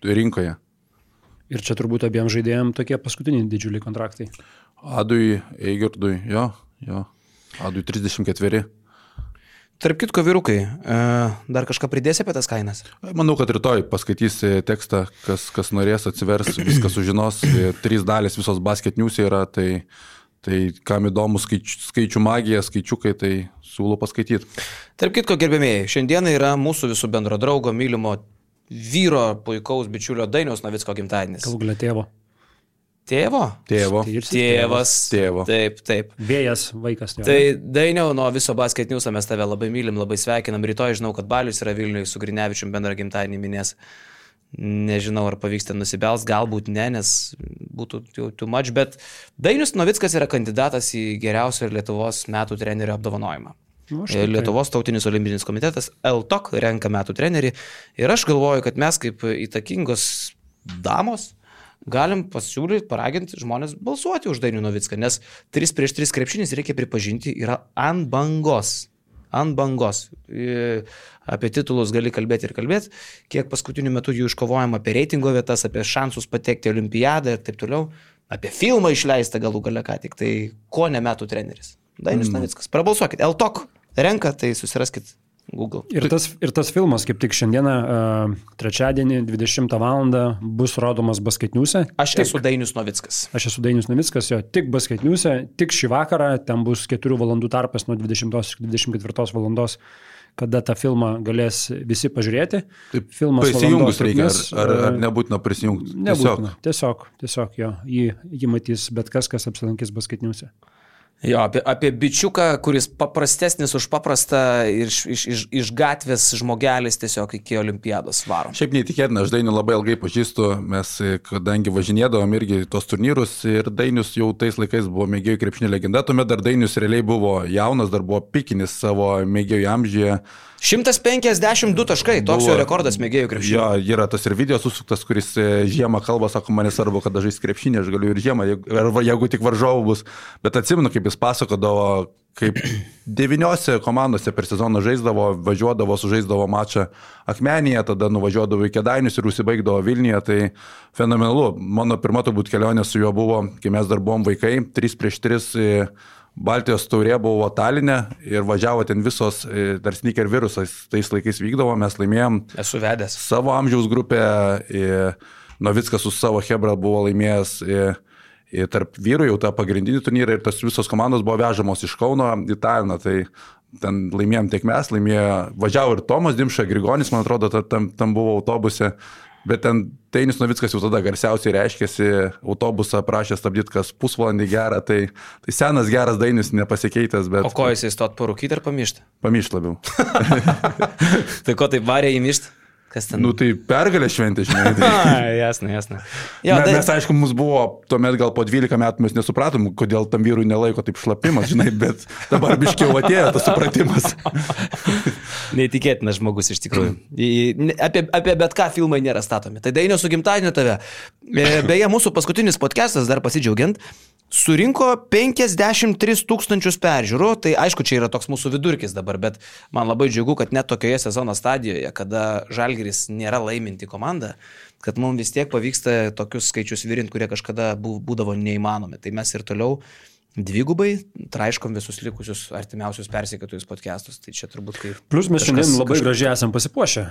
[SPEAKER 2] rinkoje.
[SPEAKER 3] Ir čia turbūt abiem žaidėjim tokie paskutiniai didžiuliai kontraktai.
[SPEAKER 2] Adui, Eigirdui, jo, jo. Adui 34.
[SPEAKER 1] Tarp kitko, vyrukai, e, dar kažką pridėsi apie tas kainas?
[SPEAKER 2] Manau, kad rytoj paskaitys tekstą, kas, kas norės atsivers, [clears throat] viską sužinos. Trys dalis visos basketniusė yra, tai, tai kam įdomu skaičių, skaičių magija, skaičiukai, tai siūlau paskaityti.
[SPEAKER 1] Tarp kitko, gerbėmėjai, šiandieną yra mūsų visų bendro draugo, mylimo vyro, puikaus bičiulio Dainiaus Navicko gimtadienis.
[SPEAKER 3] Galų galę tėvo.
[SPEAKER 1] Tėvo?
[SPEAKER 2] Tėvo.
[SPEAKER 1] Tėvas.
[SPEAKER 2] Tėvo.
[SPEAKER 1] Taip, taip.
[SPEAKER 3] Vėjas vaikas. Jo.
[SPEAKER 1] Tai dainiau nuo viso basket news'o mes tave labai mylim, labai sveikinam. Rytoj žinau, kad Balius yra Vilniuje su Grinevičium bendrą gimtadienį minės. Nežinau, ar pavyks ten nusibels, galbūt ne, nes būtų jau too much, bet Dainius Novickas yra kandidatas į geriausio Lietuvos metų trenerio apdovanojimą.
[SPEAKER 3] Nu,
[SPEAKER 1] Lietuvos tautinis olimpinis komitetas LTOK renka metų trenerį ir aš galvoju, kad mes kaip įtakingos damos galim pasiūlyti, paraginti žmonės balsuoti už Dainių Novicką, nes 3 prieš 3 krepšinis, reikia pripažinti, yra ant bangos. Ant bangos. E, Apie titulus gali kalbėti ir kalbėti, kiek paskutiniu metu jų iškovojama apie reitingo vietas, apie šansus patekti į olimpiadą ir taip toliau. Apie filmą išleistą galų gale ką tik. Tai ko ne metų treneris? Dainis mm. Novickas. Prabalsuokit. Eltok renka, tai susiraskit Google.
[SPEAKER 3] Ir tas, ir tas filmas, kaip tik šiandieną, uh, trečiadienį, 20 val. bus rodomas basketniuose.
[SPEAKER 1] Aš
[SPEAKER 3] tik,
[SPEAKER 1] esu Dainis Novickas.
[SPEAKER 3] Aš esu Dainis Navickas, jo, tik basketniuose, tik šį vakarą, ten bus 4 valandų tarpas nuo 20 iki 24 valandos kada tą filmą galės visi pažiūrėti.
[SPEAKER 2] Taip,
[SPEAKER 3] Filmas
[SPEAKER 2] prisijungus
[SPEAKER 3] valandos
[SPEAKER 2] reikia, ar, ar, ar
[SPEAKER 3] e,
[SPEAKER 2] nebūtina prisijungti?
[SPEAKER 3] Nebūtina. Tiesiog, tiesiog jo, jį, jį matys bet kas, kas apsilankys basketniuose.
[SPEAKER 1] Jo, apie, apie bičiuką, kuris paprastesnis už paprastą iš, iš, iš, iš gatvės žmogelis tiesiog iki olimpiados varom.
[SPEAKER 2] Šiaip neįtikėtina, aš Dainių labai ilgai pažįstu, mes e, kadangi važinėdavom irgi tos turnyrus ir Dainius jau tais laikais buvo mėgėjų krepšinio legenda, tuomet dar Dainius realiai buvo jaunas, dar buvo pikinis savo mėgėjų amžiuje.
[SPEAKER 1] 152 taškai, toks
[SPEAKER 2] Buvo-
[SPEAKER 1] jo rekordas mėgėjų krepšinio.
[SPEAKER 2] Jo, yra tas ir video susuktas, kuris e, žiemą kalba, sako, man nesvarbu, kada žais krepšinį, aš galiu ir žiemą, arba jeigu tik varžovų bus. Bet atsimenu, kaip jis pasakodavo, kaip devyniose komandose per sezoną žaisdavo, važiuodavo, sužaisdavo mačą Akmenyje, tada nuvažiuodavo į Kedainius ir užsibaigdavo Vilniuje. Tai fenomenalu. Mano pirma turbūt kelionė su juo buvo, kai mes dar buvom vaikai, 3 prieš 3 Baltijos taurė buvo Talinė ir važiavo ten visos, e, dar sneaker virusas tais laikais vykdavo, mes laimėjom
[SPEAKER 1] Esu vedęs.
[SPEAKER 2] savo amžiaus grupę, Novickas su savo Hebra buvo laimėjęs e, tarp vyrų jau tą pagrindinį turnyrą ir tos visos komandos buvo vežamos iš Kauno į Taliną. Tai ten laimėjom tiek mes, laimėjo, važiavo ir Tomas Dimša, Grigonis, man atrodo, ta- tam, tam buvo autobuse. Bet ten Teinis Novickas jau tada garsiausiai reiškėsi, autobusą prašė stabdyti kas pusvalandį gerą, tai, tai senas geras Dainis nepasikeitęs, bet
[SPEAKER 1] O ko jisai stot parūkyti ar pamišti?
[SPEAKER 2] pamišt labiau. [laughs]
[SPEAKER 1] Tai ko taip varė įmišti? Kas ten?
[SPEAKER 2] Nu tai pergalė šventė, žinai. Tai... [laughs]
[SPEAKER 1] Jasna, jasna. Jo,
[SPEAKER 2] Jo,
[SPEAKER 1] tai,
[SPEAKER 2] mes, aišku, mus buvo, tuomet gal po 12 metų mes nesupratom, kodėl tam vyrui nelaiko taip šlapimas, žinai, bet dabar biškiau atėjo tas supratimas. [laughs]
[SPEAKER 1] Neįtikėtinas žmogus iš tikrųjų. Apie, apie bet ką filmai nėra statomi. Tai Dainio su gimtadieniu tave. E, Beje, mūsų paskutinis podcastas, dar pasidžiaugiant, surinko 53 tūkstančius peržiūrų. Tai aišku, čia yra toks mūsų vidurkis dabar, bet man labai džiugu, kad net tokioje sezono stadijoje, kada Žalgiris nėra laiminti komanda, kad mums vis tiek pavyksta tokius skaičius virinti, kurie kažkada būdavo neįmanomi. Tai mes ir toliau dvigubai, traiškom visus likusius artimiausius persikėtojus podcastus. Tai čia turbūt kaip...
[SPEAKER 3] Plus mes
[SPEAKER 1] kažkas-
[SPEAKER 3] šiandien labai
[SPEAKER 1] kažkas-
[SPEAKER 3] gražiai esam pasipuošę.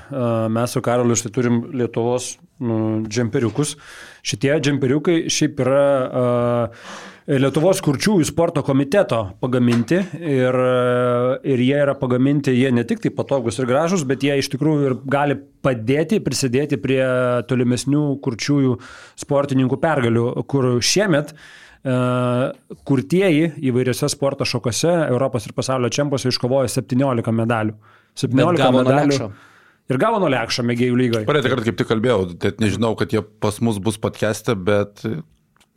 [SPEAKER 3] Mes su Karoliu štai turim Lietuvos nu, džemperiukus. Šitie džemperiukai šiaip yra Lietuvos kurčiųjų sporto komiteto pagaminti ir, ir jie yra pagaminti, jie ne tik tai patogus ir gražus, bet jie iš tikrųjų ir gali padėti, prisidėti prie tolimesnių kurčiųjų sportininkų pergalių, kur šiemet E, kurtieji įvairiose sporto šakose Europos ir pasaulio čempionose iškovojo 17 medalių. 17
[SPEAKER 1] gavo nuo
[SPEAKER 3] medalių. Ir gavo nuo lekšo mėgėjų lygoje.
[SPEAKER 2] Praeitą kartą kaip tik kalbėjau, net nežinau, kad jie pas mus bus podcast'e, bet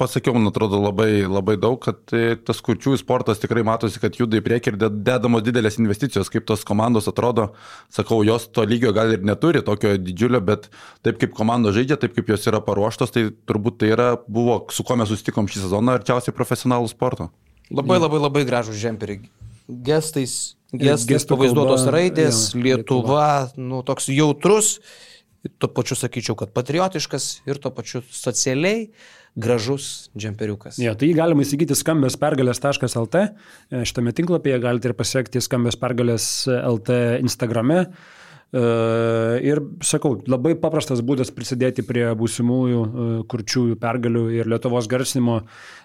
[SPEAKER 2] pasakiau, man atrodo, labai, labai daug, kad e, tas kurčiųjų sportas tikrai matosi, kad juda į priekį ir ded- dedamos didelės investicijos, kaip tos komandos atrodo. Sakau, jos to lygio gal ir neturi, tokio didžiulio, bet taip kaip komandos žaidžia, taip kaip jos yra paruoštos, tai turbūt tai yra, buvo, su kuo mes susitikom šį sezoną, arčiausiai profesionalų sporto.
[SPEAKER 1] Labai labai labai gražus žemperiai. Gestais, gestais pavaizduotos raidės,
[SPEAKER 3] jo,
[SPEAKER 1] Lietuva, nu, toks jautrus, tuo pačiu sakyčiau, kad patriotiškas ir tuo pačiu socialiai gražus džemperiukas.
[SPEAKER 3] Jo, tai jį galima įsigyti skambios pergalės.lt. E, Šitame tinklapyje galite ir pasiekti skambios pergalės LT Instagrame. E, Ir sakau, labai paprastas būdas prisidėti prie būsimųjų e, kurčiųjų pergalių ir Lietuvos garsinimo,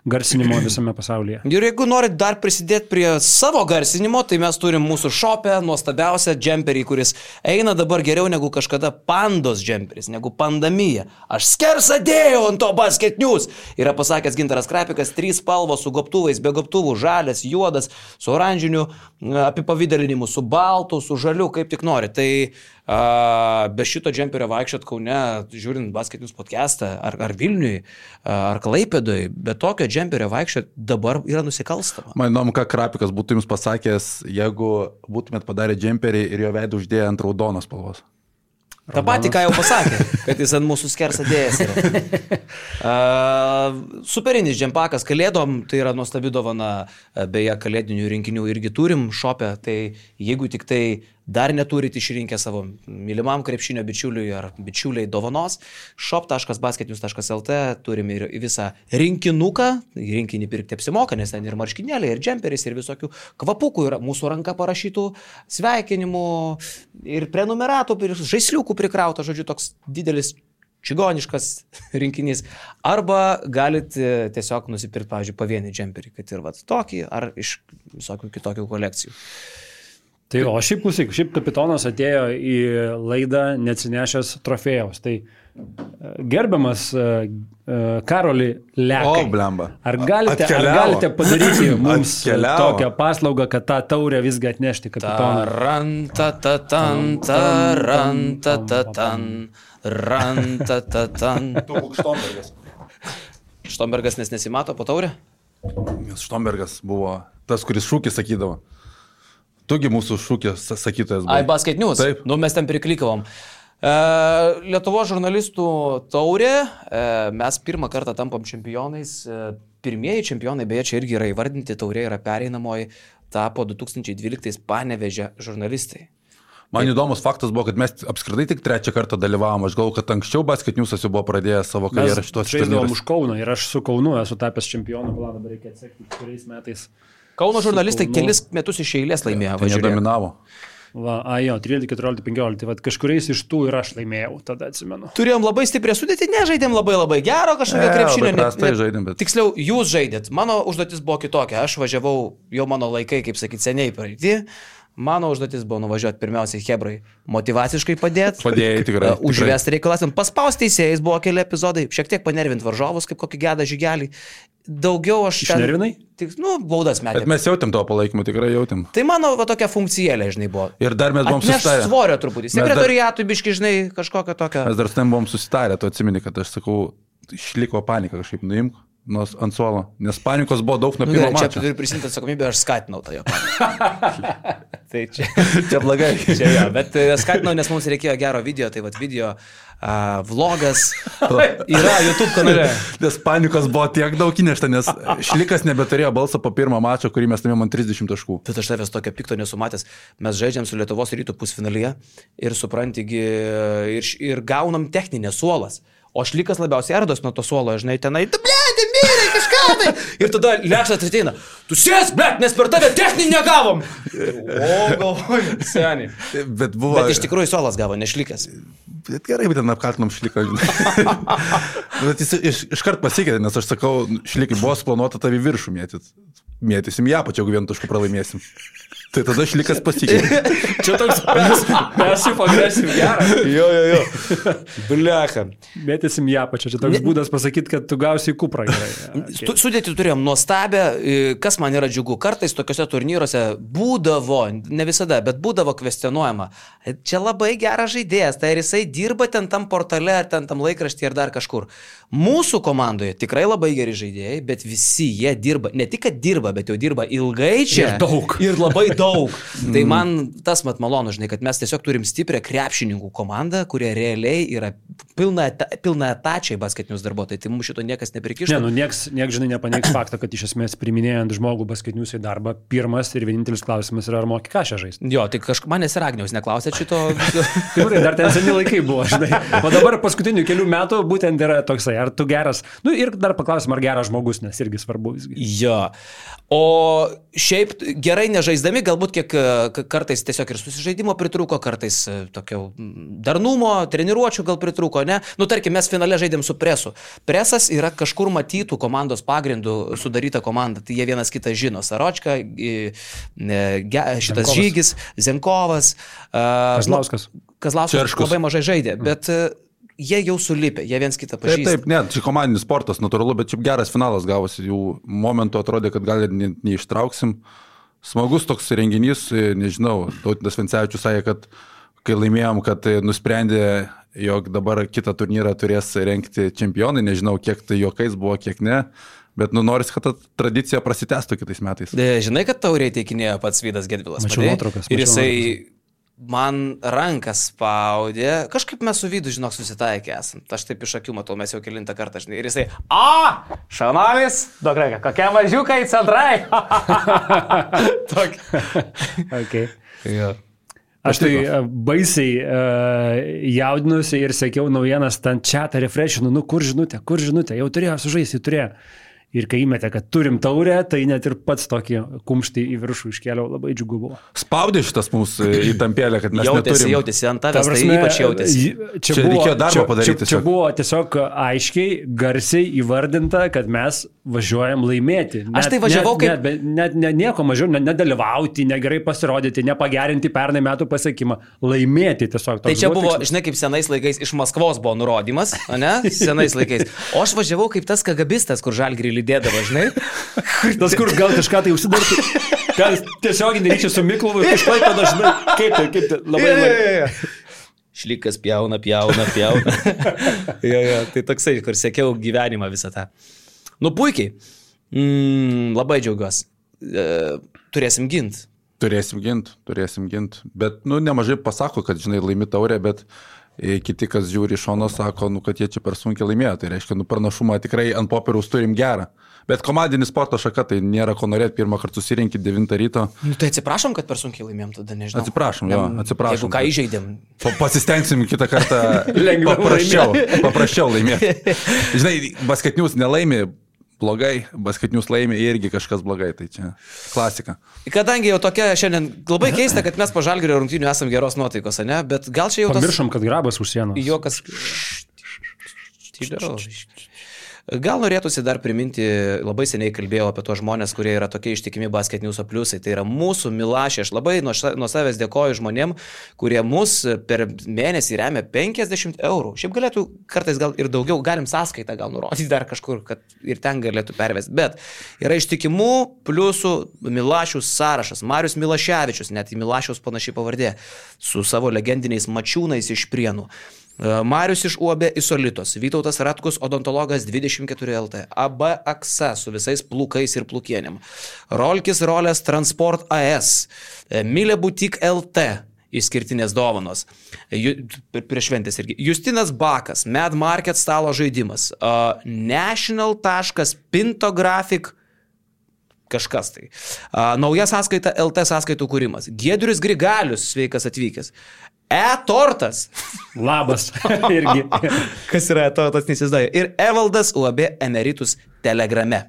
[SPEAKER 3] garsinimo visame pasaulyje.
[SPEAKER 1] Ir jeigu norit dar prisidėti prie savo garsinimo, tai mes turim mūsų šopę, nuostabiausią džemperį, kuris eina dabar geriau negu kažkada pandos džemperis, negu pandamija. Aš skersą dėjau ant to basket news. Yra pasakęs Gintaras Krapikas, trys spalvos su gobtuvais, be gobtuvų, žalias, juodas, su oranžiniu a, apipavydalinimu, su baltu, su žaliu, kaip tik nori. Tai a, be šito džemperio vaikščiot Kaune, žiūrint basket news podcastą, ar, ar Vilniui, ar Klaipėdui, be tokio džemperio vaikščiot dabar yra nusikalstama.
[SPEAKER 2] Man įdomu, ką Krapikas būtų jums pasakęs, jeigu būtumėt padarę džemperį ir jo veidą uždėję ant raudonos spalvos.
[SPEAKER 1] Ta pati, ką jau pasakė, kad jis ant mūsų skersa dėjęs yra. [laughs] Uh, superinis džempakas kalėdom, tai yra nuostabi dovana, beje, kalėdinių rinkinių irgi turim šopę, tai jeigu tik tai dar neturit išrinkę savo mylimam krepšinio bičiuliui ar bičiuliai dovanos, shop.basketnews.lt turim ir visą rinkinuką, rinkinį pirkti apsimoka, nes ten ir marškinėliai, ir džemperis, ir visokių kvapukų, ir mūsų ranka parašytų sveikinimų, ir prenumeratų, ir žaisliukų prikrauta, žodžiu, toks didelis čigoniškas [laughs] rinkinys. Arba galit e, tiesiog nusipirkti, pavyzdžiui, pavienį džemperį, kad ir vat tokį, ar iš visokių kitokių kolekcijų.
[SPEAKER 3] Tai o šiaip klausyk, šiaip kapitonas atėjo į laidą neatsinešęs trofėjaus. Tai e, gerbiamas e, e, Karoli Lekai.
[SPEAKER 2] O, blemba.
[SPEAKER 3] Ar galite, ar
[SPEAKER 2] Atkeliavo.
[SPEAKER 3] galite padaryti [clears throat] mums
[SPEAKER 2] Atkeliavo.
[SPEAKER 3] tokią paslaugą, kad tą taurę visgi atnešti kapitonui?
[SPEAKER 1] Taranta tatan, taranta tatan, ranta tatan. [laughs] Štombergas nes nesimato po taurę?
[SPEAKER 2] Nes Štombergas buvo tas, kuris šūkį sakydavo. Tugi mūsų šūkis sakytojas buvo.
[SPEAKER 1] Ai, basket news.
[SPEAKER 2] Taip.
[SPEAKER 1] Nu, mes ten priklikavom. E, Lietuvo žurnalistų taurė, e, mes pirmą kartą tampam čempionais. E, pirmieji čempionai, beje, čia irgi yra įvardinti, taurė yra pereinamoji, tapo 2012 panevežę žurnalistai.
[SPEAKER 2] Man įdomus faktas buvo, kad mes apskritai tik trečią kartą dalyvavom. Aš galvoju, kad anksčiau basketniusas jau buvo pradėjęs savo karjerą šitos
[SPEAKER 3] žaisdavom
[SPEAKER 2] turnyruose.
[SPEAKER 3] už Kauną ir aš su Kaunu esu tapęs čempionu, gal dabar reikia atsekti, kuriais metais.
[SPEAKER 1] Kauno žurnalistai
[SPEAKER 3] Kaunu.
[SPEAKER 1] kelis metus iš eilės laimėjo.
[SPEAKER 2] Tai
[SPEAKER 1] va, žiūrėk.
[SPEAKER 2] nedominavo.
[SPEAKER 3] Va, a, jo, 13, 14, 15, tai vad kažkuriais iš tų ir aš laimėjau, tada atsimenu.
[SPEAKER 1] Turėjom labai stiprią sudėtį, nežaidėm labai labai gero kažkokio
[SPEAKER 2] Ne,
[SPEAKER 1] krepšinio.
[SPEAKER 2] labai prastai žaidėm, bet-
[SPEAKER 1] Tiksliau, jūs žaidėt. Mano užduotis buvo kitokia. Aš važiavau, jau mano laikai, kaip sakyti, seniai praeiti. Mano užduotis buvo nuvažiuoti pirmiausiai Hebrai, motivaciškai padėti.
[SPEAKER 2] Padėjai tikrai, [laughs] tikrai.
[SPEAKER 1] Užvesti reikalas. Paspausti teisėjais buvo keli epizodai, šiek tiek panervinti varžovus, kaip kokį gedą žygelį. Daugiau aš... ten-
[SPEAKER 3] Išnervinai?
[SPEAKER 1] Tik, nu, baudas
[SPEAKER 2] Bet
[SPEAKER 1] metė.
[SPEAKER 2] mes jautėm to palaikymą, tikrai jautėm.
[SPEAKER 1] Tai mano va, tokia funkcijėlė, žinai, buvo.
[SPEAKER 2] Ir dar mes buvom
[SPEAKER 1] Atneš
[SPEAKER 2] susitarę.
[SPEAKER 1] svorio truputį.
[SPEAKER 2] Mes dar-
[SPEAKER 1] Sekretoriatui biški, žinai, kažkokią tokią.
[SPEAKER 2] Mes dar su tam buvom susitarę, tu atsimeni, kad aš sakau, išliko panika kažkaip nuimk nuo ant suolo, nes panikos buvo daug nuo
[SPEAKER 1] Nu,
[SPEAKER 2] pirmo
[SPEAKER 1] čia
[SPEAKER 2] mačo.
[SPEAKER 1] turiu prisimti atsakomybę, aš skatinau tą jo. [laughs] tai čia, [laughs]
[SPEAKER 2] Čia blogai.
[SPEAKER 1] čia jo, bet e, skatinau, nes mums reikėjo gero video, tai vad video, uh, vlogas [laughs] yra YouTube kanale.
[SPEAKER 2] Nes panikos buvo tiek daug įnešta, nes Šlikas nebeturėjo balso po pirmo mačo, kurį mes laimėjome ant 30 taškų.
[SPEAKER 1] Bet aš tavęs tokio pikto nesumatęs. Mes žaidžiam su Lietuvos rytų pusfinalyje ir suprantigi, ir, ir gaunam techninę suolas. O šlikas labiausiai ardos nuo to suolo, žinai, tenai, blėdė, vyrai, kažką tai. Ir tada lėkštas ateina, tu sės, bet mes per tave techninį negavom. O, galvoju, seniai.
[SPEAKER 2] Bet buvo...
[SPEAKER 1] Bet iš tikrųjų suolas gavo, nešlikęs.
[SPEAKER 2] Bet gerai, bet ten apkaltinom šliką. žinai. [laughs] bet jis iš, iškart pasikeitė, nes aš sakau, šlikai buvo suplanuota tavi viršų mėtyt. Mėtysim ją, pačiau vien tašku pralaimėsim. Tai tada šlikas pasikeitė. [laughs]
[SPEAKER 3] Čia toks pasyv agresyv geras.
[SPEAKER 1] Jo, jo, jo. Blecha.
[SPEAKER 3] Mėtysim ją pačią. Čia toks būdas pasakyti, kad tu gausi į kuprą. gerai. [laughs]
[SPEAKER 1] Stu- Sudėtį turėjom nuostabę, kas man yra džiugu, kartais tokiuose turnyruose būdavo, ne visada, bet būdavo kvestionuojama. "E, Čia labai geras žaidėjas, tai ar jisai dirba ten tam portale, ar ten tam laikraštyje, ar dar kažkur. Mūsų komandoje tikrai labai geri žaidėjai, bet visi jie dirba, ne tik, kad dirba, bet jau dirba ilgai čia.
[SPEAKER 3] Ir daug.
[SPEAKER 1] Ir labai daug. [laughs] tai man tas mat malonu, žinai, kad mes tiesiog turim stiprią krepšininkų komandą, kurie realiai yra pilna, pilna etačiai basketinius darbuotojai. Tai mums šito niekas neprikišta.
[SPEAKER 3] Ne, nu nieks, nieks žinai, nepaneigs [clears throat] faktą, kad iš esmės priminėjant žmogų basketinius į darbą, pirmas ir vienintelis klausimas yra, ar moki ką šią žaisti.
[SPEAKER 1] Jo, tai kažkaip manęs ir Agniaus neklausėt šito. [laughs]
[SPEAKER 3] Tikrai, dar ten seni laikai buvo, žinai. O dabar paskutinių kelių metų būtent yra toksai, ar tu geras, nu ir dar paklausim, ar geras žmogus, nes irgi svarbu visgi.
[SPEAKER 1] jo. O šiaip gerai nežaisdami, galbūt kiek e, kartais tiesiog ir susižaidimo pritrūko, kartais e, tokio mm, darnumo, treniruočio gal pritrūko, ne? Nu, tarkim, mes finale žaidėm su presu. Presas yra kažkur matytų komandos pagrindų sudaryta komanda, tai jie vienas kitą žino. Saročka, šitas
[SPEAKER 3] Zenkovas.
[SPEAKER 1] žygis, Zenkovas. nu,
[SPEAKER 3] Kazlauskas.
[SPEAKER 1] Kazlauskas labai mažai žaidė, bet e, jie jau sulipė, jie viens kitą
[SPEAKER 2] Taip,
[SPEAKER 1] pažįsta.
[SPEAKER 2] taip, ne, čia komandinis sportas, natūralu, bet čia geras finalas gavosi, jų momentu atrodė, kad gal ir ne- neištrauksim. Smagus toks renginys, nežinau, Tautinas Vincevičius sakė, kad kai laimėjom, kad nusprendė, jog dabar kitą turnyrą turės renkti čempionai, nežinau, kiek tai juokais buvo, kiek ne, bet nu noris, kad ta tradicija prasitęstų kitais metais.
[SPEAKER 1] E, Žinai, kad tauriai teikinėjo pats Vydas Gedvilas.
[SPEAKER 3] Mačiau nuotraukas,
[SPEAKER 1] Ir jisai man rankas spaudė. Kažkaip mes su Vydu, žinok, susitaikė esam. Aš taip iš akių matau, mes jau kilintą kartą, žinai. Ir jisai, a, šanalis, daug reikia, kokie mažiukai centrai. [laughs] Tokia.
[SPEAKER 3] Okay.
[SPEAKER 1] Jo.
[SPEAKER 3] Aš tai e, baisiai uh, jaudinusi ir sekiau naujienas, ten čia tą refreshinu, nu kur žinutė, kur žinutė, jau turėjo sužaisti, turėjo. Ir kai įmetė, kad turim taurę, tai net ir pats tokį kumštį į viršų iškėliau, labai džiugu buvo.
[SPEAKER 2] Spaudė šitas mūsų įtampėlę, kad mes
[SPEAKER 1] Jautėsi,
[SPEAKER 2] neturim.
[SPEAKER 1] jautėsi ant tavęs, tai ypač jautėsi.
[SPEAKER 3] j-
[SPEAKER 2] Čia reikėjo darbą
[SPEAKER 3] čia,
[SPEAKER 2] padaryti
[SPEAKER 3] Čia, čia buvo tiesiog aiškiai, garsiai įvardinta, kad mes važiuojam laimėti.
[SPEAKER 1] Aš tai važiavau kaip-
[SPEAKER 3] Net, net, net ne, nieko mažiau, ne, nedalyvauti, negerai pasirodyti, nepagerinti pernai metų pasiekimą. Laimėti tiesiog.
[SPEAKER 1] Tai čia buvo,
[SPEAKER 3] tikslas.
[SPEAKER 1] žinai, kaip senais laikais iš Maskvos buvo nurodymas, ne? Senais laikais. O aš važiavau kaip tas kagabistas, kur žalgrį lydėdavo, žinai. [laughs]
[SPEAKER 3] Tas, kur gal kažką tai užsidarti. Gal tiesioginį ryšį su Miklovu ir kažkaip padažnai. Kaip tai, kaip tai, labai labai.
[SPEAKER 1] Šlikas pjauna, pjauna, pjauna. [laughs] jo, jo, tai toksai, kur sėkiau gyvenimą visą tą. Nu, puikiai. Mm, labai džiaugiuosi. E, turėsim ginti.
[SPEAKER 2] Turėsim gint, turėsim gint. Bet, nu, nemažai pasako, kad, žinai, laimi taurę, bet e, kiti, kas žiūri iš šono, sako, nu, kad jie čia per sunkiai laimėjo. Tai reiškia, nu, pranašumą tikrai ant popieriaus turim gerą. Bet komandinis sporto šaka, tai nėra ko norėti, pirmą kartą susirinkti 9 ryto.
[SPEAKER 1] Nu, tai atsiprašom, kad per sunkiai laimėjom tada, nežinau.
[SPEAKER 2] Atsiprašom, jo, atsiprašom.
[SPEAKER 1] Jeigu ką įžeidėm.
[SPEAKER 2] Pa- Pasistengsim kitą kartą [laughs] paprasčiau, paprasčiau laimėti. [laughs] Žinai, basketinius nelaimi blogai, basketinius laimi irgi kažkas blogai, tai čia klasika.
[SPEAKER 1] Kadangi jau tokia šiandien labai keista, kad mes po žalgerio rungtynių esame geros nuotaikos, ne? Bet gal čia jau tas...
[SPEAKER 3] Pamiršom, kad grabas už sienos.
[SPEAKER 1] Juokas. Tyliau. Gal norėtųsi dar priminti, labai seniai kalbėjau apie tos žmonės, kurie yra tokie ištikimi basketiniuso pliusai. Tai yra mūsų Milašė. Aš labai nuo nuo savęs dėkoju žmonėm, kurie mus per mėnesį remia 50 eurų. Šiaip galėtų kartais gal ir daugiau, galim sąskaitą gal nurodyti dar kažkur, kad ir ten galėtų pervesti. Bet yra ištikimų pliusų Milašių sąrašas. Marius Milaševičius, net į Milašiaus panašiai pavardė, su savo legendiniais mačiūnais iš prienų. E, Marius iš UAB Isolitos, Vytautas Ratkus, odontologas 24 LT, AB Aksa su visais plukais ir plukienėm, Rolkis Rolės Transport AS, Milė Butik LT. Išskirtinės dovanos. Pr- prieš šventės irgi. Justinas Bakas, Mad Market stalo žaidimas. Uh, National.pintographic kažkas tai. A, nauja sąskaita LT sąskaitų kūrimas. Gedrius Grigalius, sveikas atvykęs. E-tortas.
[SPEAKER 3] Labas. [laughs] Irgi.
[SPEAKER 1] Kas yra E-tortas, neįsivaizduoju. Ir Evaldas UAB emeritus telegrame.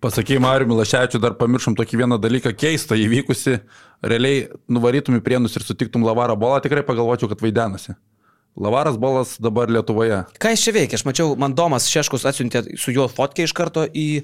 [SPEAKER 2] Pasakėjai, Mariu Milaševičiu, dar pamiršom tokį vieną dalyką keistą įvykusi. Realiai nuvarytum į prienus ir sutiktum Lavarą bolą, tikrai pagalvočiau, kad vaidenasi. Lavaras bolas dabar Lietuvoje.
[SPEAKER 1] Ką jis čia veikia? Aš mačiau, man Domas Šeškus atsiuntė su juo fotkę iš karto į e,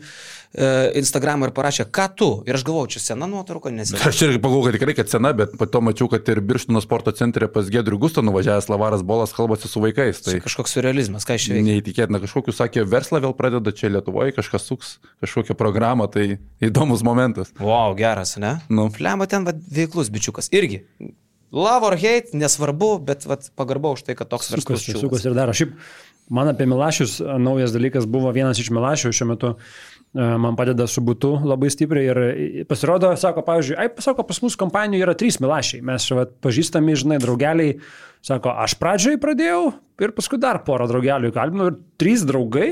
[SPEAKER 1] Instagramą ir parašė, ką tu? Ir aš galvoju, čia sena nuotrauka, nes... [laughs]
[SPEAKER 2] Aš irgi pagalvojau, kad tikrai, kad sena, bet po to mačiau, kad ir Birštino sporto centre pas Gedrių Gustą nuvažiavęs Lavaras bolas kalbasi su vaikais. Tai
[SPEAKER 1] Kažkoks surrealizmas, ką jis čia veikia?
[SPEAKER 2] neįtikėtina, kažkokiu sakė, verslą vėl pradeda čia Lietuvoje, kažkas suks kažkokią programą, tai įdomus momentas.
[SPEAKER 1] Wow, geras, ne?
[SPEAKER 2] Nu.
[SPEAKER 1] Flemba ten va, veiklus bičiukas. Irgi. Love or hate, nesvarbu, bet va, pagarba už tai, kad toks verslus
[SPEAKER 3] Sukas, sukas ir daro. Šiaip man apie Milašius naujas dalykas buvo vienas iš Milašių šiuo metu. Man padeda su būtu labai stipriai ir pasirodo, sako, pavyzdžiui, ai, sako, pas mus kompanijoje yra trys Milašiai. Mes vat, pažįstami, žinai, draugeliai. Sako, aš pradžioj pradėjau ir paskui dar porą draugelių įkalbinau ir trys draugai.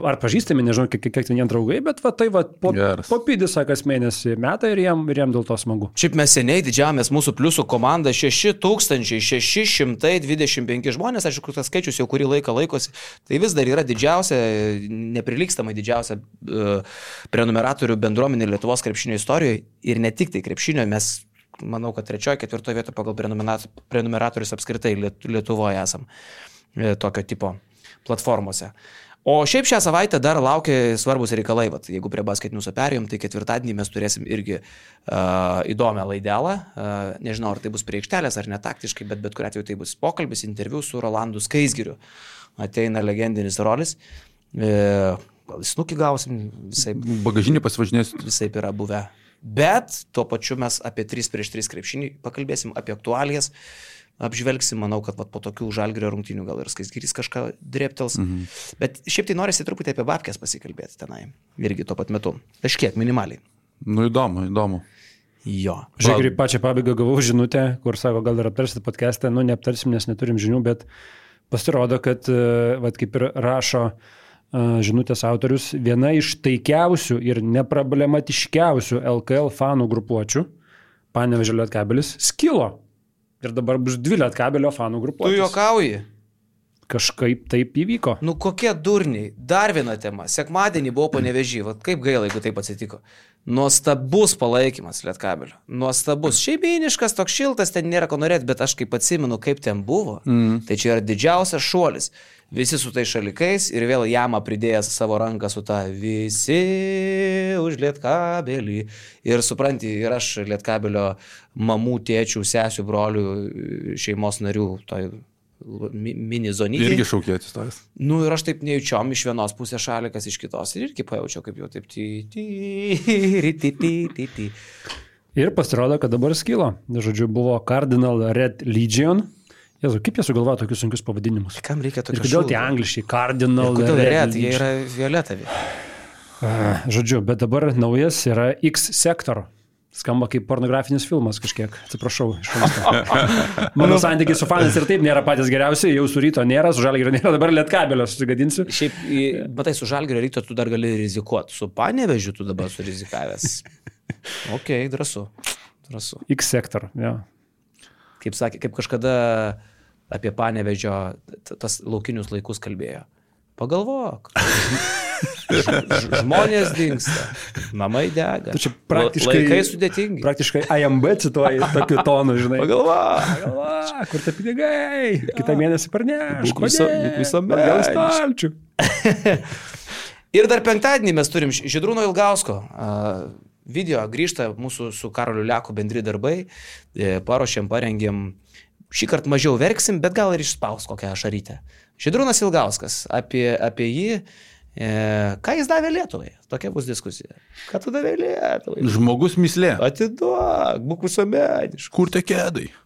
[SPEAKER 3] Ar pažįstami, nežinau, kiek, kiek ten jie draugai, bet va, tai va, po,
[SPEAKER 2] Geras.
[SPEAKER 3] po pidis, kas mėnesį metą ir jiem, ir jiem dėl to smagu.
[SPEAKER 1] Šiaip mes seniai didžiavomės mūsų pliusų komanda 6625 žmonės, aišku, tas skaičius jau kurį laiką laikosi, tai vis dar yra didžiausia, neprilykstamai didžiausia uh, prenumeratorių bendruomenė Lietuvos krepšinio istorijoje ir ne tik tai krepšinio, mes manau, kad trečioje, ketvirtoje vietoje pagal prenumerat- prenumeratorius apskritai Liet- Lietuvoje esam e, tokio tipo platformose. O šiaip šią savaitę dar laukia svarbus reikalai. Vat, jeigu prie basketiniusų perėjom, tai ketvirtadienį mes turėsim irgi uh, įdomią laidelą. Uh, nežinau, ar tai bus prie aikštelės ar netaktiškai, bet bet kuriu atveju tai bus pokalbis, interviu su Rolandu Skaisgiriu. Ateina legendinis rolis. E, gal snukį gausim, visai,
[SPEAKER 2] Bagažinį pasivažinėsiu.
[SPEAKER 1] visai yra buvę. Bet tuo pačiu mes apie 3 prieš 3 krepšinį pakalbėsim, apie aktualijas apžvelgsim, manau, kad vat, po tokių žalgerio rungtynių gal ir skaisgyrys kažką dreptels. Mhm. Bet šiaip tai norisi truputį apie babkės pasikalbėti tenai. Irgi tuo pat metu. Kažkiek minimaliai.
[SPEAKER 2] Nu įdomu, įdomu.
[SPEAKER 1] Jo.
[SPEAKER 3] Žiūrėk, ir pačią pabaigą gavau žinutę, kur sako, gal ir aptarsit podcast'ą, nu neaptarsim, nes neturim žinių, bet pasirodo, kad, e, vat, kaip ir rašo e, žinutės autorius, viena iš taikiausių ir neproblematiškiausių LKL fanų grupuočių, Panevežė Lietkabelis, skilo. Ir dabar bus dvi Lietkabelio fanų
[SPEAKER 1] Tu
[SPEAKER 3] grupuotės.
[SPEAKER 1] juokauji.
[SPEAKER 3] Kažkaip taip įvyko.
[SPEAKER 1] Nu kokie durniai. Dar viena tema. Sekmadienį buvau panevežį. Vat kaip gaila, jeigu taip atsitiko. Nuostabus palaikymas Lietkabelio. Nuostabus. Šeiminiškas, toks šiltas, ten nėra ko norėti, bet aš kaip atsimenu, kaip ten buvo. Mm. Tai čia yra didžiausias šuolis. Visi su tai šalikais ir vėl jamą pridėjęs savo ranką su ta visi už Lietkabelį. Ir supranti, ir aš Lietkabelio mamų, tėčių, sesių, brolių, šeimos narių, toj mi- mini zonytė.
[SPEAKER 2] Irgi šaukė atsistojęs.
[SPEAKER 1] Nu ir aš taip nejučiom iš vienos pusės šalikas, iš kitos. Ir irgi pajaučiau, kaip jau taip. Ty, ty, ty, ty, ty, ty.
[SPEAKER 3] Ir pasirodo, kad dabar skilo. Žodžiu, buvo Cardinal Red Legion. Jezu, kaip jie sugalvojo tokius sunkius pavadinimus?
[SPEAKER 1] Kam reikia
[SPEAKER 3] Ir
[SPEAKER 1] tokio
[SPEAKER 3] kodėl tie
[SPEAKER 1] šūdo?
[SPEAKER 3] angliški Cardinal
[SPEAKER 1] Kodėl
[SPEAKER 3] Red
[SPEAKER 1] red, jie yra violetavi.
[SPEAKER 3] Ah, Žodžiu, bet dabar naujas yra X Sector. Skamba kaip pornografinis filmas kažkiek, atsiprašau. Mano santykiai su fanais ir taip nėra patys geriausi, jau su ryto nėra, su žalgiu nėra, dabar lietkabelio susigadinsiu.
[SPEAKER 1] Šiaip, matai, su žalgerio ryto tu dar gali rizikuoti, su panevežiu tu dabar surizikavęs. [laughs] Ok, drąsu. Drąsu.
[SPEAKER 3] X Sector, jo.
[SPEAKER 1] Kaip, sakė, kaip kažkada apie panevežio tas laukinius laikus kalbėjo. Pagalvok. [laughs] Žmonės dinksta, namai dega.
[SPEAKER 3] Tu čia praktiškai-
[SPEAKER 1] Laikai sudėtingi.
[SPEAKER 3] Praktiškai AMB cituoji tokiu tonu, žinai.
[SPEAKER 1] Pagalvok. [laughs]
[SPEAKER 3] Galva, kur tie pinigai? Kitą mėnesį parneš.
[SPEAKER 1] Viso- visuomeniškas.
[SPEAKER 3] Gal stalčių. [laughs]
[SPEAKER 1] Ir dar penktadienį mes turim Ž- Žydrūno Ilgausko a, video, grįžta mūsų su Karoliu Leku bendri darbai, e, paruošėm, parengėm. Šį kartą mažiau verksim, bet gal ir išspaus kokią ašarytę. Žydrūnas Ilgauskas, apie, apie jį, ką jis davė Lietuvai. Tokia bus diskusija. Ką tu davė Lietuvai?
[SPEAKER 2] Žmogus mislė.
[SPEAKER 1] Atiduok, būk visuomeniškas.
[SPEAKER 2] Kur tie kėdai? [laughs]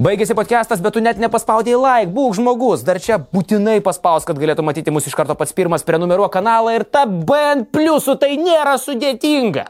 [SPEAKER 4] Baigėsi podcastas, bet tu net nepaspaudėjai like, būk žmogus, dar čia būtinai paspaus, kad galėtų matyti mus iš karto pats pirmas, prenumeruok kanalą ir ta BN pliusų tai nėra sudėtinga.